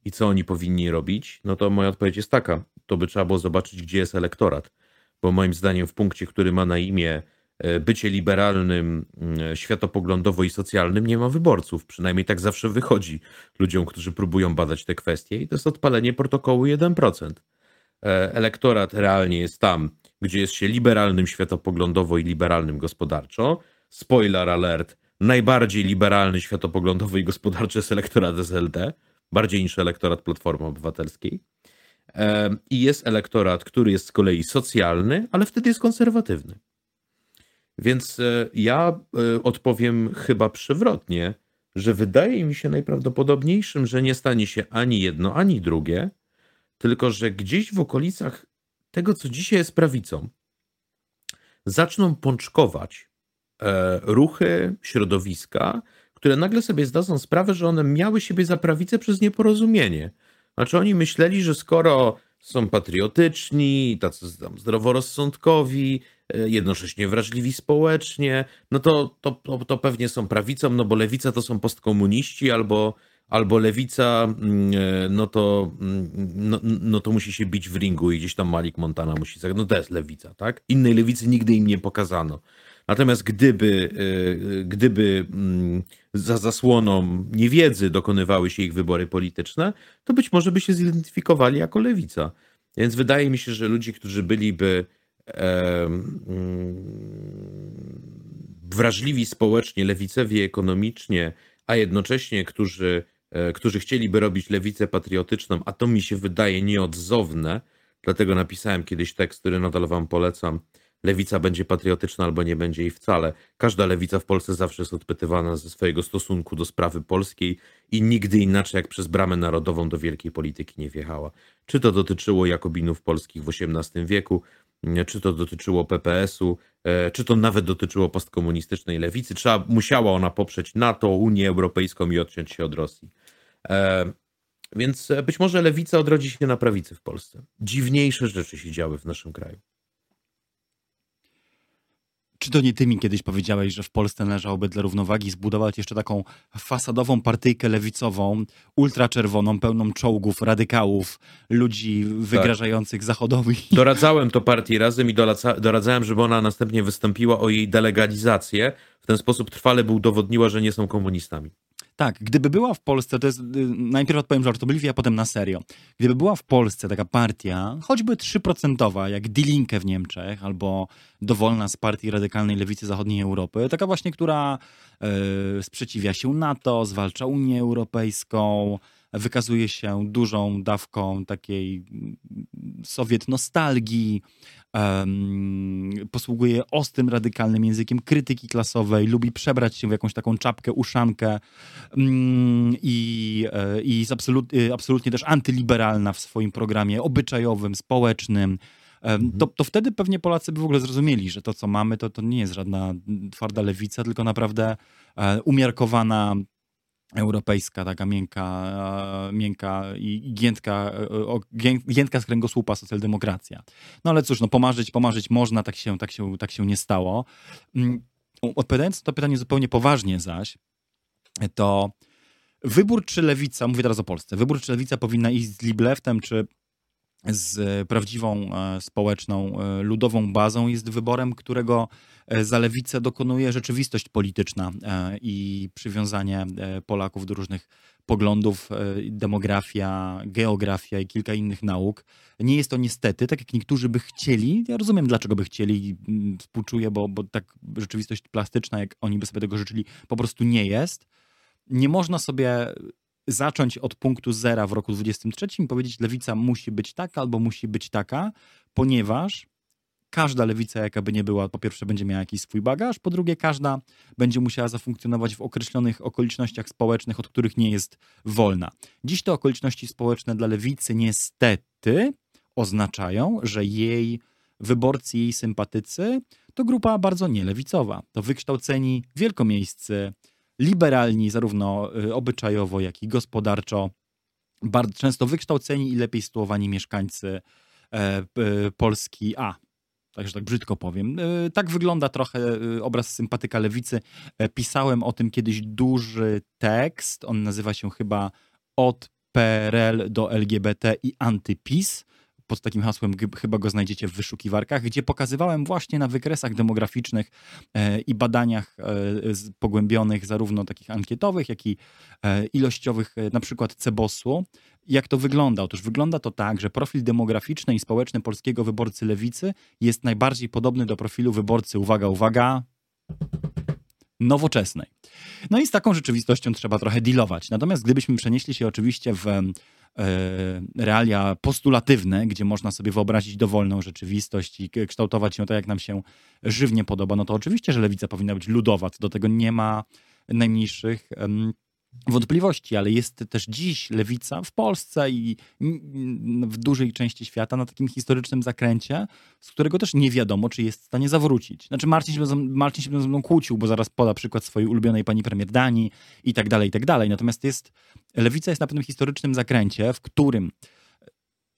i co oni powinni robić, no to moja odpowiedź jest taka. To by trzeba było zobaczyć, gdzie jest elektorat. Bo moim zdaniem w punkcie, który ma na imię E, bycie liberalnym mm, światopoglądowo i socjalnym nie ma wyborców. Przynajmniej tak zawsze wychodzi ludziom, którzy próbują badać te kwestie i to jest odpalenie protokołu 1%. E, elektorat realnie jest tam, gdzie jest się liberalnym światopoglądowo i liberalnym gospodarczo. Spoiler alert, najbardziej liberalny światopoglądowo i gospodarczy jest elektorat SLD, bardziej niż elektorat Platformy Obywatelskiej. I jest elektorat, który jest z kolei socjalny, ale wtedy jest konserwatywny. Więc e, ja e, odpowiem chyba przewrotnie, że wydaje mi się najprawdopodobniejszym, że nie stanie się ani jedno, ani drugie, tylko że gdzieś w okolicach tego, co dzisiaj jest prawicą, zaczną pączkować e, ruchy, środowiska, które nagle sobie zdadzą sprawę, że one miały siebie za prawicę przez nieporozumienie. Znaczy oni myśleli, że skoro są patriotyczni, tacy tam zdroworozsądkowi, e, jednocześnie wrażliwi społecznie, no to, to, to, to pewnie są prawicą, no bo lewica to są postkomuniści albo albo lewica, mm, e, no to, mm, no, no, to musi się bić w ringu i gdzieś tam Malik Montana musi. No to jest lewica, tak? Innej lewicy nigdy im nie pokazano. Natomiast gdyby, e, gdyby mm, za zasłoną niewiedzy dokonywały się ich wybory polityczne, to być może by się zidentyfikowali jako lewica. Więc wydaje mi się, że ludzie, którzy byliby e, wrażliwi społecznie, lewicewi ekonomicznie, a jednocześnie którzy E, którzy chcieliby robić lewicę patriotyczną, a to mi się wydaje nieodzowne, dlatego napisałem kiedyś tekst, który nadal wam polecam. Lewica będzie patriotyczna albo nie będzie jej wcale. Każda lewica w Polsce zawsze jest odpytywana ze swojego stosunku do sprawy polskiej i nigdy inaczej jak przez bramę narodową do wielkiej polityki nie wjechała. Czy to dotyczyło Jakobinów polskich w XVIII wieku, czy to dotyczyło PPS-u, e, czy to nawet dotyczyło postkomunistycznej lewicy. Trzeba, musiała ona poprzeć NATO, Unię Europejską i odciąć się od Rosji. E, więc być może lewica odrodzi się na prawicy w Polsce. Dziwniejsze rzeczy się działy w naszym kraju. Czy to nie ty mi kiedyś powiedziałeś, że w Polsce należałoby dla równowagi zbudować jeszcze taką fasadową partyjkę lewicową, ultraczerwoną, pełną czołgów, radykałów, ludzi wygrażających tak. Zachodowi? Doradzałem to partii razem i doradzałem, żeby ona następnie wystąpiła o jej delegalizację. W ten sposób trwale by udowodniła, że nie są komunistami. Tak, gdyby była w Polsce, to jest, y, najpierw odpowiem żartobliwie, a potem na serio. Gdyby była w Polsce taka partia, choćby 3% jak Die Linke w Niemczech, albo dowolna z partii radykalnej lewicy zachodniej Europy, taka właśnie, która y, sprzeciwia się NATO, zwalcza Unię Europejską, wykazuje się dużą dawką takiej sowiet nostalgii, um, posługuje ostrym, radykalnym językiem krytyki klasowej, lubi przebrać się w jakąś taką czapkę, uszankę um, i, e, i jest absolut, e, absolutnie też antyliberalna w swoim programie obyczajowym, społecznym. Mhm. To, to wtedy pewnie Polacy by w ogóle zrozumieli, że to, co mamy, to, to nie jest żadna twarda lewica, tylko naprawdę e, umiarkowana europejska, taka miękka, miękka i giętka, giętka z kręgosłupa socjaldemokracja. No ale cóż, no pomarzyć, pomarzyć można, tak się, tak się, tak się nie stało. Mm, odpowiadając na to pytanie zupełnie poważnie zaś, to wybór czy lewica, mówię teraz o Polsce, wybór czy lewica powinna iść z Libleftem, czy z prawdziwą e, społeczną, e, ludową bazą jest wyborem, którego e, za lewicę dokonuje rzeczywistość polityczna i przywiązanie Polaków do różnych poglądów, demografia, geografia i kilka innych nauk. Nie jest to niestety, tak jak niektórzy by chcieli, ja rozumiem dlaczego by chcieli, mm, współczuję, bo, bo tak rzeczywistość plastyczna, jak oni by sobie tego życzyli, po prostu nie jest. Nie można sobie zacząć od punktu zera w roku 23 i powiedzieć, lewica musi być taka albo musi być taka, ponieważ każda lewica, jaka by nie była, po pierwsze będzie miała jakiś swój bagaż, po drugie każda będzie musiała zafunkcjonować w określonych okolicznościach społecznych, od których nie jest wolna. Dziś te okoliczności społeczne dla lewicy niestety oznaczają, że jej wyborcy, jej sympatycy to grupa bardzo nielewicowa. To wykształceni wielkomiejscy, liberalni, zarówno y, obyczajowo, jak i gospodarczo, bardzo często wykształceni i lepiej sytuowani mieszkańcy e, Polski A. Także tak brzydko powiem. E, tak wygląda trochę y, obraz sympatyka lewicy. E, pisałem o tym kiedyś duży tekst. On nazywa się chyba Od PRL do LGBT i antypis pod takim hasłem chyba go znajdziecie w wyszukiwarkach, gdzie pokazywałem właśnie na wykresach demograficznych e, i badaniach e, pogłębionych, zarówno takich ankietowych, jak i e, ilościowych, na przykład Cebosu, jak to wygląda? Otóż wygląda to tak, że profil demograficzny i społeczny polskiego wyborcy lewicy jest najbardziej podobny do profilu wyborcy, uwaga, uwaga, nowoczesnej. No i z taką rzeczywistością trzeba trochę dealować. Natomiast gdybyśmy przenieśli się oczywiście w E, realia postulatywne, gdzie można sobie wyobrazić dowolną rzeczywistość i kształtować ją tak, jak nam się żywnie podoba, no to oczywiście, że lewica powinna być ludowa, do tego nie ma najmniejszych wątpliwości, ale jest też dziś lewica w Polsce i w dużej części świata na takim historycznym zakręcie, z którego też nie wiadomo, czy jest w stanie zawrócić. Znaczy Marcin się, Marcin się ze mną kłócił, bo zaraz poda przykład swojej ulubionej pani premier Danii i tak dalej, i tak dalej. Natomiast jest, lewica jest na pewnym historycznym zakręcie, w którym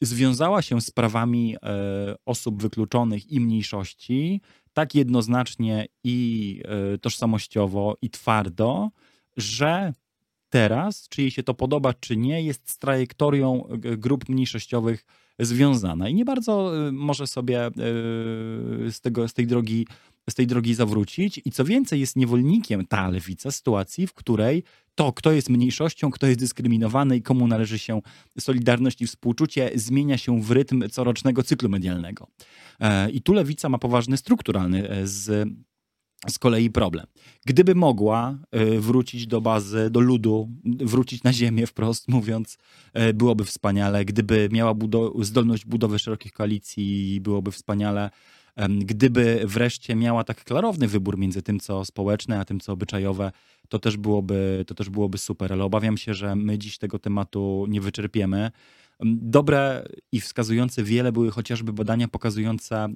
związała się z prawami e, osób wykluczonych i mniejszości tak jednoznacznie i e, tożsamościowo i twardo, że teraz, czy jej się to podoba, czy nie, jest z trajektorią e, grup mniejszościowych związana i nie bardzo e, może sobie e, z, tego, z, tej drogi, z tej drogi zawrócić. I co więcej, jest niewolnikiem ta lewica sytuacji, w której to, kto jest mniejszością, kto jest dyskryminowany i komu należy się solidarność i współczucie, zmienia się w rytm corocznego cyklu medialnego. I tu lewica ma poważny strukturalny z z kolei problem. Gdyby mogła e, wrócić do bazy, do ludu, wrócić na ziemię wprost mówiąc, e, byłoby wspaniale. Gdyby miała budo zdolność budowy szerokich koalicji, byłoby wspaniale. Gdyby wreszcie miała tak klarowny wybór między tym, co społeczne, a tym, co obyczajowe, to też byłoby, to też byłoby super. Ale obawiam się, że my dziś tego tematu nie wyczerpiemy. Dobre i wskazujące wiele były chociażby badania pokazujące e,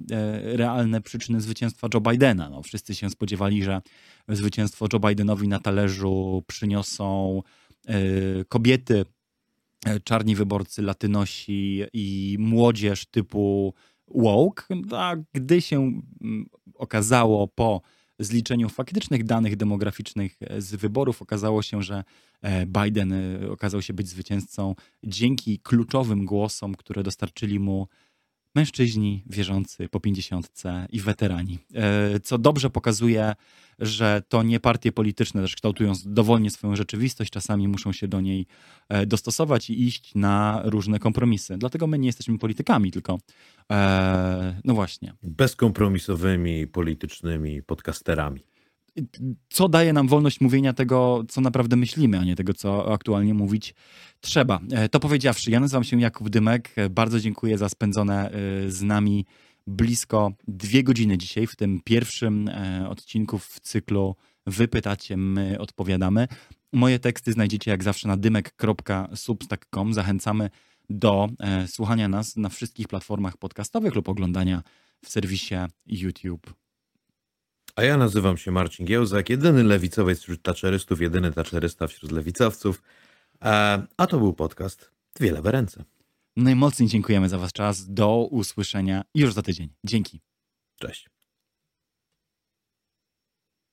realne przyczyny zwycięstwa Joe Bidena. No, wszyscy się spodziewali, że zwycięstwo Joe Bidenowi na talerzu przyniosą e, kobiety, e, czarni wyborcy, latynosi i młodzież typu woke, a gdy się okazało po zliczeniu faktycznych danych demograficznych z wyborów okazało się, że e, Biden e, okazał się być zwycięzcą dzięki kluczowym głosom, które dostarczyli mu mężczyźni wierzący po pięćdziesiątce i weterani. E, co dobrze pokazuje, że to nie partie polityczne też kształtują dowolnie swoją rzeczywistość, czasami muszą się do niej e, dostosować i iść na różne kompromisy. Dlatego my nie jesteśmy politykami, tylko e, no właśnie. Bezkompromisowymi politycznymi podcasterami co daje nam wolność mówienia tego, co naprawdę myślimy, a nie tego, co aktualnie mówić trzeba. E, to powiedziawszy, ja nazywam się Jakub Dymek. E, bardzo dziękuję za spędzone e, z nami blisko dwie godziny dzisiaj w tym pierwszym odcinku w cyklu Wy pytacie, my odpowiadamy. Moje teksty znajdziecie jak zawsze na dymek.substack.com. Zachęcamy do słuchania nas na wszystkich platformach podcastowych lub oglądania w serwisie YouTube. A ja nazywam się Marcin Giełzak, jedyny lewicowiec wśród taczelystów, jedyny taczerysta wśród lewicowców. A, a to był podcast Dwie lewe ręce. Najmocniej dziękujemy za wasz czas. Do usłyszenia już za tydzień. Dzięki. Cześć.